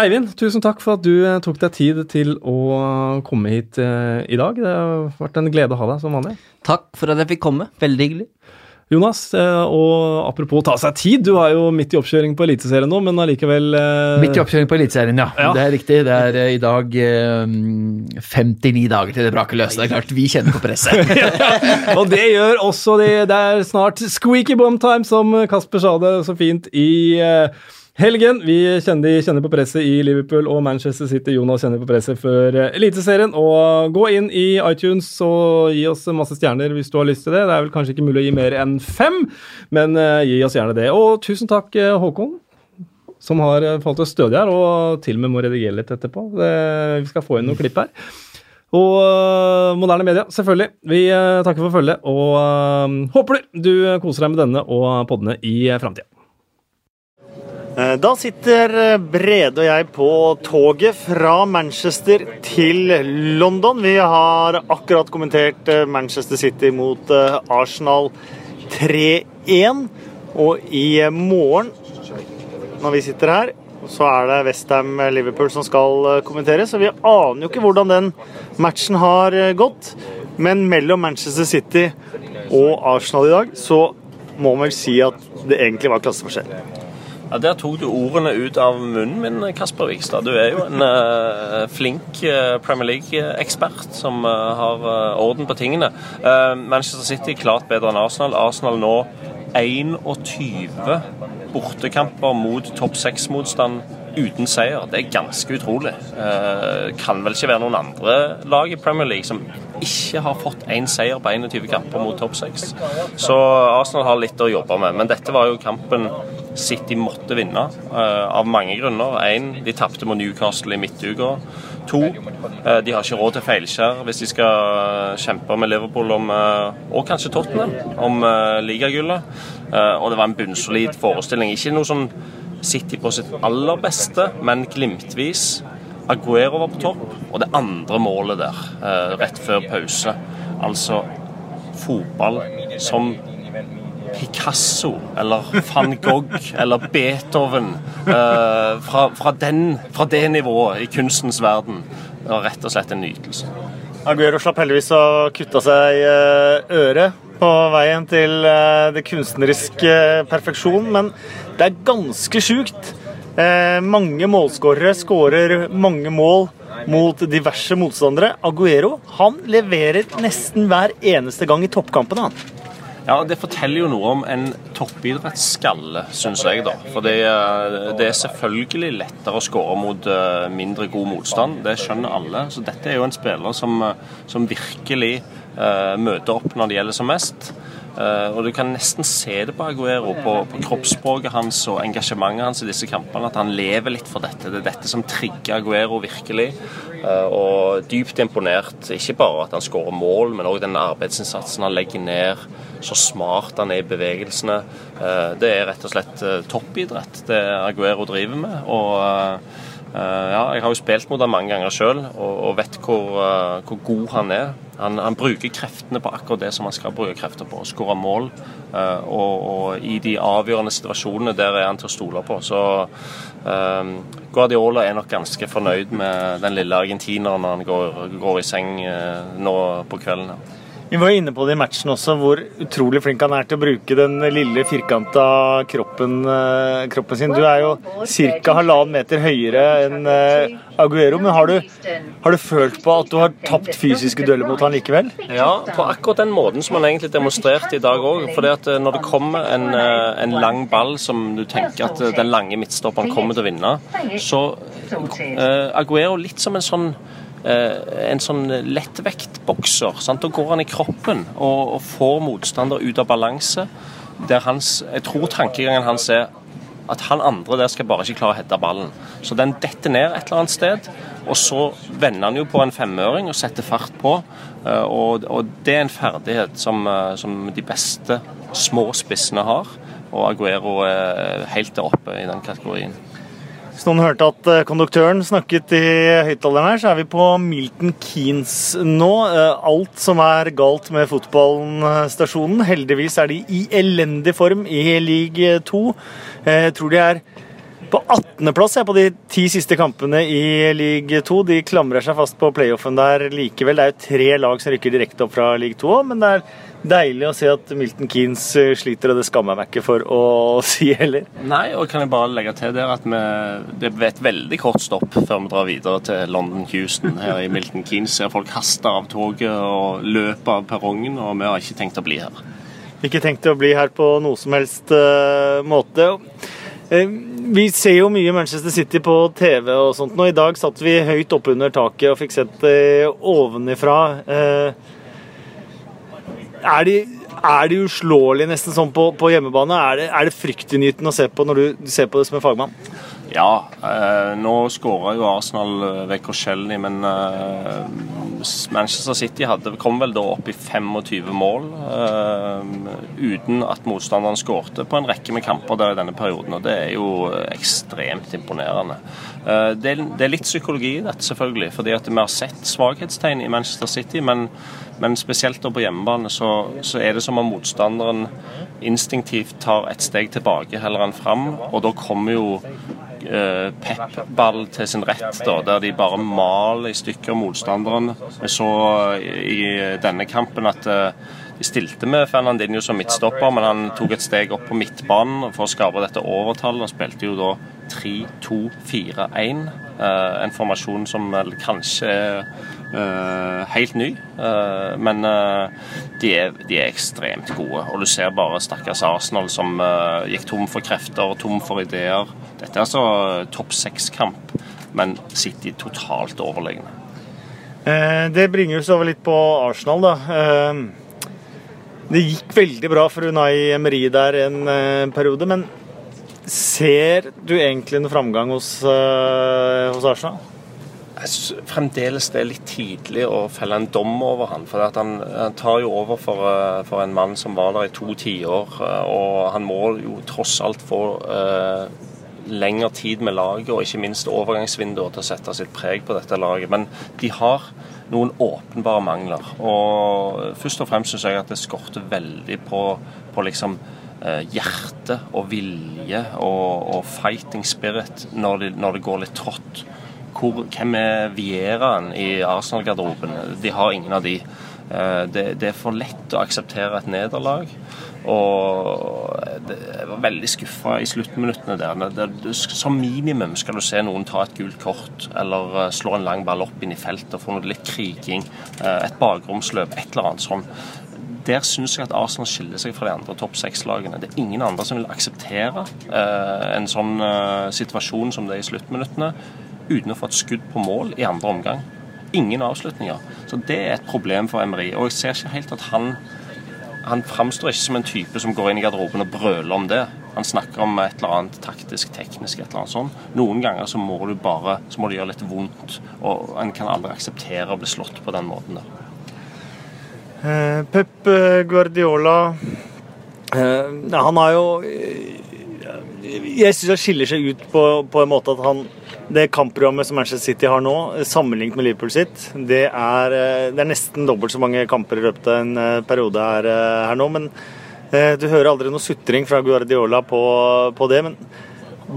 Eivind, tusen takk for at du eh, tok deg tid til å komme hit eh, i dag. Det har vært en glede å ha deg som vanlig. Takk for at jeg fikk komme. Veldig hyggelig. Jonas, eh, og apropos ta seg tid, du er jo midt i oppkjøring på Eliteserien nå, men allikevel Midt i oppkjøringen på Eliteserien, ja. Ja. Det er riktig. Det er i dag eh, 59 dager til det braker løs. Det er klart, vi kjenner på presset. Og det gjør også det. Det er snart squeaky bomb time, som Kasper sa det så fint i helgen. Vi kjenner, kjenner på presset i Liverpool og Manchester City. Jonas kjenner på presset før eh, Eliteserien. Og gå inn i iTunes og gi oss masse stjerner hvis du har lyst til det. Det er vel kanskje ikke mulig å gi mer enn fem, men eh, gi oss gjerne det. Og tusen takk, eh, Håkon. Som har falt oss stødig her, og til og med må redigere litt etterpå. Det, vi skal få inn noen klipp her. Og moderne media, selvfølgelig. Vi takker for følget og håper du koser deg med denne og poddene i framtida. Eh, Da sitter eh, Brede og jeg på toget fra Manchester til London. Vi har akkurat kommentert eh, Manchester City mot Arsenal 3-1. Og i morgen, når vi sitter her, så er det Westham Liverpool som skal kommentere. Så vi aner jo ikke hvordan den matchen har gått. Men mellom Manchester City og Arsenal i dag, så må man vel si at det egentlig var klasseforskjell. Ja, Der tok du ordene ut av munnen min, Kasper Vikstad. Du er jo en uh, flink uh, Premier League-ekspert som uh, har orden på tingene. Manchester City klart bedre enn Arsenal. Arsenal nå 21 bortekamper mot topp seks-motstand uten seier. Det er ganske utrolig. Eh, kan vel ikke være noen andre lag i Premier League som ikke har fått én seier på 21 kamper mot topp seks. Så Arsenal har litt å jobbe med. Men dette var jo kampen City måtte vinne, eh, av mange grunner. Én, de tapte mot Newcastle i midtuka. To, eh, de har ikke råd til feilskjær hvis de skal kjempe med Liverpool om, eh, og kanskje Tottenham om eh, ligagullet. Eh, og det var en bunnsolid forestilling. Ikke noe sånn City på sitt aller beste, men glimtvis. Aguero var på topp, og det andre målet der, eh, rett før pause. Altså fotball som Picasso eller van Gogh eller Beethoven eh, fra, fra, den, fra det nivået i kunstens verden. Det var rett og slett en nytelse. Aguero slapp heldigvis å kutte seg eh, øret på veien til eh, det kunstneriske perfeksjon, men det er ganske sjukt. Eh, mange målskårere skårer mange mål mot diverse motstandere. Aguero han leverer nesten hver eneste gang i toppkampene. han. Ja, Det forteller jo noe om en toppidrettsskalle, syns jeg. da. For det, det er selvfølgelig lettere å skåre mot eh, mindre god motstand. Det skjønner alle. Så dette er jo en spiller som, eh, som virkelig eh, møter opp når det gjelder som mest. Uh, og Du kan nesten se det på Aguero, på, på kroppsspråket hans og engasjementet hans i disse kampene, at han lever litt for dette. Det er dette som trigger Aguero virkelig. Uh, og dypt imponert, ikke bare at han skårer mål, men òg den arbeidsinnsatsen han legger ned. Så smart han er i bevegelsene. Uh, Det er rett og slett eh, toppidrett det Aguero driver med. og eh, Eh, ja, jeg har jo spilt mot han mange ganger sjøl og, og vet hvor, eh, hvor god han er. Han, han bruker kreftene på akkurat det som han skal bruke krefter på, å skåre mål. Eh, og, og i de avgjørende situasjonene der er han til å stole på. Så eh, Guardiola er nok ganske fornøyd med den lille argentineren når han går, går i seng eh, nå på kvelden. Vi var inne på det i matchen også, hvor utrolig flink han er til å bruke den lille firkanta kroppen, eh, kroppen sin. Du er jo ca. halvannen meter høyere enn eh, Aguero, men har du, har du følt på at du har tapt fysiske dueller mot han likevel? Ja, på akkurat den måten som han egentlig demonstrerte i dag òg. At eh, når det kommer en, en lang ball som du tenker at den lange midtstopperen kommer til å vinne, så uh, Aguero litt som en sånn en sånn lettvektbokser. sant? Da går han i kroppen og, og får motstander ut av balanse. Der hans, jeg tror tankegangen hans er at han andre der skal bare ikke klare å heade ballen. Så den detter ned et eller annet sted, og så vender han jo på en femøring og setter fart på. Eh, Og, og det er en ferdighet som, eh, som de beste små spissene har. Og Aguero er helt der oppe i den kategorien. Hvis noen hørte at eh, konduktøren snakket i høyttaleren her, så er vi på Milton Keanes nå. Eh, Alt som er galt med fotballstasjonen. Heldigvis er de i elendig form i league 2. Eh, Jeg tror de er på 18.-plass på de ti siste kampene i league 2. De klamrer seg fast på playoffen der likevel. Det er jo tre lag som rykker direkte opp fra league 2 òg, men det er deilig å se at Milton Keanes eh, sliter, og det skammer jeg meg ikke for å si heller. Nei, og kan jeg bare legge til der at vi, det er et veldig kort stopp før vi drar videre til London Houston her i Milton Keynes. Ser folk haster av toget og løper av perrongen, og vi har ikke tenkt å bli her. Ikke tenkt å bli her på noe som helst uh, måte. Eh, vi ser jo mye Manchester City på TV og sånt og I dag satt vi høyt oppunder taket og fikk sett det ovenifra. Eh, er de, er de uslåelige nesten sånn på, på hjemmebane? Er det, er det fryktinngytende å se på når du ser på det som en fagmann? Ja, eh, nå skåra jo Arsenal vekk ved Korselny, men eh, Manchester City hadde, kom vel da opp i 25 mål eh, uten at motstanderen skårte på en rekke med kamper der i denne perioden. og Det er jo ekstremt imponerende. Eh, det, er, det er litt psykologi i dette, selvfølgelig, fordi at vi har sett svakhetstegn i Manchester City. men men spesielt da på hjemmebane så, så er det som om motstanderen instinktivt tar et steg tilbake heller enn fram. Og da kommer jo eh, Pep-ball til sin rett, da, der de bare maler i stykker motstanderen. Vi så i denne kampen at eh, de stilte med Fernandinho som midtstopper, men han tok et steg opp på midtbanen for å skape dette overtallet. Han spilte jo da 3-2-4-1, eh, en formasjon som kanskje er eh, helt ny. uh, men uh, de, er, de er ekstremt gode. Og du ser bare stakkars Arsenal som gikk tom for krefter og tom for ideer. Dette er altså topp seks-kamp, men City totalt overlegne. Det bringer oss over litt på Arsenal, da. Det gikk veldig bra for Unai Emery der en periode, men ser du egentlig en framgang hos, hos Arsenal? Jeg synes fremdeles det er litt tidlig å felle en dom over han. For han, han tar jo over for, eh, for en mann som var der i to tiår. eh, Og han må jo tross alt få eh, lengre tid med laget, og ikke minst overgangsvinduer til å sette sitt preg på dette laget. Men de har noen åpenbare mangler. Og først og fremst syns jeg at det skorter veldig på, på liksom eh, hjerte og vilje og, og fighting spirit når det, når det går litt trått. Hvor, hvem er Vieraen i Arsenal-garderoben? De har ingen av de. Eh, Det, det er for lett å akseptere et nederlag. Og jeg var veldig skuffa i sluttminuttene der. Som minimum skal du se noen ta et gult kort eller eh, slå en lang ball opp inn i feltet og få noe litt kriging. eh, Et bakromsløp, et eller annet sånn. Der syns jeg at Arsenal skiller seg fra de andre topp seks-lagene. Det er ingen andre som vil akseptere en sånn situasjon som det er i sluttminuttene, uten å få et skudd på mål i andre omgang. Ingen avslutninger. Så det er et problem for Emery. Og jeg ser ikke helt at han han framstår ikke som en type som går inn i garderoben og brøler om det. Han snakker om et eller annet taktisk, teknisk, et eller annet sånt. Noen ganger så må du bare så må det gjøre litt vondt, og en kan aldri akseptere å bli slått på den måten der. Eh, Pep eh, Guardiola eh, Han har jo Jeg syns han skiller seg ut på, på en måte at han Det kampprogrammet som Manchester City har nå, sammenlignet med Liverpool sitt, det er, eh, det er nesten dobbelt så mange kamper i løpet av en eh, periode her, eh, her nå. Men du hører aldri noe sutring fra Guardiola på, på det. men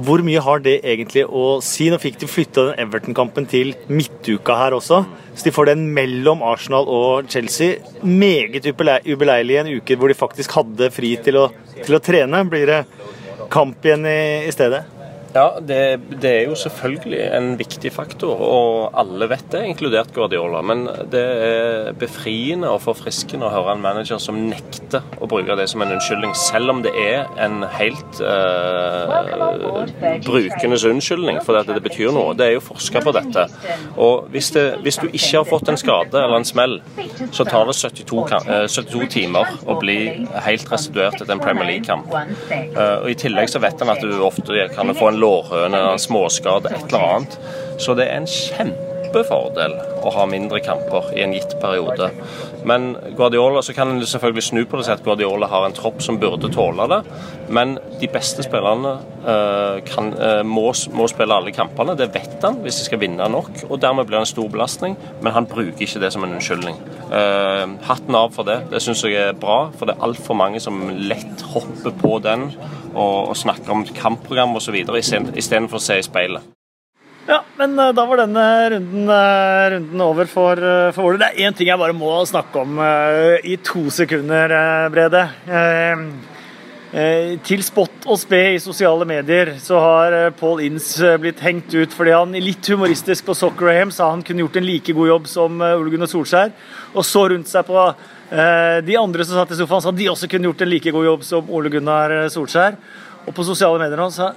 hvor mye har det egentlig å si? Nå fikk de flytta den Everton-kampen til midtuka her også. Så de får den mellom Arsenal og Chelsea. Meget ubeleilig ubeleilig en uke hvor de faktisk hadde fri til å, til å trene. Blir det kamp igjen i, i stedet? Ja, det, det er jo selvfølgelig en viktig faktor, og alle vet det, inkludert Guardiola. Men det er befriende og forfriskende å høre en manager som nekter å bruke det som en unnskyldning, selv om det er en helt eh, brukendes unnskyldning, for det, det betyr noe. Det er jo forska på dette. Og hvis, det, hvis du ikke har fått en skade eller en smell, så tar det 72, kam- eh, 72 timer å bli helt restituert etter en Premier League-kamp. Eh, og I tillegg så vet han at du ofte kan få en lårhøne, en småskade, et eller annet. Så det er en kjempefordel å ha mindre kamper i en gitt periode. Men Guardiola, så kan en selvfølgelig snu på det og si at Guardiola har en tropp som burde tåle det. Men de beste spillerne eh, kan, eh, må, må spille alle kampene. Det vet han hvis de skal vinne nok. og Dermed blir det en stor belastning, men han bruker ikke det som en unnskyldning. Eh, hatten av for det. Det syns jeg er bra, for det er altfor mange som lett hopper på den og, og snakker om kampprogram osv. istedenfor å se i speilet. Ja, men eh, da var denne runden, eh, runden over for, eh, for Ole. Det er én ting jeg bare må snakke om i to sekunder, Brede. Til spott og spe i sosiale medier så har Paul Inns eh, blitt hengt ut fordi han litt humoristisk på Soccer AM sa han kunne gjort en like god jobb som Ole Gunnar Solskjær, og så rundt seg på de andre som satt i sofaen, sa de også kunne gjort en like god jobb som Ole Gunnar Solskjær. Og på sosiale medier nå, så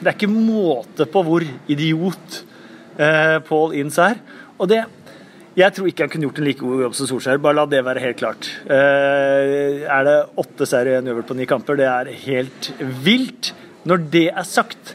det er ikke måte på hvor idiot eh, Paul Inns er. Og det Jeg tror ikke han kunne gjort en like god jobb som Solskjær. Bare la det være helt klart. Eh, er det åtte seire en øvel på ni kamper? Det er helt vilt. Når det er sagt,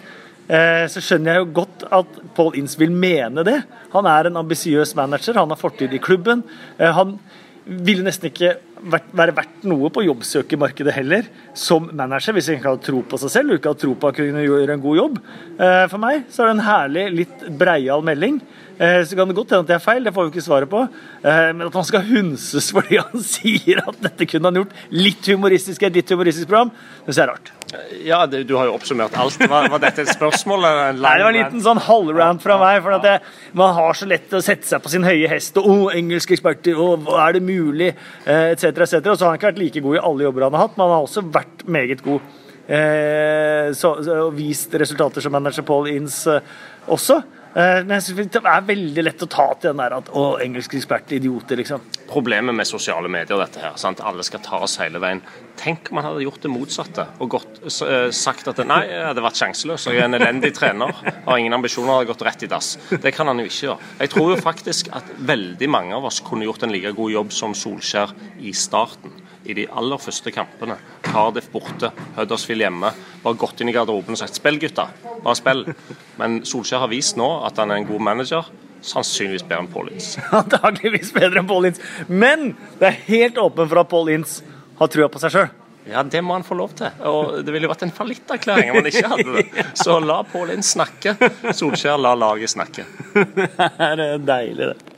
eh, så skjønner jeg jo godt at Paul Inns vil mene det. Han er en ambisiøs manager, han har fortid i klubben. Eh, han ville nesten ikke vært, være verdt noe på jobbsøkermarkedet heller, som manager, hvis han ikke hadde tro på seg selv og ikke hadde tro på han kunne gjøre en god jobb. Eh, For meg så er det en herlig, litt breial melding. Eh, Så kan det godt hende at det er feil, det får vi ikke svaret på. Eh, Men at han skal hunses fordi han sier at dette kunne han gjort litt humoristisk i et litt humoristisk program, det syns jeg er rart. Ja, det, du har jo oppsummert alt. Var, var dette et spørsmål? eller en Nei, det var en liten sånn halvrant fra meg. for at jeg, Man har så lett å sette seg på sin høye hest og oh, engelske eksperter, og hva er det mulig, eh, etc. etc., etc. Og så har han ikke vært like god i alle jobber han har hatt, men han har også vært meget god. Eh, så, så, og vist resultater som manager Paul eh, også. Eh, men det er veldig lett å ta til den der at å, engelske eksperter, idioter, liksom. Problemet med sosiale medier, dette her, sant? alle skal ta oss hele veien. Tenk om man hadde gjort det motsatte og gått, eh, sagt at nei, jeg hadde vært sjanseløs, jeg er en elendig trener, har ingen ambisjoner, hadde gått rett i dass. Det kan han jo ikke gjøre. Jeg tror jo faktisk at veldig mange av oss kunne gjort en like god jobb som Solskjær i starten. I de aller første kampene. Cardiff borte, Huddersfield hjemme. Bare gått inn i garderoben og sagt 'spill, gutta', bare spill. Men Solskjær har vist nå at han er en god manager. Sannsynligvis bedre enn Paul Ince. Antakeligvis bedre enn Paul Ince. Men det er helt åpent for at Paul Ince har trua på seg sjøl. Ja, det må han få lov til. Og det ville jo vært en fallitterklæring om han ikke hadde det. Så la Paul Ince snakke. Solskjær la laget snakke. Det er deilig, det.